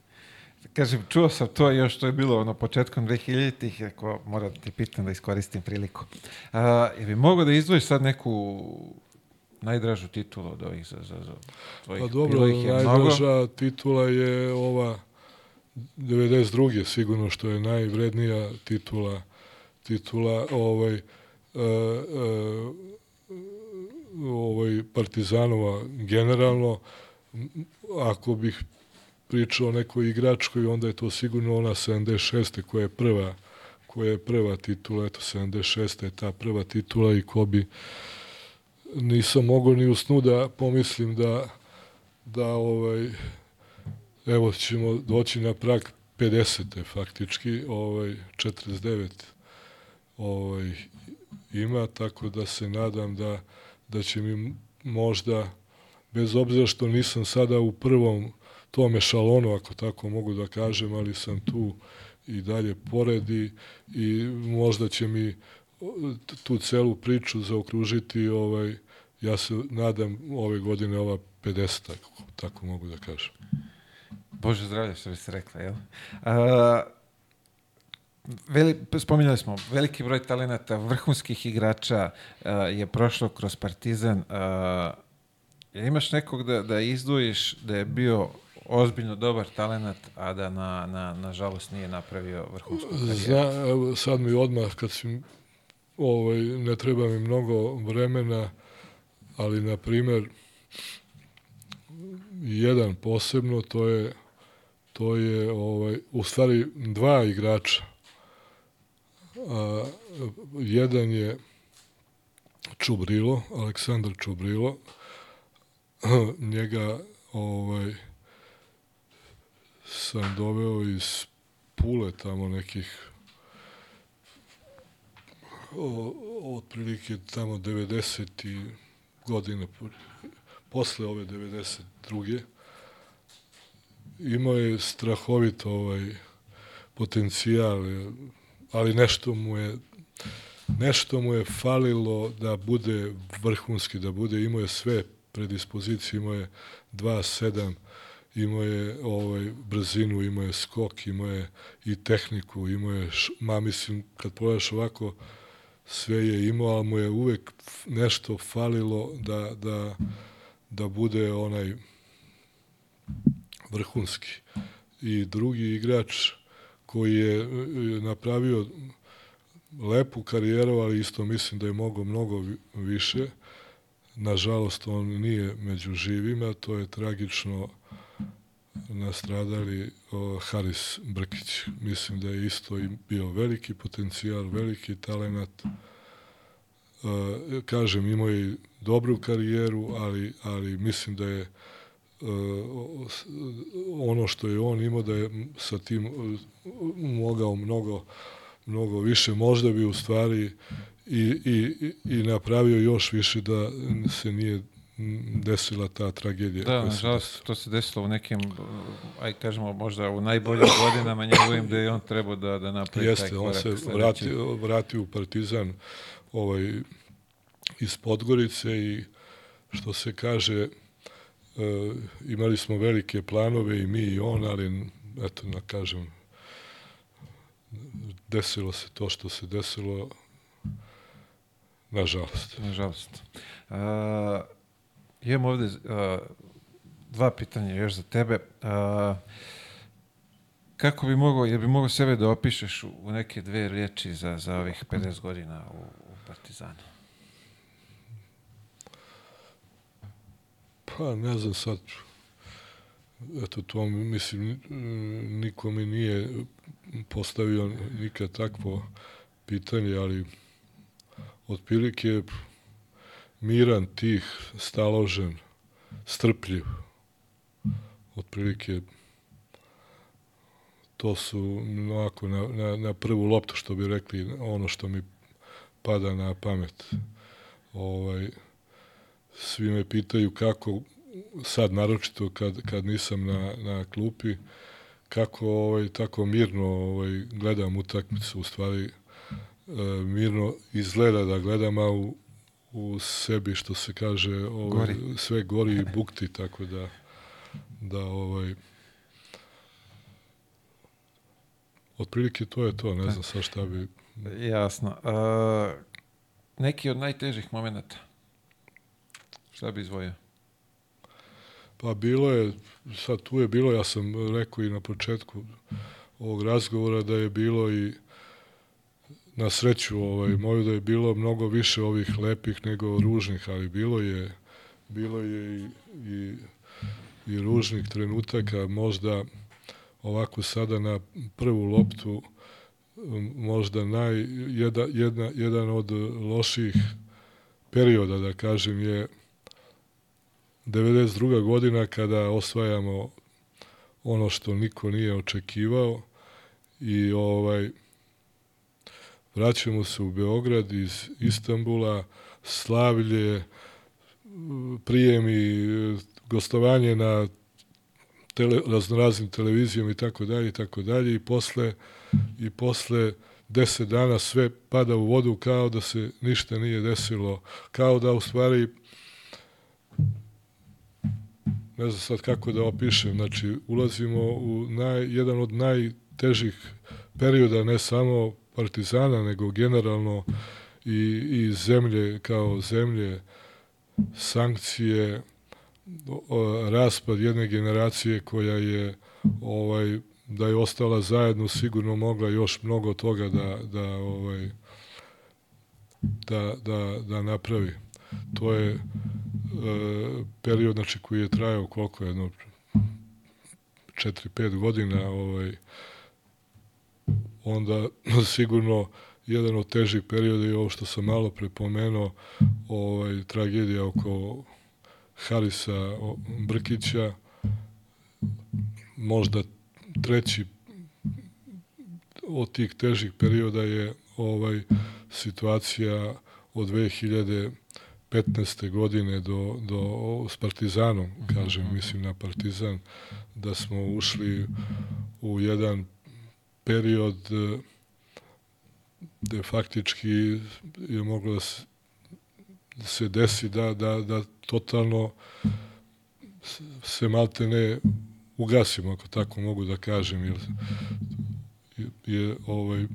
Kažem, čuo sam to još što je bilo ono početkom 2000-ih, rekao, moram da ti pitam da iskoristim priliku. A, je bi mogo da izdvojiš sad neku najdražu titulu od ovih za, za, za tvojih? Pa dobro, je mnogo. najdraža titula je ova 92. sigurno što je najvrednija titula titula ovaj e, e, ovaj Partizanova generalno ako bih pričao o nekoj igračkoj onda je to sigurno ona 76. koja je prva koja je prva titula, eto 76. je ta prva titula i ko bi nisam mogao ni u snu da pomislim da da ovaj evo ćemo doći na prag 50. faktički, ovaj 49 ovaj ima tako da se nadam da da će mi možda bez obzira što nisam sada u prvom tome šalonu, ako tako mogu da kažem, ali sam tu i dalje poredi i možda će mi tu celu priču zaokružiti ovaj ja se nadam ove godine ova 50 tako, tako mogu da kažem. Bože zdravlje, što bi se rekla, jel? A, veli, spominjali smo, veliki broj talenata, vrhunskih igrača a, je prošlo kroz Partizan. A, imaš nekog da, da izdvojiš da je bio ozbiljno dobar talenat, a da na, na, na žalost nije napravio vrhunsku karijeru? Zna, sad mi odmah, kad si, ovaj, ne treba mi mnogo vremena, ali, na primer, jedan posebno, to je, to je ovaj, u stvari dva igrača. A, jedan je Čubrilo, Aleksandar Čubrilo, njega ovaj, sam doveo iz Pule tamo nekih o, otprilike tamo 90 i godina posle ove 92. Imao je strahovit ovaj potencijal, ali nešto mu je nešto mu je falilo da bude vrhunski, da bude, imao je sve predispozicije, imao je 2-7, imao je ovaj, brzinu, imao je skok, imao je i tehniku, imao je, ma mislim, kad pogledaš ovako, sve je imao, ali mu je uvek nešto falilo da, da, da bude onaj vrhunski. I drugi igrač koji je napravio lepu karijeru, ali isto mislim da je mogo mnogo više. Nažalost, on nije među živima, to je tragično nastradali Haris Brkić. Mislim da je isto bio veliki potencijal, veliki talenat. E, kažem, imao je dobru karijeru, ali, ali mislim da je e, ono što je on imao da je sa tim e, mogao mnogo mnogo više, možda bi u stvari i, i, i napravio još više da se nije desila ta tragedija. Da, nažalost, to se desilo u nekim, aj kažemo, možda u najboljim godinama njegovim gde je on trebao da, da napravi Jeste, taj on se vratio, vratio u Partizan ovaj, iz Podgorice i što se kaže, e, imali smo velike planove i mi i on, ali eto, na kažem, desilo se to što se desilo, nažalost. Nažalost. Uh, imam ovde uh, dva pitanja još za tebe. Uh, kako bi mogao, je bi mogao sebe da opišeš u neke dve riječi za, za ovih 50 godina u, u Partizanu? Pa ne znam sad, eto to mislim, niko mi nije postavio nikad takvo pitanje, ali otprilike miran, tih, staložen, strpljiv. Otprilike to su onako na, na, na prvu loptu što bi rekli ono što mi pada na pamet. Ovaj, svi me pitaju kako sad naročito kad, kad nisam na, na klupi kako ovaj, tako mirno ovaj, gledam utakmicu u stvari mirno izgleda da gledam a u, u sebi što se kaže ovaj, gori. sve gori i bukti tako da da ovaj otprilike to je to ne znam sa šta bi jasno. Uh, neki od najtežih momenata šta bi izvojio Pa bilo je, sad tu je bilo, ja sam rekao i na početku ovog razgovora da je bilo i na sreću ovaj, moju da je bilo mnogo više ovih lepih nego ružnih, ali bilo je bilo je i, i, i ružnih trenutaka, možda ovako sada na prvu loptu možda naj, jedna, jedna, jedan od loših perioda, da kažem, je 92. godina kada osvajamo ono što niko nije očekivao i ovaj vraćamo se u Beograd iz Istambula, slavlje, prijemi, gostovanje na tele, raznoraznim televizijama i tako dalje i tako dalje i posle i posle deset dana sve pada u vodu kao da se ništa nije desilo, kao da u stvari ne znam sad kako da opišem, znači ulazimo u naj, jedan od najtežih perioda, ne samo partizana, nego generalno i, i zemlje kao zemlje, sankcije, raspad jedne generacije koja je ovaj da je ostala zajedno sigurno mogla još mnogo toga da da ovaj da, da, da napravi. To je e, period znači koji je trajao koliko jedno 4-5 godina ovaj onda sigurno jedan od težih perioda je ovo što sam malo prepomenuo ovaj tragedija oko Harisa Brkića, možda treći od tih težih perioda je ovaj situacija od 2015. godine do, do s Partizanom, kažem, mhm. mislim na Partizan, da smo ušli u jedan period gde faktički je moglo da se se desi da, da, da totalno se malte ne ugasimo, ako tako mogu da kažem, jer je ovaj,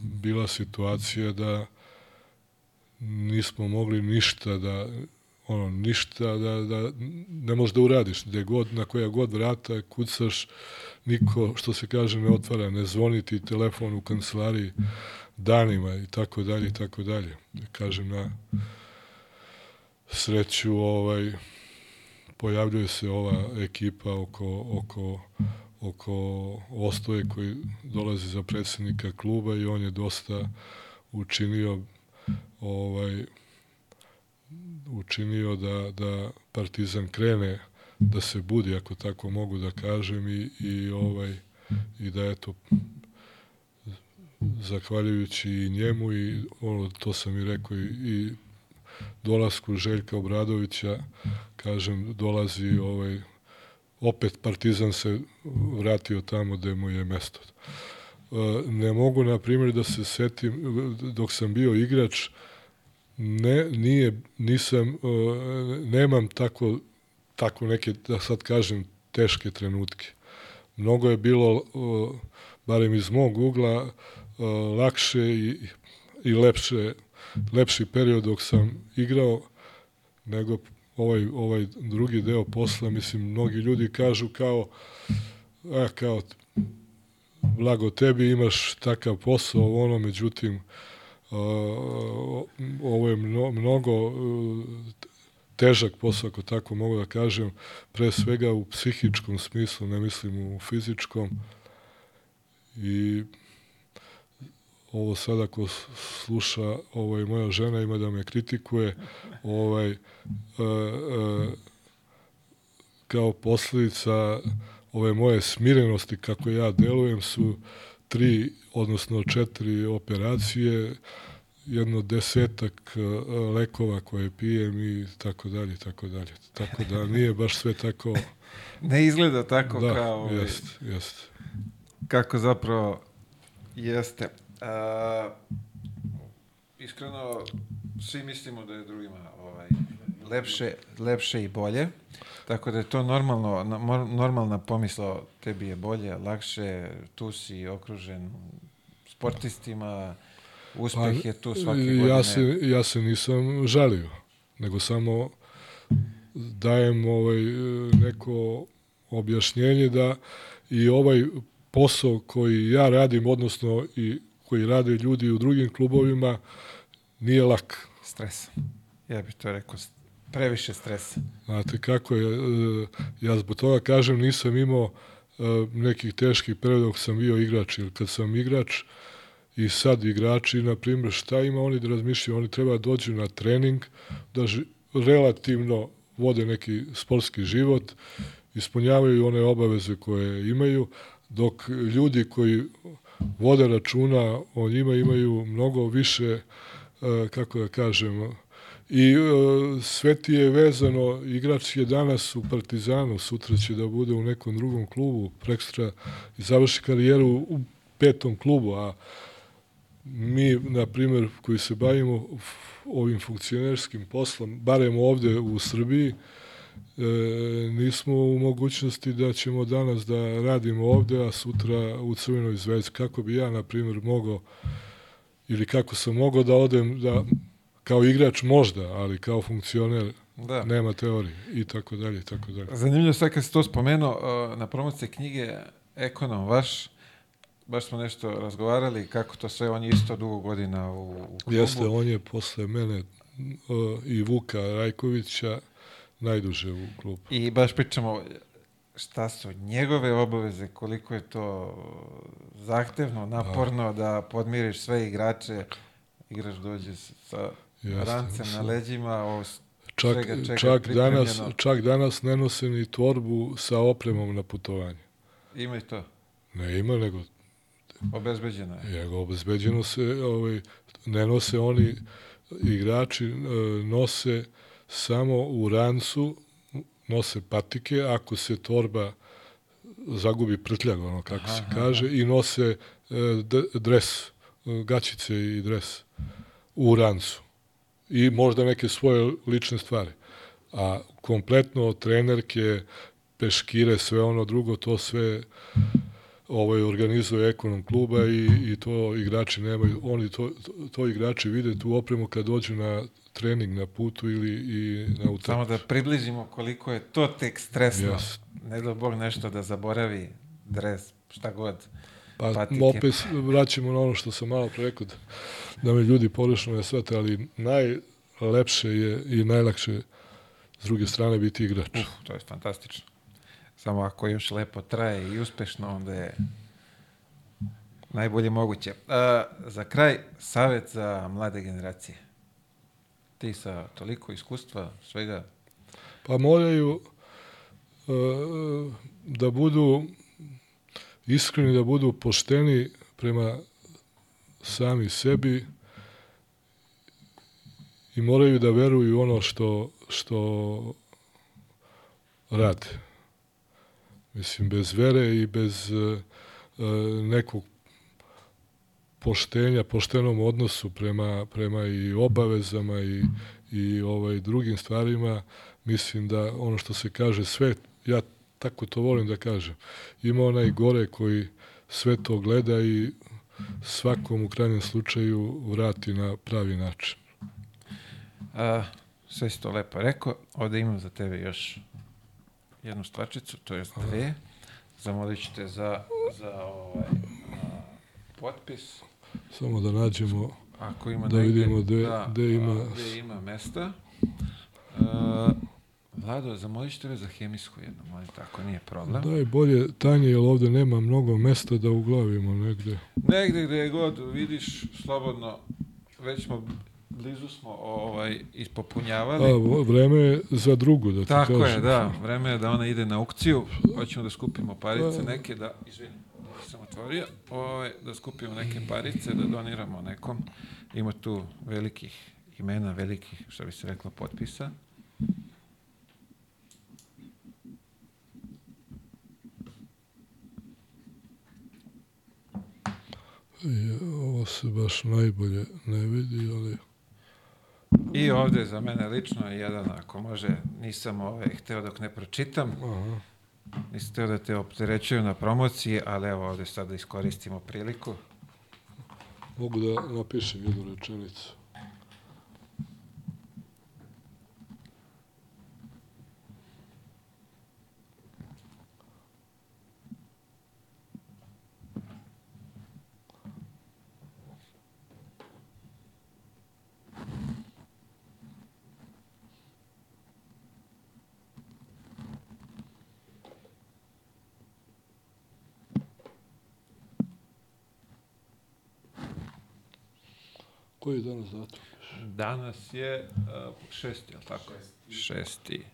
bila situacija da nismo mogli ništa da ono, ništa da, da ne možeš da uradiš, gde god, na koja god vrata kucaš, niko, što se kaže, ne otvara, ne zvoni ti telefon u kancelariji danima i tako dalje i tako dalje. Kažem, na, sreću ovaj pojavljuje se ova ekipa oko, oko, oko Ostoje koji dolazi za predsednika kluba i on je dosta učinio ovaj učinio da, da Partizan krene da se budi, ako tako mogu da kažem, i, i, ovaj, i da eto zahvaljujući i njemu i ono, to sam i rekao i, i dolasku Željka Obradovića, kažem, dolazi ovaj, opet Partizan se vratio tamo gde mu je mesto. E, ne mogu, na primjer, da se setim, dok sam bio igrač, ne, nije, nisam, e, nemam tako, tako neke, da sad kažem, teške trenutke. Mnogo je bilo, barem iz mog ugla, lakše i, i lepše lepši period dok sam igrao nego ovaj, ovaj drugi deo posla. Mislim, mnogi ljudi kažu kao, a, kao, blago tebi imaš takav posao, ono, međutim, ovo je mno, mnogo težak posao, ako tako mogu da kažem, pre svega u psihičkom smislu, ne mislim u fizičkom. I ovo sada ko sluša ovaj moja žena ima da me kritikuje ovaj e, e, kao posledica ove moje smirenosti kako ja delujem su tri odnosno četiri operacije jedno desetak e, lekova koje pijem i tako dalje tako dalje tako da nije baš sve tako ne izgleda tako da, kao ovaj, jest, jest. kako zapravo jeste A, iskreno, svi mislimo da je drugima ovaj, lepše, lepše i bolje. Tako da je to normalno, normalna pomisla tebi je bolje, lakše, tu si okružen sportistima, uspeh pa, je tu svake godine. Ja se, ja se nisam žalio, nego samo dajem ovaj neko objašnjenje da i ovaj posao koji ja radim, odnosno i koji rade ljudi u drugim klubovima nije lak. Stres. Ja bih to rekao, previše stresa. Znate kako je, e, ja zbog toga kažem nisam imao e, nekih teških perioda dok sam bio igrač, jer kad sam igrač i sad igrači, na primjer, šta ima oni da razmišljaju? Oni treba da dođu na trening, da ži, relativno vode neki sportski život, ispunjavaju one obaveze koje imaju, dok ljudi koji vode računa o njima imaju mnogo više, e, kako da kažem, i e, sve ti je vezano, igrač je danas u Partizanu, sutra će da bude u nekom drugom klubu, prekstra i završi karijeru u petom klubu, a mi, na primjer, koji se bavimo ovim funkcionerskim poslom, barem ovde u Srbiji, e, nismo u mogućnosti da ćemo danas da radimo ovde, a sutra u Crvenoj zvezdi. Kako bi ja, na primjer, mogao ili kako sam mogao da odem da kao igrač možda, ali kao funkcioner da. nema teorije i tako dalje i tako dalje. Zanimljivo sve kad si to spomenuo na promociji knjige Ekonom vaš, baš smo nešto razgovarali kako to sve, on je isto dugo godina u, u klubu. Jeste, on je posle mene i Vuka Rajkovića najduže u klubu. I baš pričamo šta su njegove obaveze, koliko je to zahtevno, naporno da, da podmiriš sve igrače, igrač dođe sa Jeste, rancem na leđima, ovo čak, čega, čega čak, danas, čak danas ne nose ni torbu sa opremom na putovanje. Ima i to? Ne ima, nego... Obezbeđeno je? Nego obezbeđeno se, ovaj, ne nose oni, igrači e, nose samo u rancu, nose patike, ako se torba zagubi prtljag, ono kako aha, se kaže, aha. i nose e, dres, gaćice i dres u rancu i možda neke svoje lične stvari. A kompletno trenerke, peškire, sve ono drugo, to sve ovaj, organizuje ekonom kluba i, i to igrači nemaju, oni to, to, igrači vide tu opremu kad dođu na trening na putu ili i na utakmicu. Samo da približimo koliko je to tek stresno. Yes. Ne da Bog nešto da zaboravi dres, šta god. Pa patike. opet vraćamo na ono što sam malo pre rekao, da, da me ljudi pogrešno ne svate, ali najlepše je i najlakše s druge strane biti igrač. Uf, to je fantastično. Samo ako još lepo traje i uspešno, onda je najbolje moguće. A, za kraj, savet za mlade generacije. Ti sa toliko iskustva, svega... Pa moraju uh, da budu iskreni, da budu pošteni prema sami sebi i moraju da veruju ono što, što rade. Mislim, bez vere i bez uh, nekog poštenja, poštenom odnosu prema, prema i obavezama i, i ovaj drugim stvarima, mislim da ono što se kaže sve, ja tako to volim da kažem, ima onaj gore koji sve to gleda i svakom u krajnjem slučaju vrati na pravi način. A, sve si to lepo rekao. Ovde imam za tebe još jednu stvačicu, to je dve. Zamolit ću te za, za ovaj, a, potpis. Samo da nađemo, Ako ima da vidimo gde, da, gde ima... Gde ima mesta. A, Vlado, zamolit ću tebe za hemijsku jednu, molim tako, nije problem. Da je bolje tanje, jer ovde nema mnogo mesta da uglavimo negde. Negde gde god vidiš, slobodno, već smo blizu smo ovaj ispopunjavali. A, vreme je za drugu, da ti Tako kažem. je, da. Vreme je da ona ide na aukciju. Hoćemo da skupimo parice da. neke, da, izvini, sam otvorio, ovaj, da skupimo neke parice, da doniramo nekom. Ima tu velikih imena, velikih, što bi se reklo, potpisa. I ovo se baš najbolje ne vidi, ali... I ovde za mene lično je jedan, ako može, nisam ovaj, hteo dok ne pročitam. Aha. Nisam hteo da te opterećuju na promociji, ali evo ovde sad da iskoristimo priliku. Mogu da napišem jednu rečenicu. Koji je danas datum? Danas je uh, šesti, je li tako? Šesti.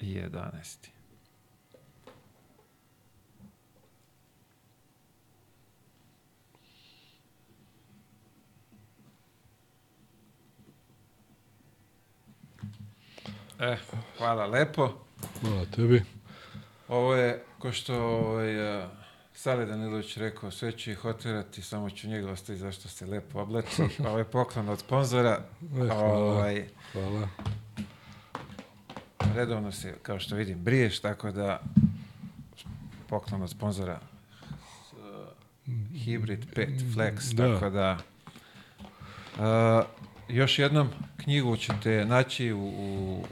Jedanesti. E, hvala lepo. Hvala tebi. Ovo je, ko što ovaj, uh, Sale Danilović rekao, sve ću ih oterati, samo ću njega ostaviti zašto se lepo oblači. Ovo je poklon od sponzora. E, hvala. Ovaj, Hvala. redovno se, kao što vidim, briješ, tako da poklon od sponzora Hybrid 5 Flex, Da. tako da uh, još jednom knjigu ćete naći u, u,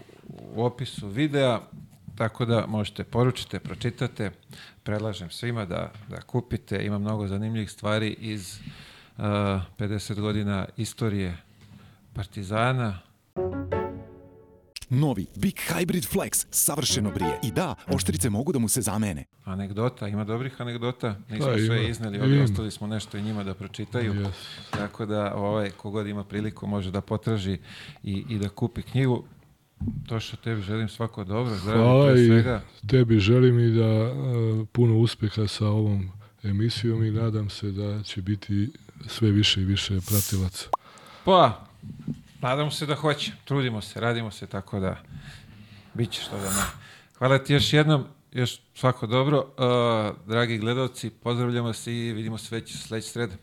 u opisu videa, tako da možete poručite, pročitate. Predlažem svima da, da kupite, ima mnogo zanimljivih stvari iz uh, 50 godina istorije Partizana, Novi Big Hybrid Flex savršeno brije. I da, oštrice mogu da mu se zamene. anegdota, ima dobrih anegdota, nismo Da, sve ima. izneli, ovdje ostali smo nešto i njima da pročitaju, Yes. tako da ovaj, kogod ima priliku može da potraži i, i da kupi knjigu. To što tebi želim svako dobro, Hvala i svega. tebi želim i da e, puno uspeha sa ovom emisijom i nadam se da će biti sve više i više pratilaca. Pa, nadamo se da hoće, trudimo se, radimo se, tako da bit će što da ne. Hvala ti još jednom, još svako dobro. Uh, dragi gledalci, pozdravljamo se i vidimo se već sledeće srede.